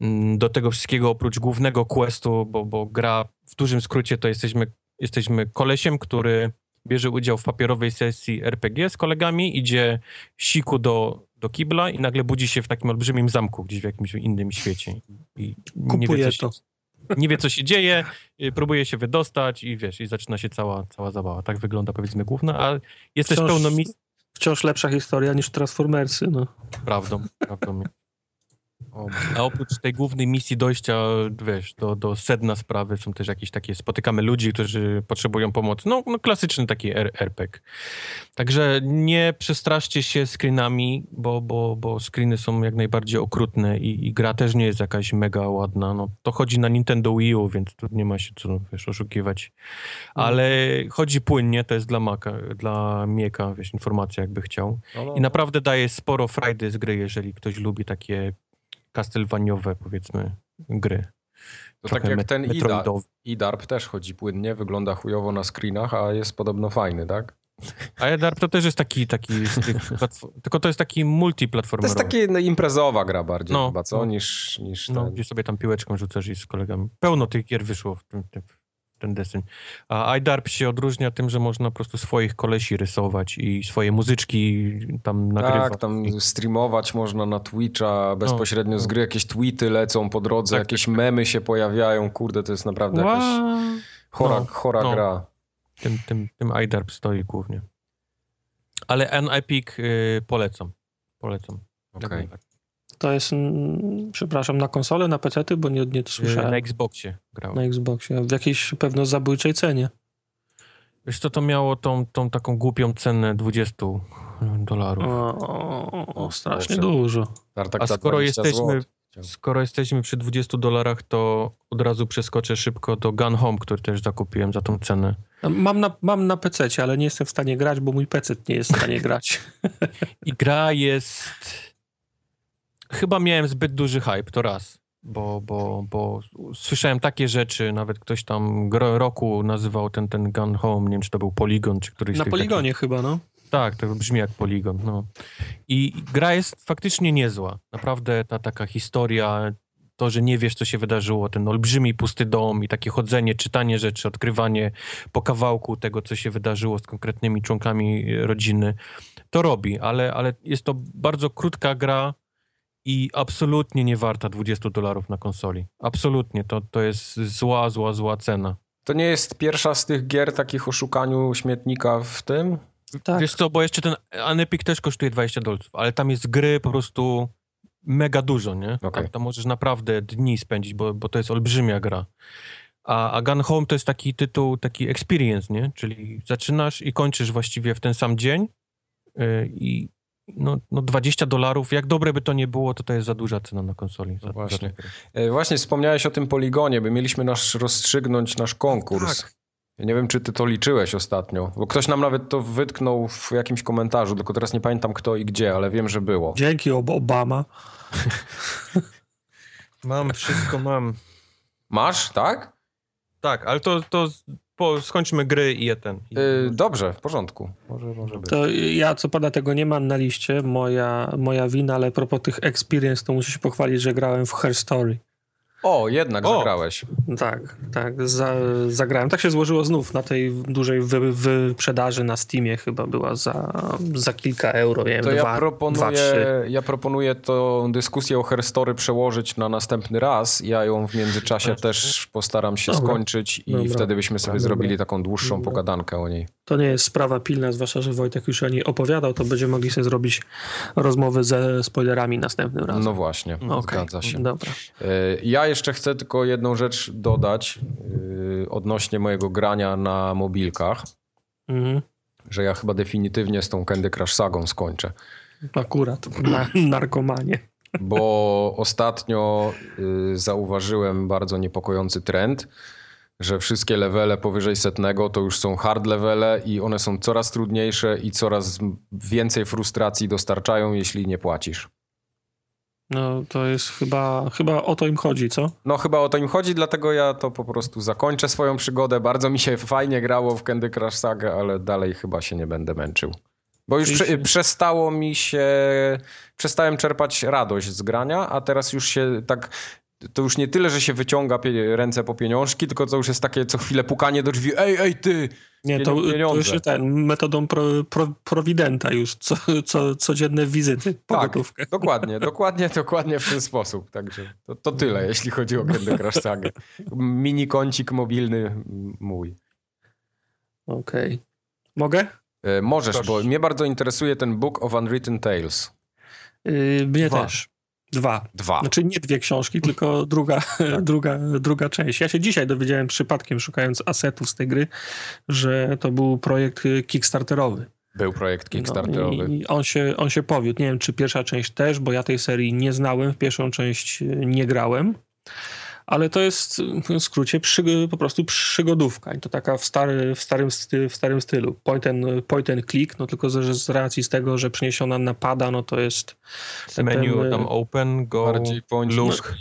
Mm, Do tego wszystkiego oprócz głównego questu, bo, bo gra w dużym skrócie to jesteśmy, jesteśmy kolesiem, który bierze udział w papierowej sesji RPG z kolegami, idzie siku do, do kibla i nagle budzi się w takim olbrzymim zamku gdzieś w jakimś innym świecie. I nie wie, co to. się, nie wie, co się dzieje, y, próbuje się wydostać i wiesz, i zaczyna się cała, cała zabawa. Tak wygląda powiedzmy główna, a jest też Wciąż- pełno. Wciąż lepsza historia niż Transformersy, no. Prawdą, prawdą. A oprócz tej głównej misji dojścia, wiesz, do, do sedna sprawy są też jakieś takie, spotykamy ludzi, którzy potrzebują pomocy. No, no klasyczny taki RPG. Także nie przestraszcie się screenami, bo, bo, bo screeny są jak najbardziej okrutne i, i gra też nie jest jakaś mega ładna. No, to chodzi na Nintendo Wii U, więc tu nie ma się co, wiesz, oszukiwać. Ale chodzi płynnie, to jest dla Maka, dla Mieka, wiesz, informacja jakby chciał. No, no, I naprawdę daje sporo frajdy z gry, jeżeli ktoś lubi takie castlevaniowne, powiedzmy, gry. To Trochę tak jak met- ten Ida. IDARP też chodzi płynnie, wygląda chujowo na screenach, a jest podobno fajny, tak? A Edarp to też jest taki, taki platform, tylko to jest taki To multiplatformowy. jest taka no, imprezowa gra bardziej No, chyba, co? no. Niż, niż No, ten. gdzie sobie tam piłeczką rzucasz i z kolegami. Pełno tych gier wyszło w tym, tym, ten deseń. A iDarp się odróżnia tym, że można po prostu swoich kolesi rysować i swoje muzyczki tam nagrywać. Tak, tam streamować można na Twitcha bezpośrednio z no. gry, jakieś tweety lecą po drodze, Tak, jakieś memy się pojawiają, kurde, to jest naprawdę jakaś chora, No, chora no. gra. Tym, tym, tym iDarp stoi głównie. Ale N-Epic y, polecam. Polecam. Okej. To jest, mm, przepraszam, na konsolę, na PC, bo nie, nie Y, słyszałem. Na Xboxie grałem. Na Xboxie, w jakiejś pewno zabójczej cenie. Wiesz co, to miało tą, tą taką głupią cenę 20 dolarów. O, o, o, strasznie Boże. dużo. A skoro 20 jesteśmy, skoro jesteśmy przy 20 dolarach, to od razu przeskoczę szybko do Gun Home, który też zakupiłem za tą cenę. Mam na, mam na PC, ale nie jestem w stanie grać, bo mój PC nie jest w stanie grać. I gra jest... Chyba miałem zbyt duży hype, to raz. Bo, bo, bo słyszałem takie rzeczy, nawet ktoś tam roku nazywał ten, ten Gun Home, nie wiem czy to był Polygon, czy któryś Na poligonie chyba, no. Tak, to brzmi jak poligon. No. I gra jest faktycznie niezła. Naprawdę ta taka historia, to, że nie wiesz, co się wydarzyło, ten olbrzymi pusty dom i takie chodzenie, czytanie rzeczy, odkrywanie po kawałku tego, co się wydarzyło z konkretnymi członkami rodziny, to robi, ale, ale jest to bardzo krótka gra i absolutnie nie warta 20 dolarów na konsoli. Absolutnie. To, to jest zła, zła, zła cena. To nie jest pierwsza z tych gier takich o szukaniu śmietnika w tym? Tak. Wiesz co, bo jeszcze ten Anepic też kosztuje 20 dolców, ale tam jest gry po prostu mega dużo, nie? Okej. Tam, tam możesz naprawdę dni spędzić, bo, bo to jest olbrzymia gra. A, a Gun Home to jest taki tytuł, taki experience, nie? Czyli zaczynasz i kończysz właściwie w ten sam dzień yy, i no, no 20 dolarów, jak dobre by to nie było, to to jest za duża cena na konsoli. No właśnie. E, Właśnie wspomniałeś o tym poligonie, by mieliśmy nasz rozstrzygnąć nasz konkurs. Tak. Ja nie wiem, czy ty to liczyłeś ostatnio, bo ktoś nam nawet to wytknął w jakimś komentarzu, tylko teraz nie pamiętam kto i gdzie, ale wiem, że było. Dzięki Ob- Obama. Mam, wszystko mam. Masz, tak? Tak, ale to, to po, skończmy gry i je ten. I, Y, dobrze, w porządku. Może, może być. To ja co pada tego nie mam na liście, moja, moja wina, ale a propos tych experience, to muszę się pochwalić, że grałem w Her Story. O, jednak O! zagrałeś. Tak, tak, za, zagrałem. Tak się złożyło znów na tej dużej wy, wyprzedaży na Steamie chyba była za, za kilka euro, nie wiem, To dwa, ja dwa, proponuję, trzy. ja proponuję tą dyskusję o Herstory przełożyć na następny raz. Ja ją w międzyczasie też postaram się Dobra. skończyć i Dobra. wtedy byśmy sobie Dobra. zrobili taką dłuższą Dobra. pogadankę o niej. To nie jest sprawa pilna, zwłaszcza, że Wojtek już o niej opowiadał, to będziemy mogli sobie zrobić rozmowy ze spoilerami następnym razem. No właśnie, Okej, zgadza się. Dobra. E, Ja jeszcze chcę tylko jedną rzecz dodać e, odnośnie mojego grania na mobilkach, Mhm. że ja chyba definitywnie z tą Candy Crush sagą skończę. Akurat, na, narkomanie. Bo ostatnio y, zauważyłem bardzo niepokojący trend, że wszystkie levele powyżej setnego to już są hard levele i one są coraz trudniejsze i coraz więcej frustracji dostarczają, jeśli nie płacisz. No to jest chyba, chyba o to im chodzi, co? No chyba o to im chodzi, dlatego ja to po prostu zakończę swoją przygodę. Bardzo mi się fajnie grało w Candy Crush Saga, ale dalej chyba się nie będę męczył. Bo już prze, przestało mi się... Przestałem czerpać radość z grania, a teraz już się tak... To już nie tyle, że się wyciąga ręce po pieniążki, tylko to już jest takie co chwilę pukanie do drzwi. Ej, ej, ty! Nie, to, to już ten, metodą pro, pro, prowidenta już, co, co, codzienne wizyty po Tak, gotówkę. dokładnie, dokładnie, dokładnie w ten sposób. Także to, to tyle, jeśli chodzi o Candy Crush Saga. Mini kącik mobilny mój. Okej. Mogę? E, Możesz, Proszę. bo mnie bardzo interesuje ten Book of Unwritten Tales. Yy, mnie Dwa. też. Dwa. Dwa. Znaczy nie dwie książki, tylko druga, druga, druga część. Ja się dzisiaj dowiedziałem przypadkiem, szukając asetów z tej gry, że to był projekt y, kickstarterowy. Był projekt No, Kickstarterowy. I on się, on się powiódł. Nie wiem, czy pierwsza część też, bo ja tej serii nie znałem, w pierwszą część y, nie grałem. Ale to jest w skrócie przy, po prostu przygodówka. I to taka w, stary, w, starym, sty, w starym stylu. Point and, point and click, no tylko że z racji z tego, że przeniesiona na pada, no to jest Z menu ten, tam open, go, Bardziej point look.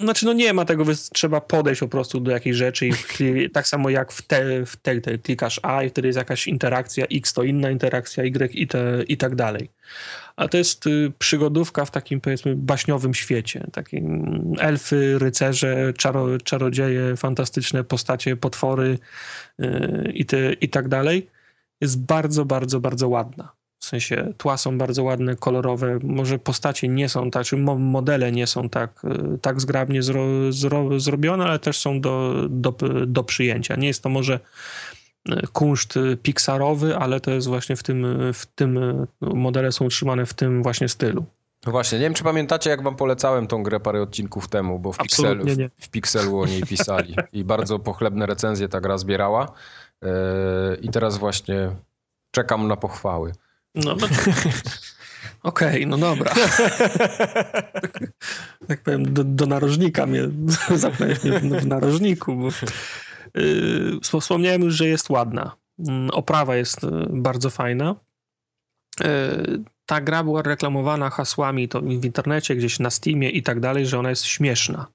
Znaczy, no nie ma tego, trzeba podejść po prostu do jakiejś rzeczy i tak samo jak w, te, w Telltale klikasz A i wtedy jest jakaś interakcja, X to inna interakcja, Y i, te, i tak dalej. A to jest y, przygodówka w takim powiedzmy baśniowym świecie. Takim elfy, rycerze, czaro, czarodzieje, fantastyczne postacie, potwory y, i, te, i tak dalej. Jest bardzo, bardzo, bardzo ładna. W sensie tła są bardzo ładne, kolorowe. Może postacie nie są tak, czy mo- modele nie są tak, y, tak zgrabnie zro, zro, zrobione, ale też są do, do, do przyjęcia. Nie jest to może y, kunszt y, pixarowy, ale to jest właśnie w tym, w tym modele są utrzymane w tym właśnie stylu. No właśnie, nie wiem, czy pamiętacie, jak wam polecałem tą grę parę odcinków temu, bo w Pixelu, nie. w, w Pixelu o niej pisali i bardzo pochlebne recenzje ta gra zbierała. Yy, I teraz właśnie czekam na pochwały. No, no Okej, no dobra. tak powiem, do, do narożnika mnie zapnąłeś mnie w, w narożniku, bo yy, wsp- wspomniałem już, że jest ładna. Mm, Oprawa jest y, bardzo fajna. Yy, ta gra była reklamowana hasłami to w internecie, gdzieś na Steamie i tak dalej, że ona jest śmieszna.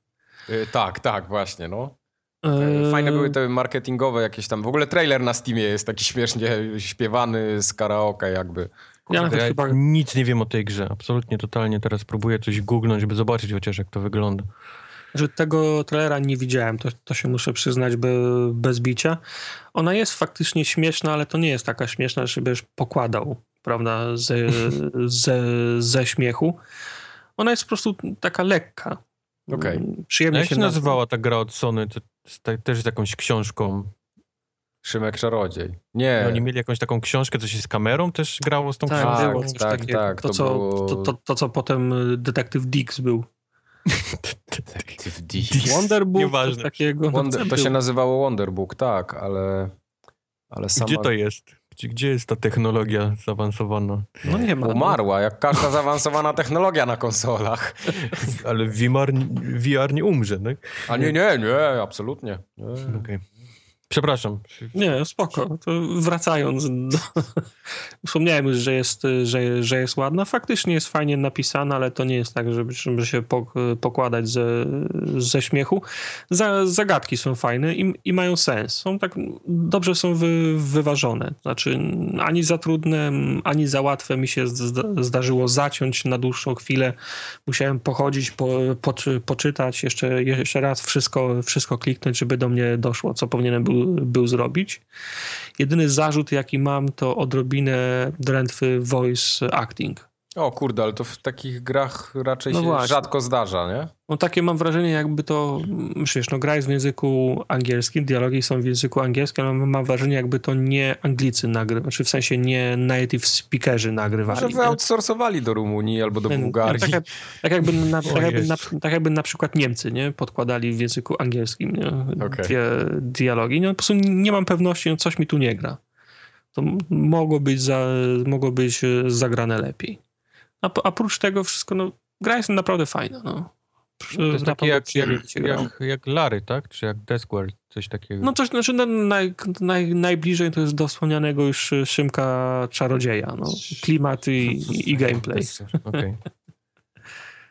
Yy, tak, tak, właśnie, no. Fajne były te marketingowe jakieś tam. W ogóle trailer na Steamie jest taki śmiesznie śpiewany z karaoke jakby. Ja Kurde, ja chyba nic nie wiem o tej grze. Absolutnie, totalnie. Teraz próbuję coś googlnąć, żeby zobaczyć chociaż jak to wygląda. że tego trailera nie widziałem, to, to się muszę przyznać be, bez bicia. Ona jest faktycznie śmieszna, ale to nie jest taka śmieszna, żebyś pokładał, prawda, ze, ze, ze śmiechu. Ona jest po prostu taka lekka. A Przyjemnie jak się na- nazywała ta gra od Sony? To, też z jakąś książką. Szymek Czarodziej. Nie. Oni mieli jakąś taką książkę, co się z kamerą też grało z tą Tak, książką. było tak, coś tak, tak, to, to co, było- to, to, to, co potem y, detektyw Dix był. Detektyw D. Wonderbook, coś Nieważne. takiego. Wonder, to się nazywało Wonderbook, tak, ale, ale sama Gdzie to jest? Gdzie, gdzie jest ta technologia zaawansowana? No nie ma. no. umarła, jak każda zaawansowana technologia na konsolach. Ale VR, VR nie umrze, tak? A nie, nie, nie, absolutnie. Nie. Okej. Przepraszam. Nie, spoko. To wracając do... Wspomniałem już, że jest, że, że jest ładna. Faktycznie jest fajnie napisana, ale to nie jest tak, żeby, żeby się pok- pokładać ze, ze śmiechu. Za, zagadki są fajne i, i mają sens. Są tak, dobrze są wy, wyważone. Znaczy ani za trudne, ani za łatwe mi się zda- zdarzyło zaciąć na dłuższą chwilę. Musiałem pochodzić, po, poczy, poczytać, jeszcze, jeszcze raz wszystko, wszystko kliknąć, żeby do mnie doszło, co powinienem był, był zrobić. Jedyny zarzut, jaki mam, to odrobinę drętwy voice acting. O kurde, ale to w takich grach raczej No się właśnie. rzadko zdarza, nie? No takie mam wrażenie, jakby to, myślisz, no gra jest w języku angielskim, dialogi są w języku angielskim, ale mam wrażenie, jakby to nie Anglicy nagrywają, znaczy w sensie nie native speakerzy nagrywali. Może wyoutsourcowali do Rumunii albo do Nie, Bułgarii. Tak, tak, jakby na, tak, jakby na, tak jakby na przykład Niemcy nie? podkładali w języku angielskim nie? Okej. Dwie, dialogi. No, po prostu nie mam pewności, no, coś mi tu nie gra. To mogło być, za, mogło być e, zagrane lepiej. A, a oprócz tego wszystko, no, gra jest naprawdę fajna. No. To jest takie jak, jak, jak, jak Lary, tak? Czy jak Discworld, coś takiego. No coś, znaczy na, naj, naj, najbliżej to jest do wspomnianego już e, Szymka Czarodzieja. No. Klimat i, i gameplay. Okej.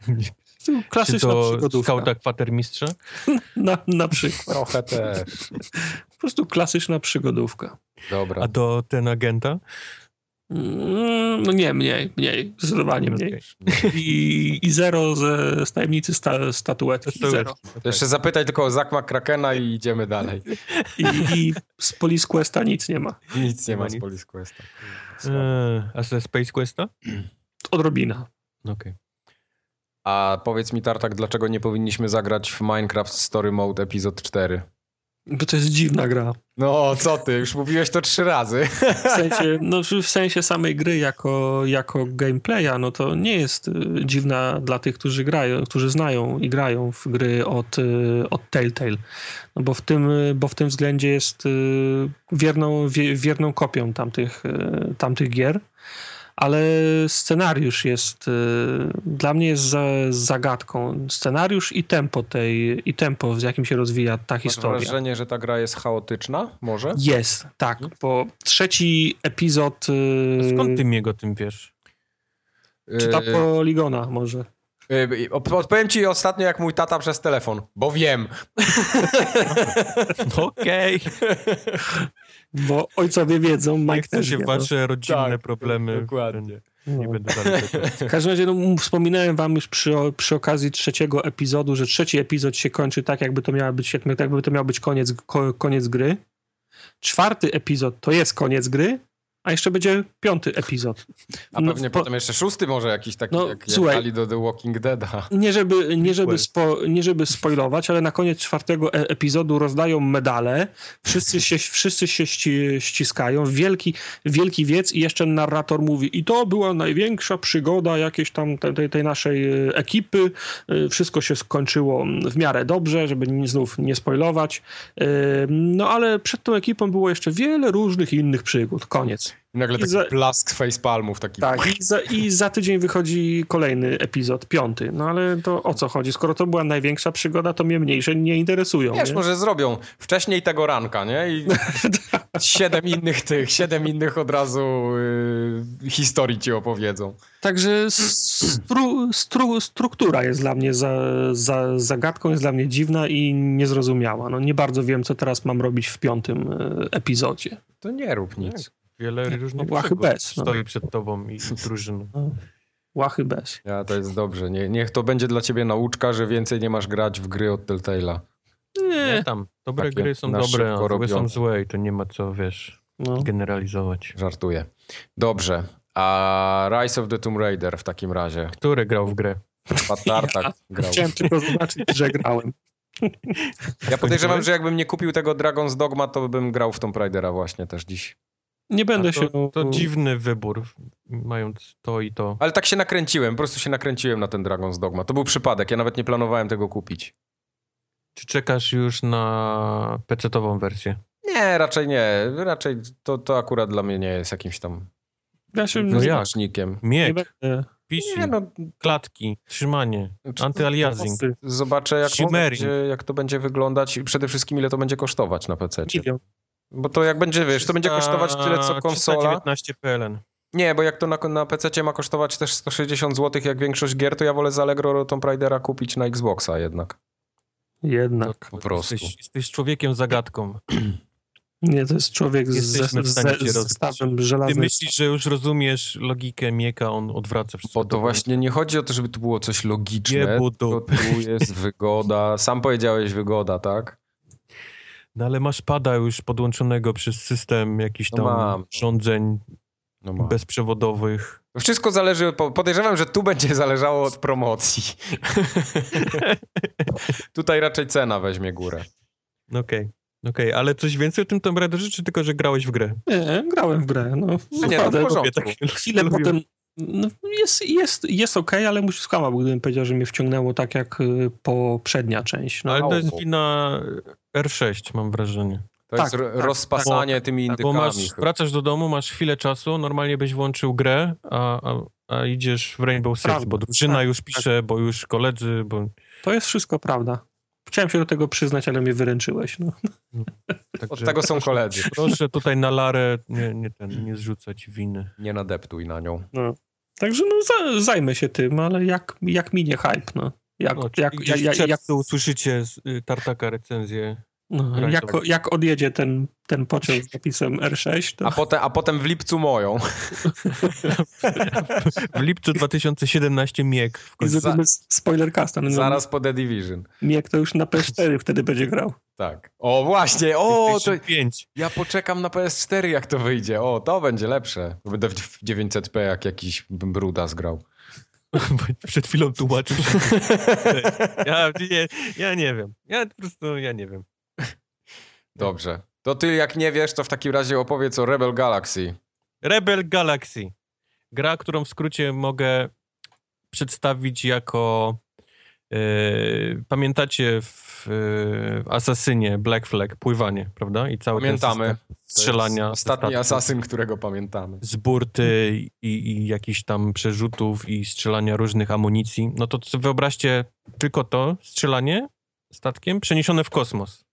Czy Klasyczna to przygodówka. skauta kwatermistrza? Na, na przykład. Trochę też. Po prostu klasyczna przygodówka. Dobra. A do ten agenta? Mm, No nie, mniej, mniej, zdecydowanie mniej. I, I zero ze z tajemnicy sta, statuetki, zero. Jeszcze zapytaj tylko o Zakma Krakena i idziemy dalej. I, I z Police Questa nic nie ma. Nic nie ma z. Police Questa. Eee, A ze Space Questa? Odrobina. Okej. A powiedz mi, Tartak, dlaczego nie powinniśmy zagrać w Minecraft Story Mode epizod 4? Bo to jest dziwna gra. No, co ty? Już mówiłeś to trzy razy. W sensie, no, w sensie samej gry jako, jako gameplaya, no to nie jest y, dziwna dla tych, którzy grają, którzy znają i grają w gry od, y, od Telltale. No bo w tym, y, bo w tym względzie jest wierną, wie, wierną kopią tamtych, tamtych gier. Ale scenariusz jest, y, dla mnie jest za, zagadką. Scenariusz i tempo tej, i tempo, z jakim się rozwija ta Masz historia. wrażenie, że ta gra jest chaotyczna? Może? Jest, tak, bo trzeci epizod. y, Skąd ty mnie o tym wiesz? Czy ta Yy, poligona może? Y, Odpowiem ci ostatnio jak mój tata przez telefon, bo wiem. Okej. Bo ojcowie wiedzą, Nie Mike chcę też się wie, w no. wasze rodzinne Tak, problemy. dokładnie. Nie No. będę dalej tego. W każdym razie no, wspominałem wam już przy, przy okazji trzeciego epizodu, że trzeci epizod się kończy tak, jakby to miał być, jak- jakby to miał być koniec, ko, koniec gry. Czwarty epizod to jest koniec gry, a jeszcze będzie piąty epizod. A No, pewnie po- potem jeszcze szósty może jakiś taki, No, jak, jak słuchaj. do The Walking Dead'a. Nie żeby, nie, żeby spo, nie żeby spoilować, ale na koniec czwartego e epizodu rozdają medale, wszyscy się, wszyscy się ści, ściskają, wielki, wielki wiec i jeszcze narrator mówi i to była największa przygoda jakiejś tam tej, tej, tej naszej e, ekipy, E, wszystko się skończyło w miarę dobrze, żeby znów nie spoilować, E, no ale przed tą ekipą było jeszcze wiele różnych innych przygód, koniec. I nagle I taki za- blask facepalmów, taki... Tak, i za, i za tydzień wychodzi kolejny epizod, piąty. No ale to o co chodzi? Skoro to była największa przygoda, to mnie mniejsze nie interesują. Wiesz, nie? może zrobią wcześniej tego ranka, nie? I siedem innych tych, siedem innych od razu y, historii ci opowiedzą. Także stru, stru, struktura jest dla mnie za, za, zagadką, jest dla mnie dziwna i niezrozumiała. No nie bardzo wiem, co teraz mam robić w piątym e, epizodzie. To nie rób nic. Wiele różnych Łachy bez, no. stoi przed tobą i, i drużyną. Łachy bez. Ja, to jest dobrze. Nie, niech to będzie dla ciebie nauczka, że więcej nie masz grać w gry od Telltale'a. Nie Nie, tam. Dobre Takie gry są dobre, a złe są robione. złe i to nie ma co, wiesz, no. generalizować. Żartuję. Dobrze. A Rise of the Tomb Raider w takim razie. Który grał w grę? Pat Tartak grał. Chciałem tylko zobaczyć, że grałem. Ja podejrzewam, że jakbym nie kupił tego Dragon's Dogma, to bym grał w Tomb Raidera właśnie też dziś. Nie będę A się... to, to dziwny wybór, mając to i to. Ale tak się nakręciłem, po prostu się nakręciłem na ten Dragon's Dogma. To był przypadek, ja nawet nie planowałem tego kupić. Czy czekasz już na PC-tową wersję? Nie, raczej nie. Raczej to, to akurat dla mnie nie jest jakimś tam Ja się No nie Miek. PC, Nie, no, klatki, trzymanie, Znaczy, antyaliasing. zobaczę jak, będzie, jak to będzie wyglądać i przede wszystkim ile to będzie kosztować na PC. Milion. Bo to jak będzie, wiesz, to będzie kosztować tyle co konsola. 19 PLN. Nie, bo jak to na, na PC ma kosztować też 160 zł jak większość gier, to ja wolę z Allegro Tomb Raidera kupić na Xboxa jednak. Jednak. Po prostu. Jesteś, jesteś człowiekiem zagadką. Nie, to jest człowiek z, z rozbić. zestawem Ty myślisz, że już rozumiesz logikę Mieka, on odwraca wszystko. Bo to właśnie nie chodzi o to, żeby to było coś logiczne, tylko dupy. tu jest wygoda. Sam powiedziałeś wygoda, tak? No ale masz pada już podłączonego przez system jakichś No tam mam. urządzeń No bezprzewodowych. Wszystko zależy, po- podejrzewam, że tu będzie zależało od promocji. Tutaj raczej cena weźmie górę. Okej, okej, ale coś więcej o tym Tomb Raiderze, czy tylko, że grałeś w grę? Nie, grałem w grę. No, nie, no, w porządku. Takie- chwilę potem. No, jest jest, jest okej, ale musisz skłamał, gdybym powiedział, że mnie wciągnęło tak jak y, poprzednia część. No, Ale to jest wina R6, mam wrażenie. To Tak, jest tak, rozpasanie tymi Bo indykami. masz, chyba. wracasz do domu, masz chwilę czasu, normalnie byś włączył grę, a, a, a idziesz w Rainbow Six, Prawda, bo drużyna tak, już pisze, bo już koledzy, bo... To jest wszystko prawda. Chciałem się do tego przyznać, ale mnie wyręczyłeś. No. Od Także tego są koledzy. proszę tutaj na Larę nie, nie, ten, nie zrzucać winy. Nie nadeptuj na nią. No. Także no, za, zajmę się tym, ale jak, jak minie hype, no. Jak, No, jak, jak, jak, jak, usłyszycie z y, Tartaka recenzję. No, jak, jak odjedzie ten, ten pociąg z napisem R6, to A potem, a potem w lipcu moją. W lipcu 2017 Miek. W i zrobimy spoilercasta. No, Zaraz po The Division. Miek to już na PS4 wtedy będzie grał. Tak. O, właśnie. O, to PlayStation 5. ja poczekam na PS4, jak to wyjdzie. O, to będzie lepsze. Będę w w 900p jak jakiś bruda zgrał. Przed chwilą tłumaczył. Ja nie, ja nie wiem. Ja po prostu, ja nie wiem. Dobrze. To ty jak nie wiesz, to w takim razie opowiedz o Rebel Galaxy. Rebel Galaxy. Gra, którą w skrócie mogę przedstawić jako. e, pamiętacie w, w Asasynie Black Flag pływanie, prawda? I cały Pamiętamy. strzelania. Ostatni asasyn, którego pamiętamy. z burty i, i jakichś tam przerzutów i strzelania różnych amunicji, no to wyobraźcie tylko to strzelanie statkiem przeniesione w kosmos.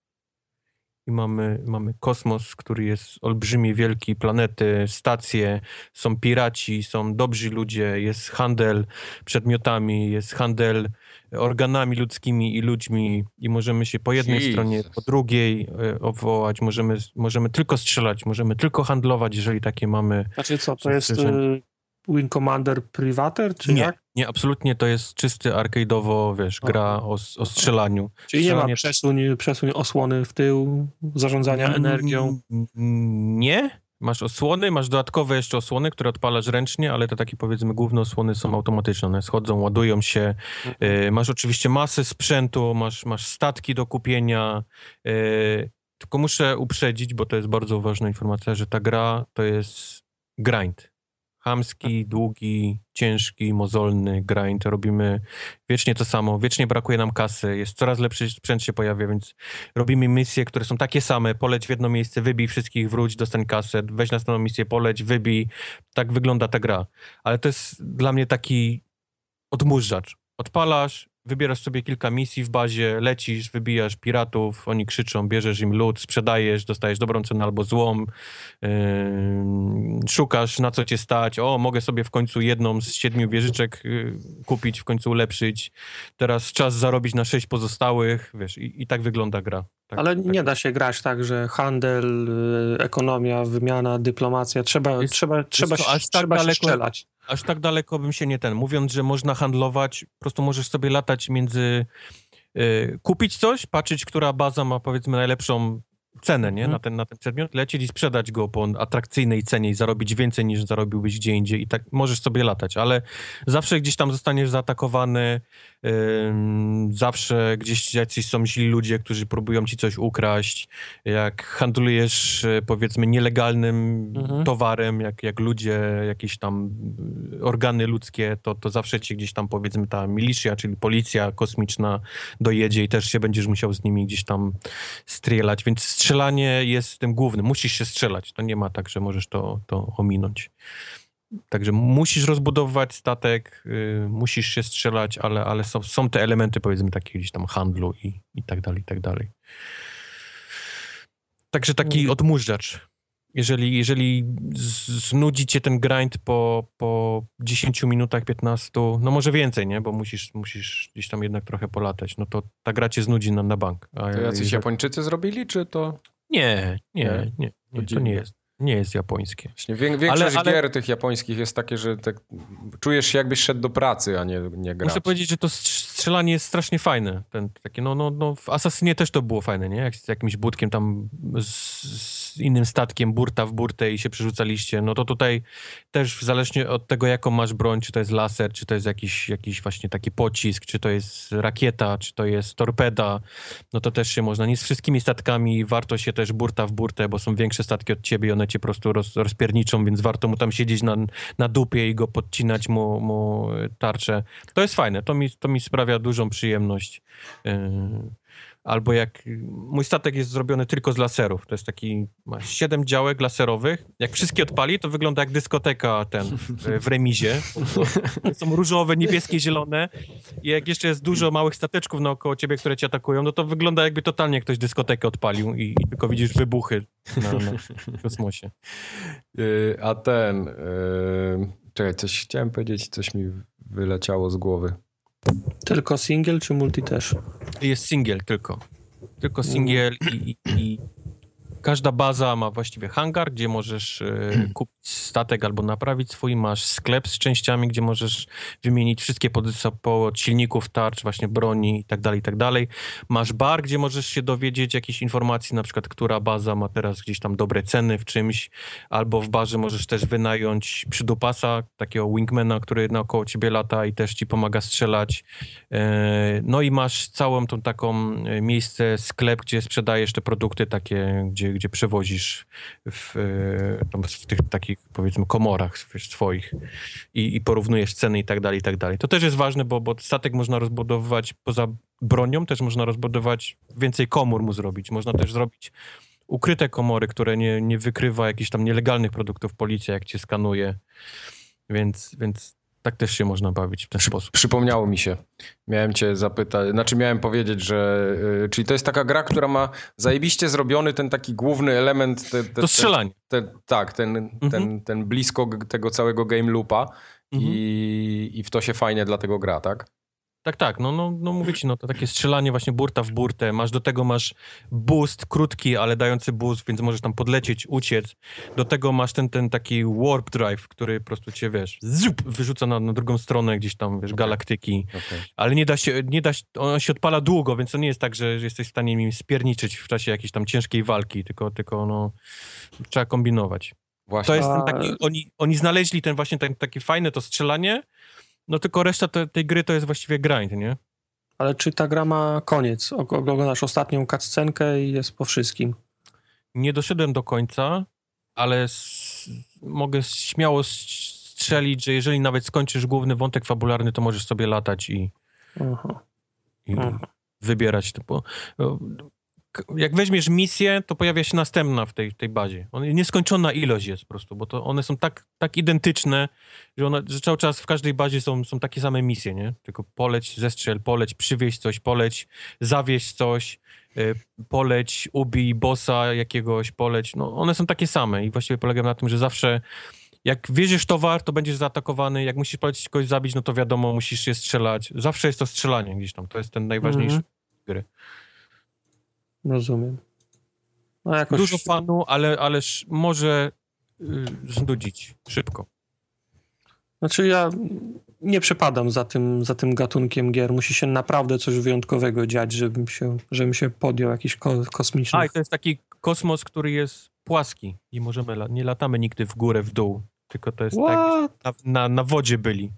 I mamy, mamy kosmos, który jest olbrzymi, wielki, planety, stacje, są piraci, są dobrzy ludzie, jest handel przedmiotami, jest handel organami ludzkimi i ludźmi i możemy się po jednej Jesus. stronie, po drugiej e, obwołać, możemy, możemy tylko strzelać, możemy tylko handlować, jeżeli takie mamy. Znaczy co, to jest że- y, Wing Commander Privater, czy Nie, jak? nie, absolutnie to jest czysty arcade'owo, wiesz, gra o, o strzelaniu. Czyli nie ma Strzelanie- przesuń, przesuń osłony w tył, zarządzania energią. Mm, Nie. Masz osłony, masz dodatkowe jeszcze osłony, które odpalasz ręcznie, ale to takie powiedzmy główne osłony są automatyczne. One schodzą, ładują się. E, Masz oczywiście masę sprzętu, masz, masz statki do kupienia. E, Tylko muszę uprzedzić, bo to jest bardzo ważna informacja, że ta gra to jest grind. Chamski, długi, ciężki, mozolny grind. Robimy wiecznie to samo, wiecznie brakuje nam kasy, jest coraz lepszy sprzęt się pojawia, więc robimy misje, które są takie same. Poleć w jedno miejsce, wybij wszystkich, wróć, dostań kasę, weź następną misję, poleć, wybij. Tak wygląda ta gra. Ale to jest dla mnie taki odmurzacz. Odpalasz, wybierasz sobie kilka misji w bazie, lecisz, wybijasz piratów, oni krzyczą, bierzesz im lód, sprzedajesz, dostajesz dobrą cenę albo złą, yy, szukasz na co cię stać, o, mogę sobie w końcu jedną z siedmiu wieżyczek yy, kupić, w końcu ulepszyć, teraz czas zarobić na sześć pozostałych, wiesz, i, i tak wygląda gra. Tak, Ale tak. nie da się grać tak, że handel, y, ekonomia, wymiana, dyplomacja, trzeba, Jest- trzeba, trzeba, to się- aż tak trzeba się daleko- strzelać. aż tak daleko bym się nie ten. Mówiąc, że można handlować, po prostu możesz sobie latać między. y, kupić coś, patrzeć, która baza ma powiedzmy najlepszą cenę nie? Mhm. na, ten, na ten przedmiot, lecieć i sprzedać go po atrakcyjnej cenie i zarobić więcej niż zarobiłbyś gdzie indziej. I tak możesz sobie latać, ale zawsze gdzieś tam zostaniesz zaatakowany, zawsze gdzieś jacyś są źli ludzie, którzy próbują ci coś ukraść. Jak handlujesz y, powiedzmy nielegalnym Mhm. towarem, jak, jak ludzie, jakieś tam y, organy ludzkie, to, to zawsze ci gdzieś tam powiedzmy ta milicja, czyli policja kosmiczna dojedzie i też się będziesz musiał z nimi gdzieś tam strzelać, więc strzelanie jest tym głównym. Musisz się strzelać. To nie ma tak, że możesz to, to ominąć. Także musisz rozbudowywać statek, y, musisz się strzelać, ale, ale są, są te elementy powiedzmy takie gdzieś tam handlu i, i tak dalej, i tak dalej. Także taki odmurzacz. Jeżeli, jeżeli znudzi cię ten grind po, po 10 minutach, 15, no może więcej, nie? Bo musisz, musisz gdzieś tam jednak trochę polatać, no to ta gra cię znudzi na, na bank. A To jacyś jeżeli- Japończycy zrobili, czy to... Nie, nie, Nie? nie, To nie jest. Nie jest japońskie. Właśnie wię- większość Ale- ale- gier tych japońskich jest takie, że tak czujesz się jakbyś szedł do pracy, a nie, nie grać. Muszę powiedzieć, że to strzelanie jest strasznie fajne. Ten, takie, no, no, no, w Assassinie też to było fajne, nie? Jak z jakimś budkiem tam z, z innym statkiem, burta w burtę i się przerzucaliście. No to tutaj też zależnie od tego, jaką masz broń, czy to jest laser, czy to jest jakiś, jakiś właśnie taki pocisk, czy to jest rakieta, czy to jest torpeda, no to też się można. Nie z wszystkimi statkami warto się też burta w burtę, bo są większe statki od ciebie i one cię po prostu roz, rozpierniczą, więc warto mu tam siedzieć na, na dupie i go podcinać mu, mu tarczę. To jest fajne, to mi, to mi sprawia dużą przyjemność. Yy, Albo jak mój statek jest zrobiony tylko z laserów. To jest taki, ma siedem działek laserowych. Jak wszystkie odpali, to wygląda jak dyskoteka ten w, w remizie. Są różowe, niebieskie, zielone. I jak jeszcze jest dużo małych stateczków naokoło ciebie, które cię atakują, no to wygląda jakby totalnie ktoś dyskotekę odpalił i, i tylko widzisz wybuchy na, na kosmosie. Yy, a ten... Yy... Czekaj, coś chciałem powiedzieć, coś mi wyleciało z głowy. Tylko single czy multi też? Jest singiel tylko. Tylko singiel i, i, i każda baza ma właściwie hangar, gdzie możesz e, kupić statek albo naprawić swój. Masz sklep z częściami, gdzie możesz wymienić wszystkie podstawowe od silników, tarcz, właśnie broni i tak dalej, i tak dalej. Masz bar, gdzie możesz się dowiedzieć jakichś informacji, na przykład która baza ma teraz gdzieś tam dobre ceny w czymś, albo w barze możesz też wynająć przydupasa, takiego wingmana, który naokoło ciebie lata i też ci pomaga strzelać. E, No i masz całą tą taką e, miejsce, sklep, gdzie sprzedajesz te produkty takie, gdzie, gdzie przewozisz w, e, w tych takich powiedzmy komorach swoich i, i porównujesz ceny i tak dalej, i tak dalej. To też jest ważne, bo, bo statek można rozbudowywać poza bronią, też można rozbudować więcej komór mu zrobić. Można też zrobić ukryte komory, które nie, nie wykrywa jakichś tam nielegalnych produktów policja, jak cię skanuje. Więc, więc tak też się można bawić w ten sposób. Przypomniało mi się. Miałem cię zapytać, znaczy miałem powiedzieć, że y, czyli to jest taka gra, która ma zajebiście zrobiony ten taki główny element. Te, te, To strzelanie. Ten, tak, ten, Mhm. ten, ten blisko tego całego game loopa Mhm. i, i w to się fajnie dlatego gra, tak? Tak, tak, no, no, no mówię ci, no to takie strzelanie właśnie burta w burtę, masz do tego masz boost, krótki, ale dający boost, więc możesz tam podlecieć, uciec. Do tego masz ten, ten taki warp drive, który po prostu cię, wiesz, zup, wyrzuca na, na drugą stronę gdzieś tam, wiesz, Okej. galaktyki. Okay. Ale nie da się, nie da się, on się odpala długo, więc to nie jest tak, że, że jesteś w stanie nim spierniczyć w czasie jakiejś tam ciężkiej walki, tylko, tylko no, trzeba kombinować. Właśnie. To jest ten taki, oni, oni znaleźli ten właśnie ten, takie fajne to strzelanie, no tylko reszta te, tej gry to jest właściwie grind, nie? Ale czy ta gra ma koniec? Og- Oglądasz ostatnią cutscenkę i jest po wszystkim. Nie doszedłem do końca, ale mogę śmiało strzelić, że jeżeli nawet skończysz główny wątek fabularny, to możesz sobie latać i, i wybierać. To, bo, jak weźmiesz misję, to pojawia się następna w tej, tej bazie. One, nieskończona ilość jest po prostu, bo to one są tak, tak identyczne, że, one, że cały czas w każdej bazie są, są takie same misje, nie? Tylko poleć, zestrzel, poleć, przywieźć coś, poleć, zawieźć coś, y, poleć, ubij bossa jakiegoś, poleć. No, one są takie same i właściwie polega na tym, że zawsze jak wieziesz towar, to będziesz zaatakowany, jak musisz polecieć kogoś zabić, no to wiadomo, musisz się strzelać. Zawsze jest to strzelanie gdzieś tam, to jest ten najważniejszy Mhm. gry. Rozumiem. No jakoś... Dużo fanu, ale, ależ może y, znudzić szybko. Znaczy ja nie przepadam za tym, za tym gatunkiem gier. Musi się naprawdę coś wyjątkowego dziać, żebym się, żebym się podjął jakiś ko kosmiczny. A, i to jest taki kosmos, który jest płaski i możemy, la- nie latamy nigdy w górę, w dół, tylko to jest tak, What? na, na, na wodzie byli.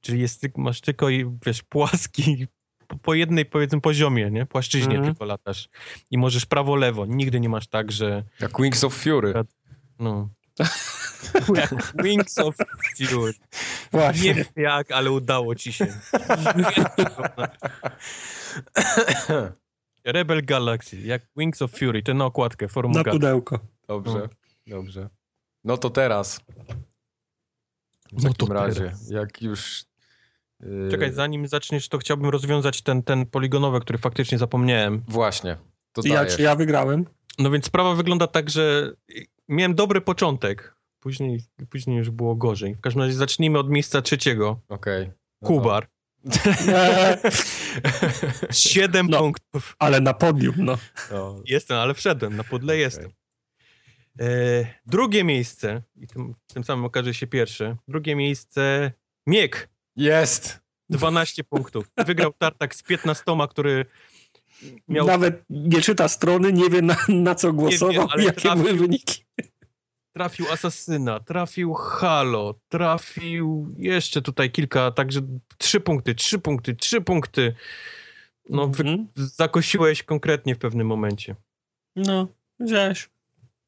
Czyli jest, masz tylko, i, wiesz, płaski po, po jednej, powiedzmy, poziomie, nie? Płaszczyźnie Mhm. tylko latasz. I możesz prawo-lewo. Nigdy nie masz tak, że Jak Wings of Fury. no... Jak Wings of Fury. Nie Właśnie. wiem jak, ale udało ci się. Rebel Galaxy, jak Wings of Fury, ten na okładkę, Na formułka. pudełko. Dobrze, dobrze. No to teraz. W No takim to razie, teraz. jak już... yy, Czekaj, zanim zaczniesz, to chciałbym rozwiązać ten, ten poligonowy, który faktycznie zapomniałem. Właśnie, to ja, dajesz. czy ja wygrałem? No więc sprawa wygląda tak, że miałem dobry początek, później, później już było gorzej. W każdym razie zacznijmy od miejsca trzeciego. Okej. No Kubar. Nie, Siedem No. punktów. ale na podium, no. no. Jestem, ale wszedłem, na podle jestem. E, drugie miejsce, i tym, tym samym okaże się pierwsze. Drugie miejsce Miek, Jest! 12 punktów. Wygrał tartak z 15, który miał Nawet nie czyta strony, nie wie na, na co głosował, ale jakie trafił. były wyniki. trafił Asasyna, trafił Halo, trafił jeszcze tutaj kilka, także trzy punkty, trzy punkty, trzy punkty. No, wy, Mhm. zakosiłeś konkretnie w pewnym momencie. No, widziałeś.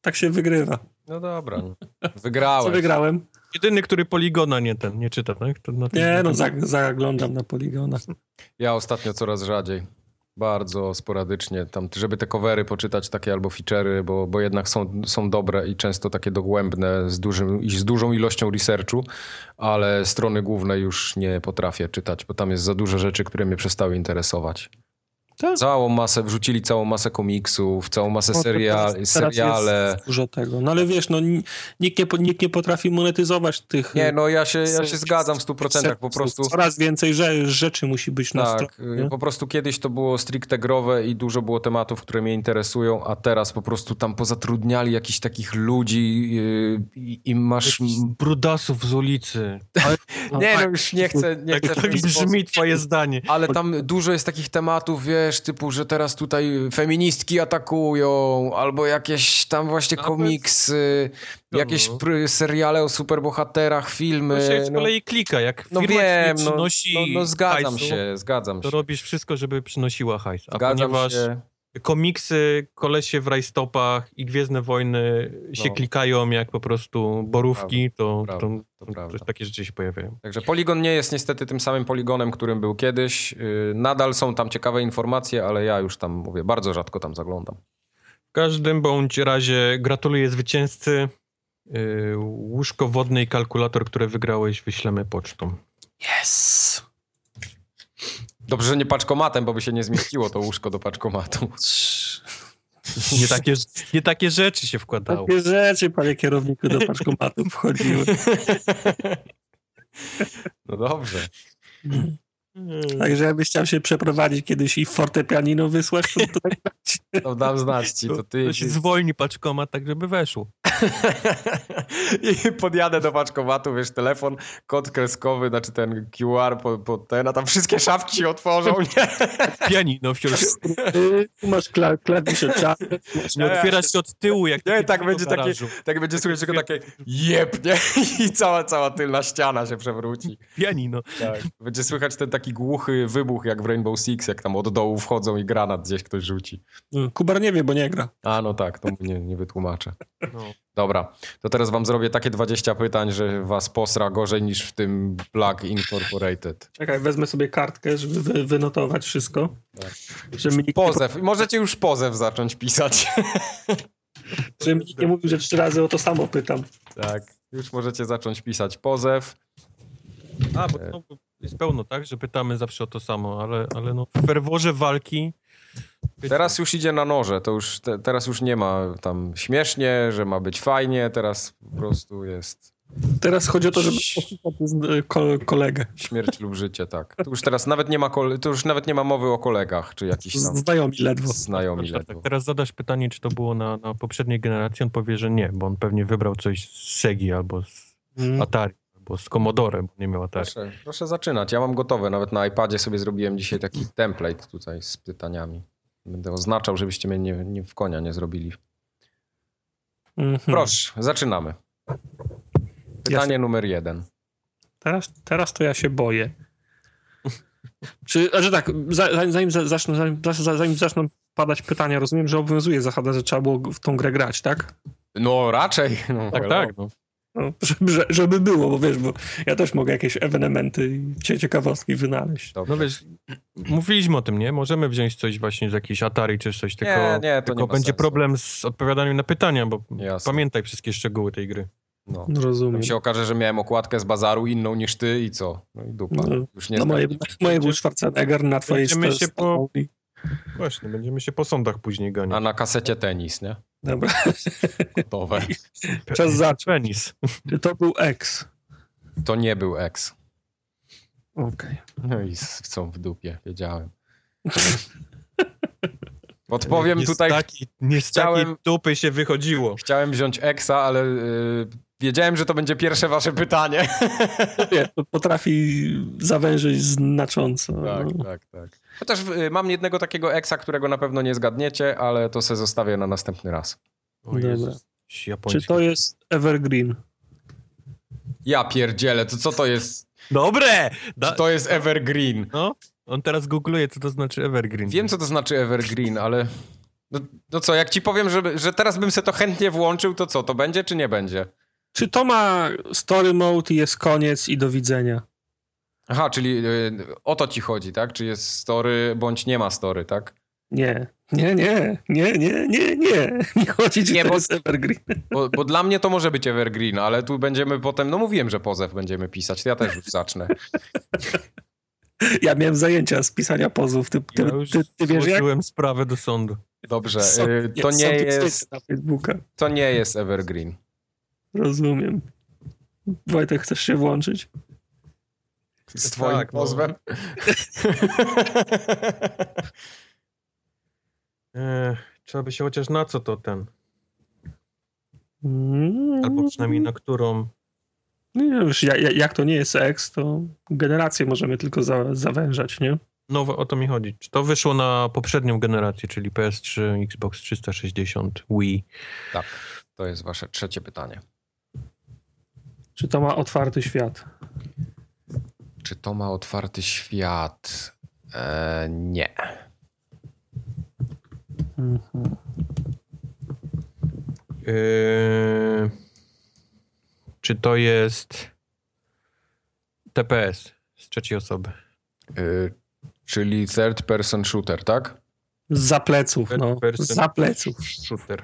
Tak się wygrywa. No dobra, no. wygrałeś. Co wygrałem? Jedyny, który poligona nie ten, nie czyta, tak? To na tym- Nie, na no zaglądam na poligona. Ja ostatnio coraz rzadziej. Bardzo sporadycznie. Tam, żeby te covery poczytać takie albo feature'y, bo, bo jednak są, są dobre i często takie dogłębne z, dużym, i z dużą ilością researchu, ale strony główne już nie potrafię czytać, bo tam jest za dużo rzeczy, które mnie przestały interesować. Tak. Całą masę, wrzucili całą masę komiksów, całą masę No, serial, teraz- teraz seriale. Jest dużo tego. No ale wiesz, no ni- nikt nie, nikt nie potrafi monetyzować tych... Nie, no ja się, ja się zgadzam w 100%, po prostu... Coraz więcej rze- rzeczy musi być na Tak, stronie. nie? po prostu kiedyś to było stricte growe i dużo było tematów, które mnie interesują, a teraz po prostu tam pozatrudniali jakichś takich ludzi yy, i, i masz... Brudasów z ulicy. Nie, no tak, już nie chcę... Nie Tak, chcę tak sposób. brzmi twoje zdanie. Ale tam dużo jest takich tematów, wiesz, typu, że teraz tutaj feministki atakują, albo jakieś tam właśnie komiksy, No. jakieś pr- seriale o superbohaterach, filmy. To się z no. kolei klika, jak no firma wiem, no, przynosi no, no zgadzam hajsu, się, zgadzam to się. robisz wszystko, żeby przynosiła hajs. A Zgadzam ponieważ się. Komiksy, kolesie w rajstopach i Gwiezdne Wojny się No. klikają jak po prostu borówki, to, prawda, to, to to, prawda. takie rzeczy się pojawiają. Także Polygon nie jest niestety tym samym Polygonem, którym był kiedyś. Yy, Nadal są tam ciekawe informacje, ale ja już tam mówię, bardzo rzadko tam zaglądam. W każdym bądź razie gratuluję zwycięzcy. Yy, Łóżko wodne i kalkulator, które wygrałeś, wyślemy pocztą. Yes! Dobrze, że nie paczkomatem, bo by się nie zmieściło to łóżko do paczkomatu. Nie takie, nie takie rzeczy się wkładało. Takie rzeczy, panie kierowniku, do paczkomatu wchodziły. No dobrze. Także jakbyś chciał się przeprowadzić kiedyś i fortepianino wysłać, to tutaj To dam znać ci, to ty... To się zwolni paczkomat, tak żeby weszło. I podjadę do paczkomatu, wiesz, telefon, kod kreskowy, znaczy ten QR pod po ten, a tam wszystkie szafki się otworzą, nie? Pianino w środku. tu masz kla klawisze czarne. Nie otwiera się od tyłu, jak Nie, tak będzie takie-. Tak będzie słychać tylko takie jeb, nie? I cała, cała tylna ściana się przewróci. Pianino. Tak. Będzie słychać ten taki głuchy wybuch, jak w Rainbow Six, jak tam od dołu wchodzą i granat gdzieś ktoś rzuci. Kubar nie wie, bo nie gra. A, no tak, to nie, nie wytłumaczę. No. Dobra, to teraz wam zrobię takie 20 pytań, że was posra gorzej niż w tym Plug Incorporated. Czekaj, wezmę sobie kartkę, żeby wy, wynotować wszystko. Tak. Żeby nie, Pozew. Możecie już pozew zacząć pisać. żeby mi nikt nie mówił, że trzy razy o to samo pytam. tak, już możecie zacząć pisać pozew. A, bo to jest pełno, tak? Że pytamy zawsze o to samo, ale, ale no w ferworze walki... Teraz już idzie na noże, to już te, teraz już nie ma tam śmiesznie, że ma być fajnie, teraz po prostu jest Teraz chodzi o to, żeby ko kolegę. śmierć lub życie, tak. To już teraz nawet nie ma, kole- to już nawet nie ma mowy o kolegach, czy jakichś tam Znajomi ledwo. znajomi Tak, tak, ledwo. teraz zadasz pytanie, czy to było na, na poprzedniej generacji, on powie, że nie, bo on pewnie wybrał coś z Segi albo z Mm. Atari, albo z Commodore, bo nie miał Atari. Proszę, proszę zaczynać, ja mam gotowe, nawet na iPadzie sobie zrobiłem dzisiaj taki template tutaj z pytaniami. Będę oznaczał, żebyście mnie nie, nie w konia nie zrobili. Mhm. Proszę, zaczynamy. Pytanie numer jeden. Teraz, teraz to ja się boję. Czy, że tak, za- zanim, zanim, za- zaczną, zanim, za- zanim zaczną padać pytania, rozumiem, że obowiązuje zasada, że trzeba było w tą grę grać, tak? No raczej. No, Tak, tak. No. No, żeby, że- żeby było, bo wiesz, bo ja też mogę jakieś ewenementy i cie- ciekawostki wynaleźć. Dobrze. no wiesz, mówiliśmy o tym, nie? Możemy wziąć coś właśnie z jakiejś Atari czy coś, tylko, nie, to nie tylko będzie sensu. problem z odpowiadaniem na pytania, bo Jasne. pamiętaj wszystkie szczegóły tej gry. No. No, rozumiem. Tam się okaże, że miałem okładkę z bazaru inną niż ty i co? No i dupa. No, Już nie No moje, moje był Schwarzenegger na twojej się po-. Właśnie, będziemy się po sądach później ganiać. A na kasecie tenis, nie? Dobra, Gotowe. czas zacząć. Czy to był X? To nie był ex. Okej. No i są w dupie, wiedziałem. Odpowiem nie tutaj, Z taki, nie z chciałem- takiej dupy się wychodziło. chciałem wziąć exa, ale y, wiedziałem, że to będzie pierwsze wasze pytanie. Nie, to potrafi zawężyć znacząco. tak, no. tak, tak. Chociaż y, mam jednego takiego exa, którego na pewno nie zgadniecie, ale to se zostawię na następny raz. O. Jezus. Czy to jest Evergreen? Ja pierdzielę, to co to jest? Dobre! Da... Czy to jest evergreen? No, on teraz googluje, co to znaczy Evergreen. Wiem, co to znaczy evergreen, ale... No, no co, jak ci powiem, że, że teraz bym se to chętnie włączył, to co, to będzie czy nie będzie? Czy to ma story mode i jest koniec i do widzenia? Aha, czyli y, o to ci chodzi, tak? Czy jest story, bądź nie ma story, tak? Nie, nie, nie, nie, nie, nie, nie. Mi chodzi, czy Nie, to bo- jest Evergreen. Bo, bo dla mnie to może być evergreen, ale tu będziemy potem, no mówiłem, że pozew będziemy pisać, to ja też już zacznę. Ja miałem zajęcia z pisania pozów. Ty, ty, Ja już ty, ty wiesz jak? sprawę do sądu. Dobrze, Są- y, to nie tu jest, zdjęcia na Facebooka. to nie jest evergreen. Rozumiem. Wojtek, chcesz się włączyć? Z twoim Tak, no. pozwem? E, trzeba by się chociaż na co to ten, Mm. albo przynajmniej na którą. Nie, już ja- ja- jak to nie jest X, to generację możemy tylko za, zawężać, nie? No o to mi chodzi. Czy to wyszło na poprzednią generację, czyli PS3, Xbox 360, Wii. tak, to jest wasze trzecie pytanie. Czy to ma otwarty świat? Czy to ma otwarty świat? E, nie. Mhm. Yy, czy to jest TPS z trzeciej osoby? Y, czyli third person shooter, tak? Za pleców, no. Za pleców. Shooter.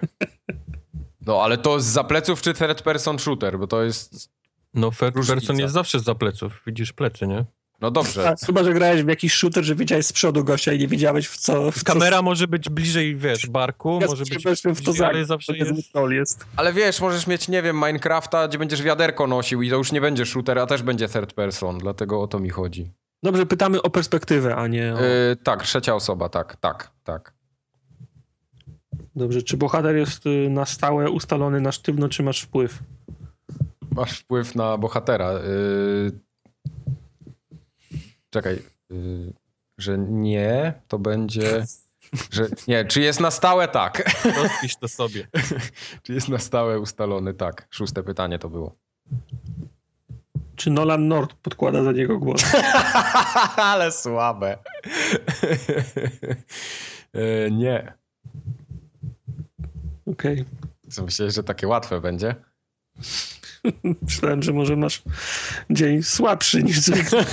No ale to z zapleców czy third person shooter, bo to jest No third Różnica. person jest zawsze za pleców. Widzisz plecy, nie? No dobrze. A, chyba, że grałeś w jakiś shooter, że widziałeś z przodu gościa i nie wiedziałeś w co... W Kamera może być bliżej, wiesz, barku, co... może być weszłem w to bliżej, ale zawsze to jest... jest. Ale wiesz, możesz mieć, nie wiem, Minecrafta, gdzie będziesz wiaderko nosił i to już nie będzie shooter, a też będzie third person, dlatego o to mi chodzi. Dobrze, pytamy o perspektywę, a nie o... Yy, tak, trzecia osoba, tak, tak, tak. Dobrze, czy bohater jest y, na stałe ustalony na sztywno, czy masz wpływ? Masz wpływ na bohatera. Yy... Czekaj, yy... że nie, to będzie... Że nie, czy jest na stałe? Tak. Rozpisz to sobie. czy jest na stałe ustalony? Tak. Szóste pytanie to było. Czy Nolan North podkłada za niego głos? Ale słabe. Yy, nie. Okej. Co myślałeś, że takie łatwe będzie? Myślałem, że może masz dzień słabszy niż zwykle.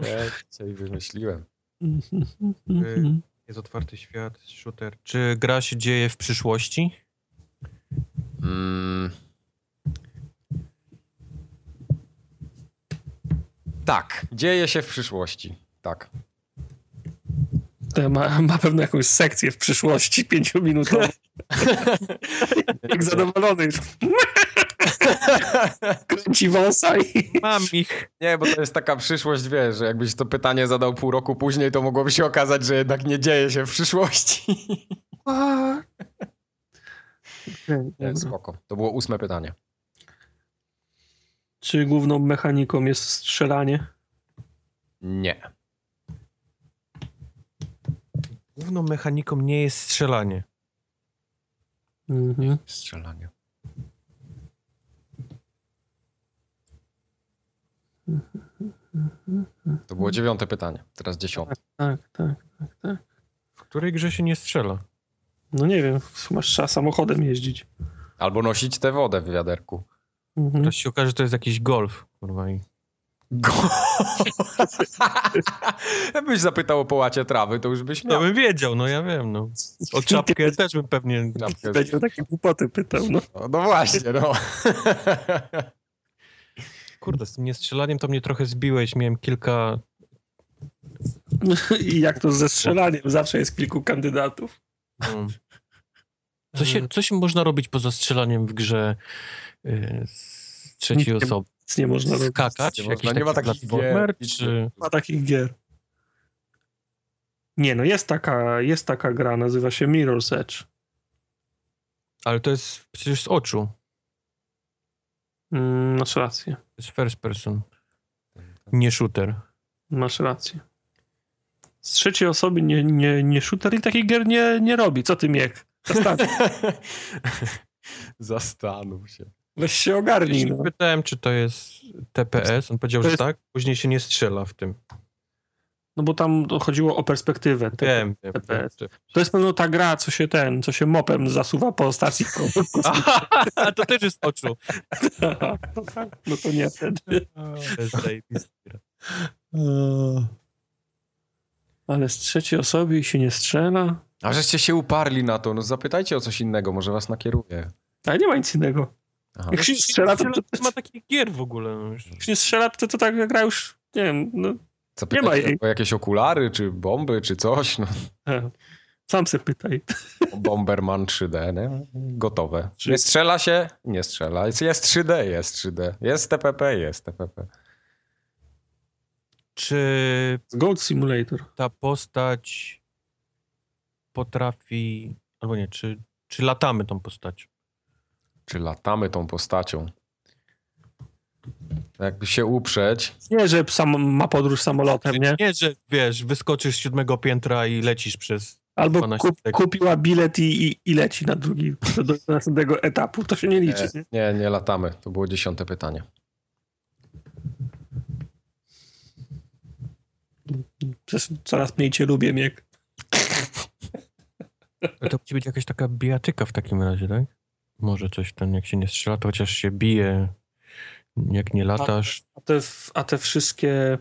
Ja dzisiaj wymyśliłem. Jest otwarty świat, shooter. Czy gra się dzieje w przyszłości? Mm. Tak, dzieje się w przyszłości. Tak. To ma, ma pewno jakąś sekcję w przyszłości, pięciominutową. Jak zadowolony. Kręci wąsa i... Mam ich. Nie, bo to jest taka przyszłość, wiesz, że jakbyś to pytanie zadał pół roku później, to mogłoby się okazać, że jednak nie dzieje się w przyszłości. Nie, spoko. To było ósme pytanie. Czy główną mechaniką jest strzelanie? Nie. Główną mechaniką nie jest strzelanie. Mhm. Strzelanie. To było dziewiąte pytanie, teraz dziesiąte. Tak, tak, tak, tak. W której grze się nie strzela? No nie wiem, masz trzeba samochodem jeździć. Albo nosić tę wodę w wiaderku. Mhm. Teraz się okaże, że to jest jakiś golf. Kurwa, i... Go. Jakbyś zapytał o połacie trawy, to już byś Ja miał. bym wiedział, no ja wiem, no. O czapkę też bym pewnie... Czapkę. Będzie o takie głupoty pytał, no. No, no właśnie, no. Kurde, z tym niestrzelaniem to mnie trochę zbiłeś. Miałem kilka... I jak to ze strzelaniem? Zawsze jest kilku kandydatów. No. Co, się, co się można robić poza strzelaniem w grze y, z trzeciej osoby? Nic nie można robić. Skakać? Nie można, nie ma taki takich gier. Czy... Nie ma takich gier. Nie, no jest taka, jest taka gra, nazywa się Mirror's Edge. Ale to jest przecież z oczu. Mm, masz rację, To jest first person. Nie shooter. masz rację. Z trzeciej osoby nie, nie, nie shooter i takich gier nie, nie robi. Co ty miek? Zastanów. Zastanów się. Weź się Ja ogarnij. No. pytałem, czy to jest TPS. On powiedział, To że jest- tak. Później się nie strzela w tym. no bo tam chodziło o perspektywę. Te- Wiem, wiem, TPS. wiem. To jest pewno ta gra, co się ten, co się mopem zasuwa po stacji. A to też jest oczu. no, tak, no to nie wtedy. Jest gra. Ale z trzeciej osoby się nie strzela. A żeście się uparli na to, no zapytajcie o coś innego, może was nakieruje. Ale nie ma nic innego. Aha. Jak się strzela, to, to, Nie ma takich gier w ogóle. no już. jak się strzela, to, to tak gra już, nie wiem, no, nie ma jej. o jakieś okulary, czy bomby, czy coś. No. e, sam se pytaj. Bomberman 3D, nie? Gotowe. Czy- Nie strzela się? Nie strzela. Jest, jest 3D, jest 3D. Jest TPP, jest TPP. Czy Goat Simulator. ta postać potrafi... Albo nie, czy, czy latamy tą postacią? Czy latamy tą postacią? Jakby się uprzeć. Nie, że sam ma podróż samolotem, nie? Nie, że wiesz, wyskoczysz z siódmego piętra i lecisz przez... Albo 12 kup, kupiła bilet i, i, i leci na drugi, do, do następnego etapu. To się nie liczy, nie? Nie, nie latamy. To było dziesiąte pytanie. Przecież coraz mniej cię lubię, Miek. To musi być jakaś taka bijatyka w takim razie, tak? Może coś ten, jak się nie strzela, to chociaż się bije, jak nie latasz. A te, a te wszystkie...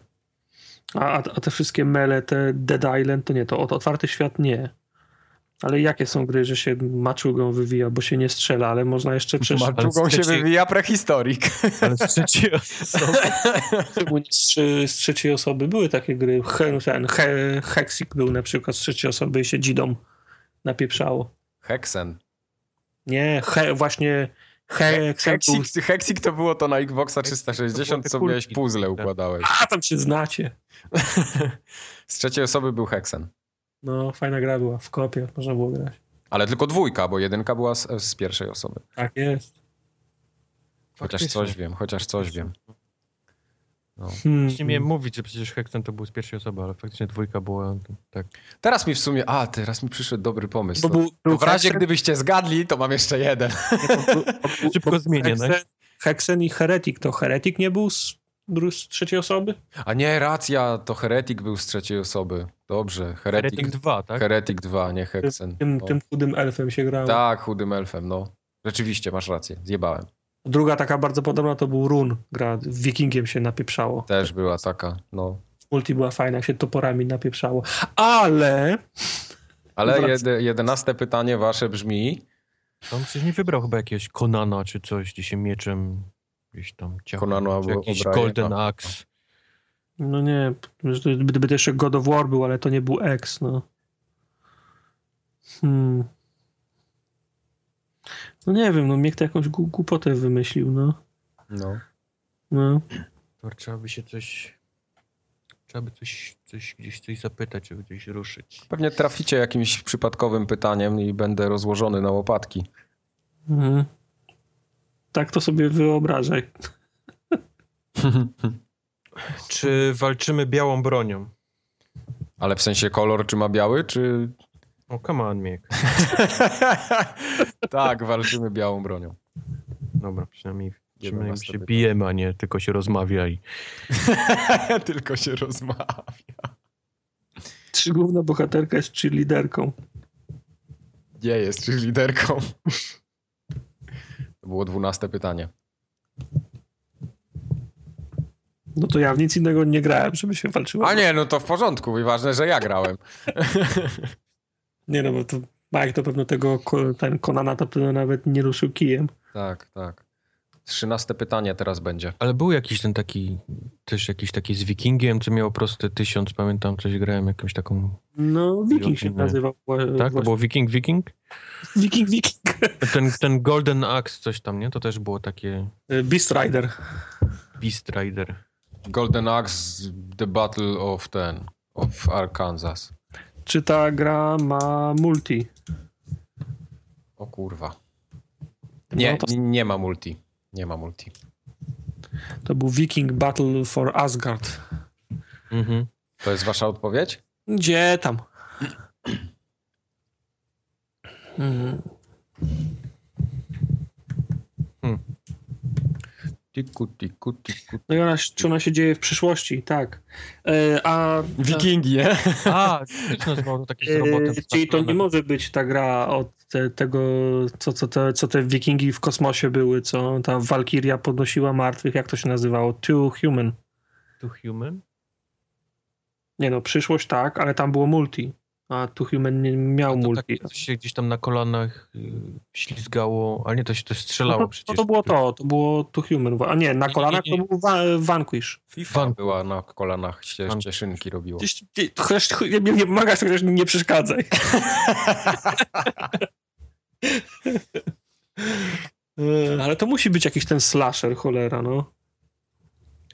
A, a a te wszystkie mele, te Dead Island, to nie, to ot- otwarty świat nie. Ale jakie są gry, że się maczugą wywija, bo się nie strzela, ale można jeszcze przecież... Maczugą się wywija prehistorik. Ale z trzeciej osoby. Z, trzy- z trzeciej osoby były takie gry. He, ten he, Hexik był na przykład z trzeciej osoby i się dzidą napieprzało. Hexen. Nie, he, właśnie był... Hexik, Hexik to było to na Xboxa 360, co miałeś puzzle układałeś. A, tam się znacie. Z trzeciej osoby był Hexen. No, fajna gra była, w kopie można było grać. Ale tylko dwójka, bo jedynka była z, z pierwszej osoby. Tak jest. Chociaż Faktycznie. coś wiem, chociaż coś wiem. No. Hmm. Właśnie miałem mówić, że przecież Hexen to był z pierwszej osoby, ale faktycznie dwójka była tak. Teraz mi w sumie, a teraz mi przyszedł dobry pomysł. Bo To, był, w razie Hexen- gdybyście zgadli, to mam jeszcze jeden. nie, Szybko zmienię, Hexen, Hexen i Heretic. To Heretic nie był z, z trzeciej osoby? A nie, racja, to Heretik był z trzeciej osoby. Dobrze, Heretic Heretik, 2, tak? Heretik 2, nie Hexen. Tym, No. tym chudym elfem się grało. Tak, chudym elfem, no. Rzeczywiście, masz rację, zjebałem. Druga taka bardzo podobna to był Run. Gra Wikingiem się napieprzało. Też była taka, no. Multi była fajna, jak się toporami napieprzało. Ale Ale jed, jedenaste pytanie wasze brzmi, On przecież nie wybrał chyba jakiegoś Konana czy coś, gdzie się mieczem gdzieś tam czy albo jakiś. Golden Axe. no nie, że to- gdyby to jeszcze God of War był, ale to nie był X, no. Hmm. No nie wiem, no Miek to jakąś gł- głupotę wymyślił, no. no. no. To trzeba by się coś... Trzeba by coś, coś gdzieś coś zapytać, żeby gdzieś ruszyć. Pewnie traficie jakimś przypadkowym pytaniem i będę rozłożony na łopatki. Mhm. Tak to sobie wyobrażaj. Czy walczymy białą bronią? Ale w sensie kolor, czy ma biały, czy... O, come on, Miek. tak, walczymy białą bronią. Dobra, przynajmniej, przynajmniej się pytanie. bijemy, a nie tylko się rozmawia i... Tylko się rozmawia. Czy główna bohaterka jest cheerleaderką? Nie jest, czy liderką. To było dwunaste pytanie. No to ja w nic innego nie grałem, żeby się walczyło. A nie, no to w porządku i ważne, że ja grałem. Nie no, bo to Mike to pewno tego, ten Konana to pewno nawet nie ruszył kijem. Tak, tak. Trzynaste pytanie teraz będzie. Ale był jakiś ten taki, też jakiś taki z Wikingiem, co miał prosty tysiąc, pamiętam, coś grałem, jakąś taką... No, Viking się nazywał. Tak? To właśnie. było Viking, Viking? Wiking, Wiking. Ten, ten Golden Axe, coś tam, nie? To też było takie Beast Rider. Beast Rider. Golden Axe, The Battle of ten, of Arkansas. Czy ta gra ma multi? O kurwa. Nie, No to, nie, ma multi. Nie ma multi. to był Viking Battle for Asgard. Mhm. To jest wasza odpowiedź? Gdzie tam? Mhm. Tiku, tiku, tiku. No i ona, czy ona się dzieje w przyszłości? Tak. E, a Wikingi, nie? A, też nazywał to taki z robotem. e, czyli to nie może być ta gra od te, tego, co, co, te, co te wikingi w kosmosie były, co ta Walkiria podnosiła martwych, jak to się nazywało? Two Human. To Human? Nie no, przyszłość tak, ale tam było multi. A Two Human nie miał A to multi. tak, coś się gdzieś tam na kolanach y, ślizgało, ale nie, to się to strzelało no to, przecież. no to było to, to było Two Human. A nie, na Nie, kolanach nie, nie. to był Wa- Vanquish. FIFA Fan- była na kolanach, ście, Fan- ścieszynki robiło. Gdzieś- gdzieś- Chociaż nie, nie pomagasz, to chociaż nie przeszkadzaj. Ale to musi być jakiś ten slasher, cholera, no.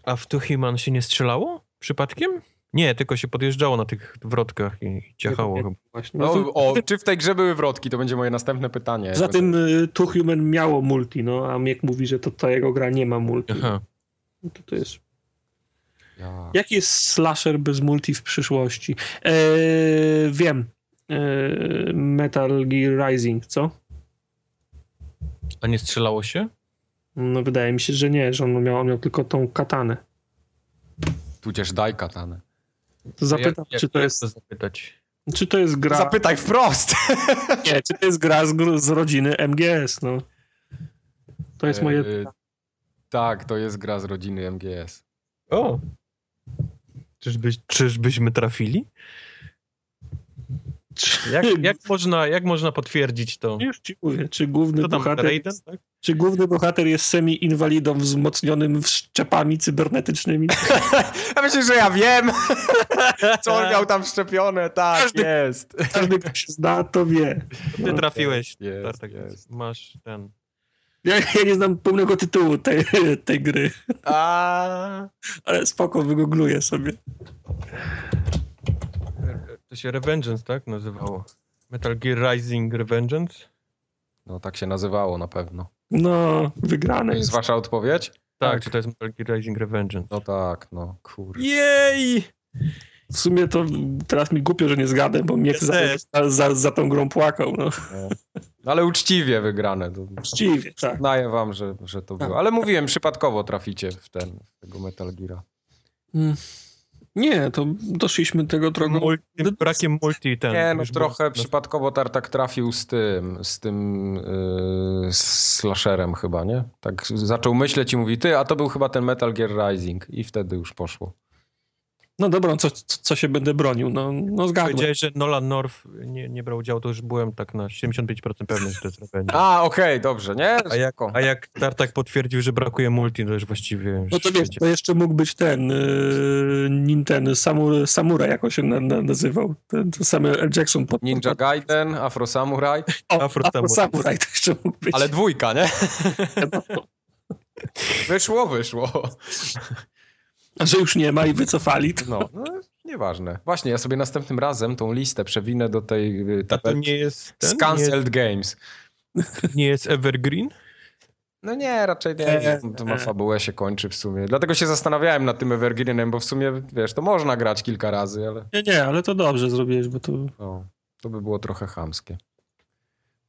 A w To Human się nie strzelało? Przypadkiem? Nie, tylko się podjeżdżało na tych wrotkach i ciachało Nie chyba. Właśnie. No, O, to- czy w tej grze były wrotki? To będzie moje następne pytanie. Poza tym y, Two Human miało multi, no, a Miek mówi, że to ta jego gra nie ma multi. Aha. No To, to jest... Ja. Jaki jest slasher bez multi w przyszłości? E, wiem. E, Metal Gear Rising, co? A nie strzelało się? No wydaje mi się, że nie, że on miał, on miał tylko tą katanę. Tudzież daj katanę. To zapytam, Jak- jak- czy, to jest, to zapytać? czy to jest gra... Zapytaj wprost! Nie, czy to jest gra z, z rodziny MGS, no. To jest moje... E, tak, to jest gra z rodziny MGS. O! Czyżby, czyżbyśmy trafili? Czy, Jak, jak, można, jak można potwierdzić to? Już ci mówię, czy główny, Co tam, bohater, Raiden? Tak? Czy główny bohater jest semi-inwalidą wzmocnionym szczepami cybernetycznymi? Ja myślę, że ja wiem, co on miał tam szczepione. Tak, Każdy- jest. Każdy, kto się zna, to wie. Ty trafiłeś, jest, Tartak, jest. masz ten... Ja, ja nie znam pełnego tytułu tej, tej gry, A, ale spoko, wygoogluję sobie. To się Revengeance, tak? Nazywało. Metal Gear Rising Revengeance? No tak się nazywało na pewno. No, To wygrane jest jest. wasza odpowiedź? Tak, Tak. czy to jest Metal Gear Rising Revengeance? No tak, no kurde. Jej! W sumie to teraz mi głupio, że nie zgadę, bo mnie za, za, za, za tą grą płakał. No. No, ale uczciwie wygrane. To Uczciwie, tak. Przyznaję wam, że, że to Tak. było. Ale mówiłem, przypadkowo traficie w ten, w tego Metal Geara. Mm. Nie, to doszliśmy tego drogą. Multi, brakiem multi ten. Nie, no trochę było- przypadkowo Tartak trafił z tym, z tym yy, slasherem chyba, nie? Tak zaczął myśleć i mówi, ty, a to był chyba ten Metal Gear Rising i wtedy już poszło. No dobra, co, co, co się będę bronił? No, no zgadłem. Powiedziałeś, że Nolan North nie, nie brał udziału, to już byłem tak na 75% pewny, że to jest Revengeance. A, okej, dobrze, nie? A jak, a jak Tartak potwierdził, że brakuje multi, to już właściwie... No to wiesz, to jeszcze mógł być ten yy, Nintendo, Samur, Samurai, jak on się na, na, nazywał. Ten, Samuel L. Jackson. Pod, Ninja pod, Gaiden, Afro Samurai, o, Afro Afro Samurai. Samurai to jeszcze mógł być. ale dwójka, nie? No, Wyszło, wyszło. A że już nie ma i wycofali, to No, no nieważne. Właśnie, ja sobie następnym razem tą listę przewinę do tej yy, A to nie jest ten? Games. nie jest Evergreen? No nie, raczej nie. To ma fabułę się kończy w sumie. Dlatego się zastanawiałem nad tym Evergreenem, bo w sumie, wiesz, to można grać kilka razy, ale nie, nie, ale to dobrze zrobiłeś, bo to... no, to by było trochę chamskie.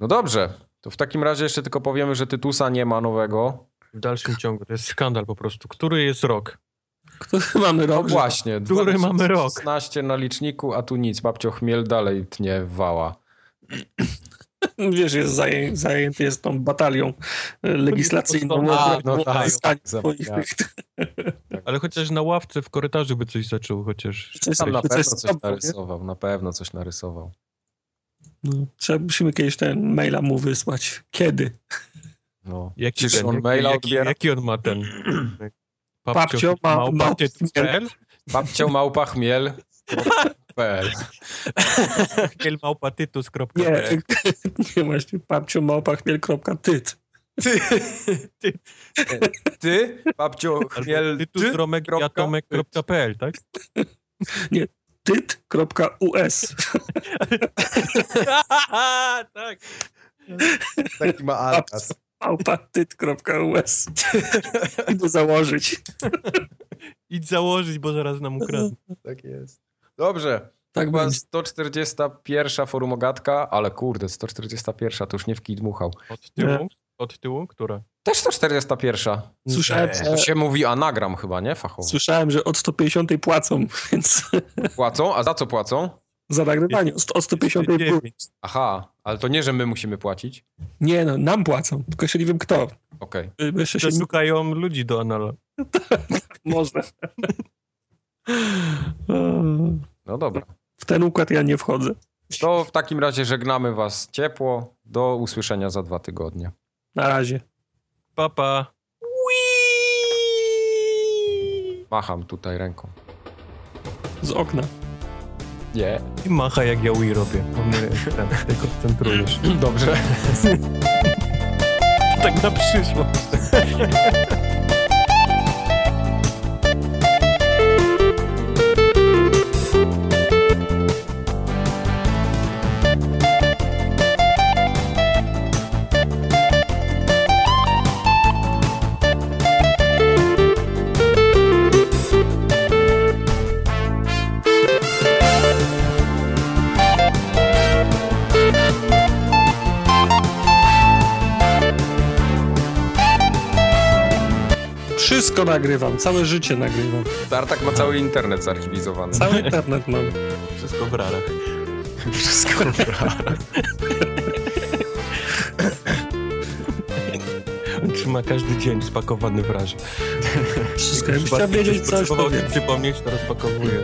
No dobrze, to w takim razie jeszcze tylko powiemy, że Tytusa nie ma nowego. W dalszym ciągu, to jest skandal po prostu. Który jest rok? Który mamy No rok? że- właśnie, Który mamy rok? 16 na liczniku, a tu nic. Babcio Chmiel dalej tnie wała. Wiesz, jest zaję, zajęty jest tą batalią e, legislacyjną. A, no tak, tych- Ale chociaż na ławce w korytarzu by coś zaczął, chociaż... Coś- Tam na coś pewno coś nie? narysował, na pewno coś narysował. No, trzeba musimy kiedyś ten maila mu wysłać. Kiedy? No. Jaki, ten, on jaki, maila jaki, jaki on ma ten? Papcio ma- małpa ma- tytuł.pl? Babcio małpa chmiel. Chmiel małpa tytus.pl Nie, nie właśnie, papciomałpachmiel.tyt. Ty, ty, ty, babcio Albo chmiel, tytus ty, romek kropka, jatomek.pl, tak? tyt.us. tak. taki ma alkas. małpatyt.us. Idę założyć. Idź założyć, bo zaraz nam ukradną. Tak jest. Dobrze. Tak Chyba będzie. 141 forumogatka, ale kurde, 141 to już nie w kij dmuchał. Od tyłu? Od tyłu? Która? Też 141. Słyszałem, To że, się mówi anagram chyba, nie? Fachowo. słyszałem, że od 150 płacą, więc Płacą? A za co płacą? Za nagrywanie od od 150 plus. 9. Aha, ale to nie, że my musimy płacić. Nie no, nam płacą, tylko jeszcze nie wiem kto. Okej. Y, bo Jeszcze się szukają ludzi do anala. można. No dobra. W ten układ ja nie wchodzę. To w takim razie żegnamy was ciepło. Do usłyszenia za dwa tygodnie. Na razie. Papa. Macham tutaj ręką. Z okna. Nie. I macha jak ja Wii robię. Nadzieję, że ten, się koncentrujesz. Dobrze. tak na przyszłość. Wszystko nagrywam, całe życie nagrywam. Tartak ma cały internet zarchiwizowany. Cały internet mam. Wszystko w rarach. Wszystko On trzyma każdy dzień spakowany w razie. Wszystko. Jakbyś chciał wiedzieć coś, przypomnieć, to rozpakowuje.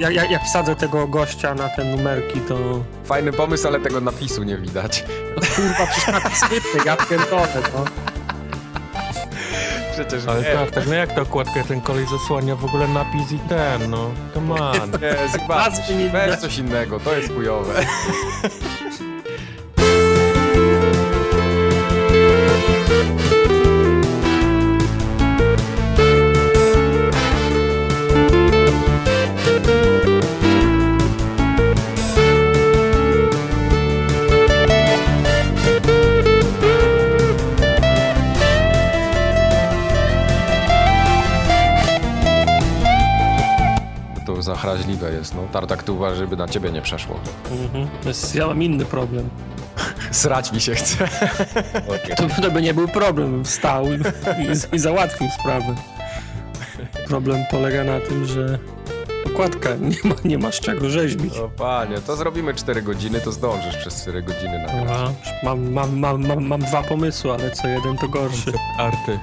Jak, jak, jak, wsadzę tego gościa na te numerki, to Fajny pomysł, ale tego napisu nie widać. no, kurwa, przecież tak sypy, ja pierdolę, no. Przecież Ale nie. tak, tak, no jak ta okładkę ten kolej zasłania w ogóle napis i ten, no. Come on. Nie, nie weź coś innego, to jest chujowe. Jest, no. Tartak tu uważa, żeby na ciebie nie przeszło. Mhm. Ja mam inny problem. Srać mi się chce. To, to by nie był problem, wstał i, i, załatwił sprawę. Problem polega na tym, że okładka nie ma, nie ma z czego rzeźbić. O panie, to zrobimy 4 godziny, to zdążysz przez 4 godziny na Aha, mam, mam, mam, mam, mam dwa pomysły, ale co jeden to gorszy. Arty.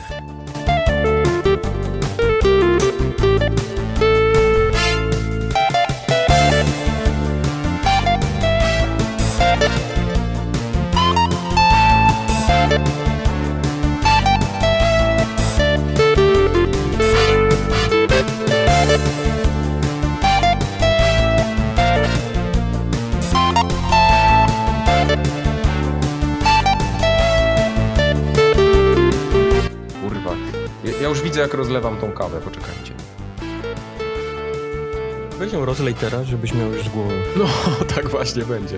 Rozlewam tą kawę, poczekajcie. Weź ją rozlej teraz, żebyś miał już z głowy. No, tak właśnie będzie.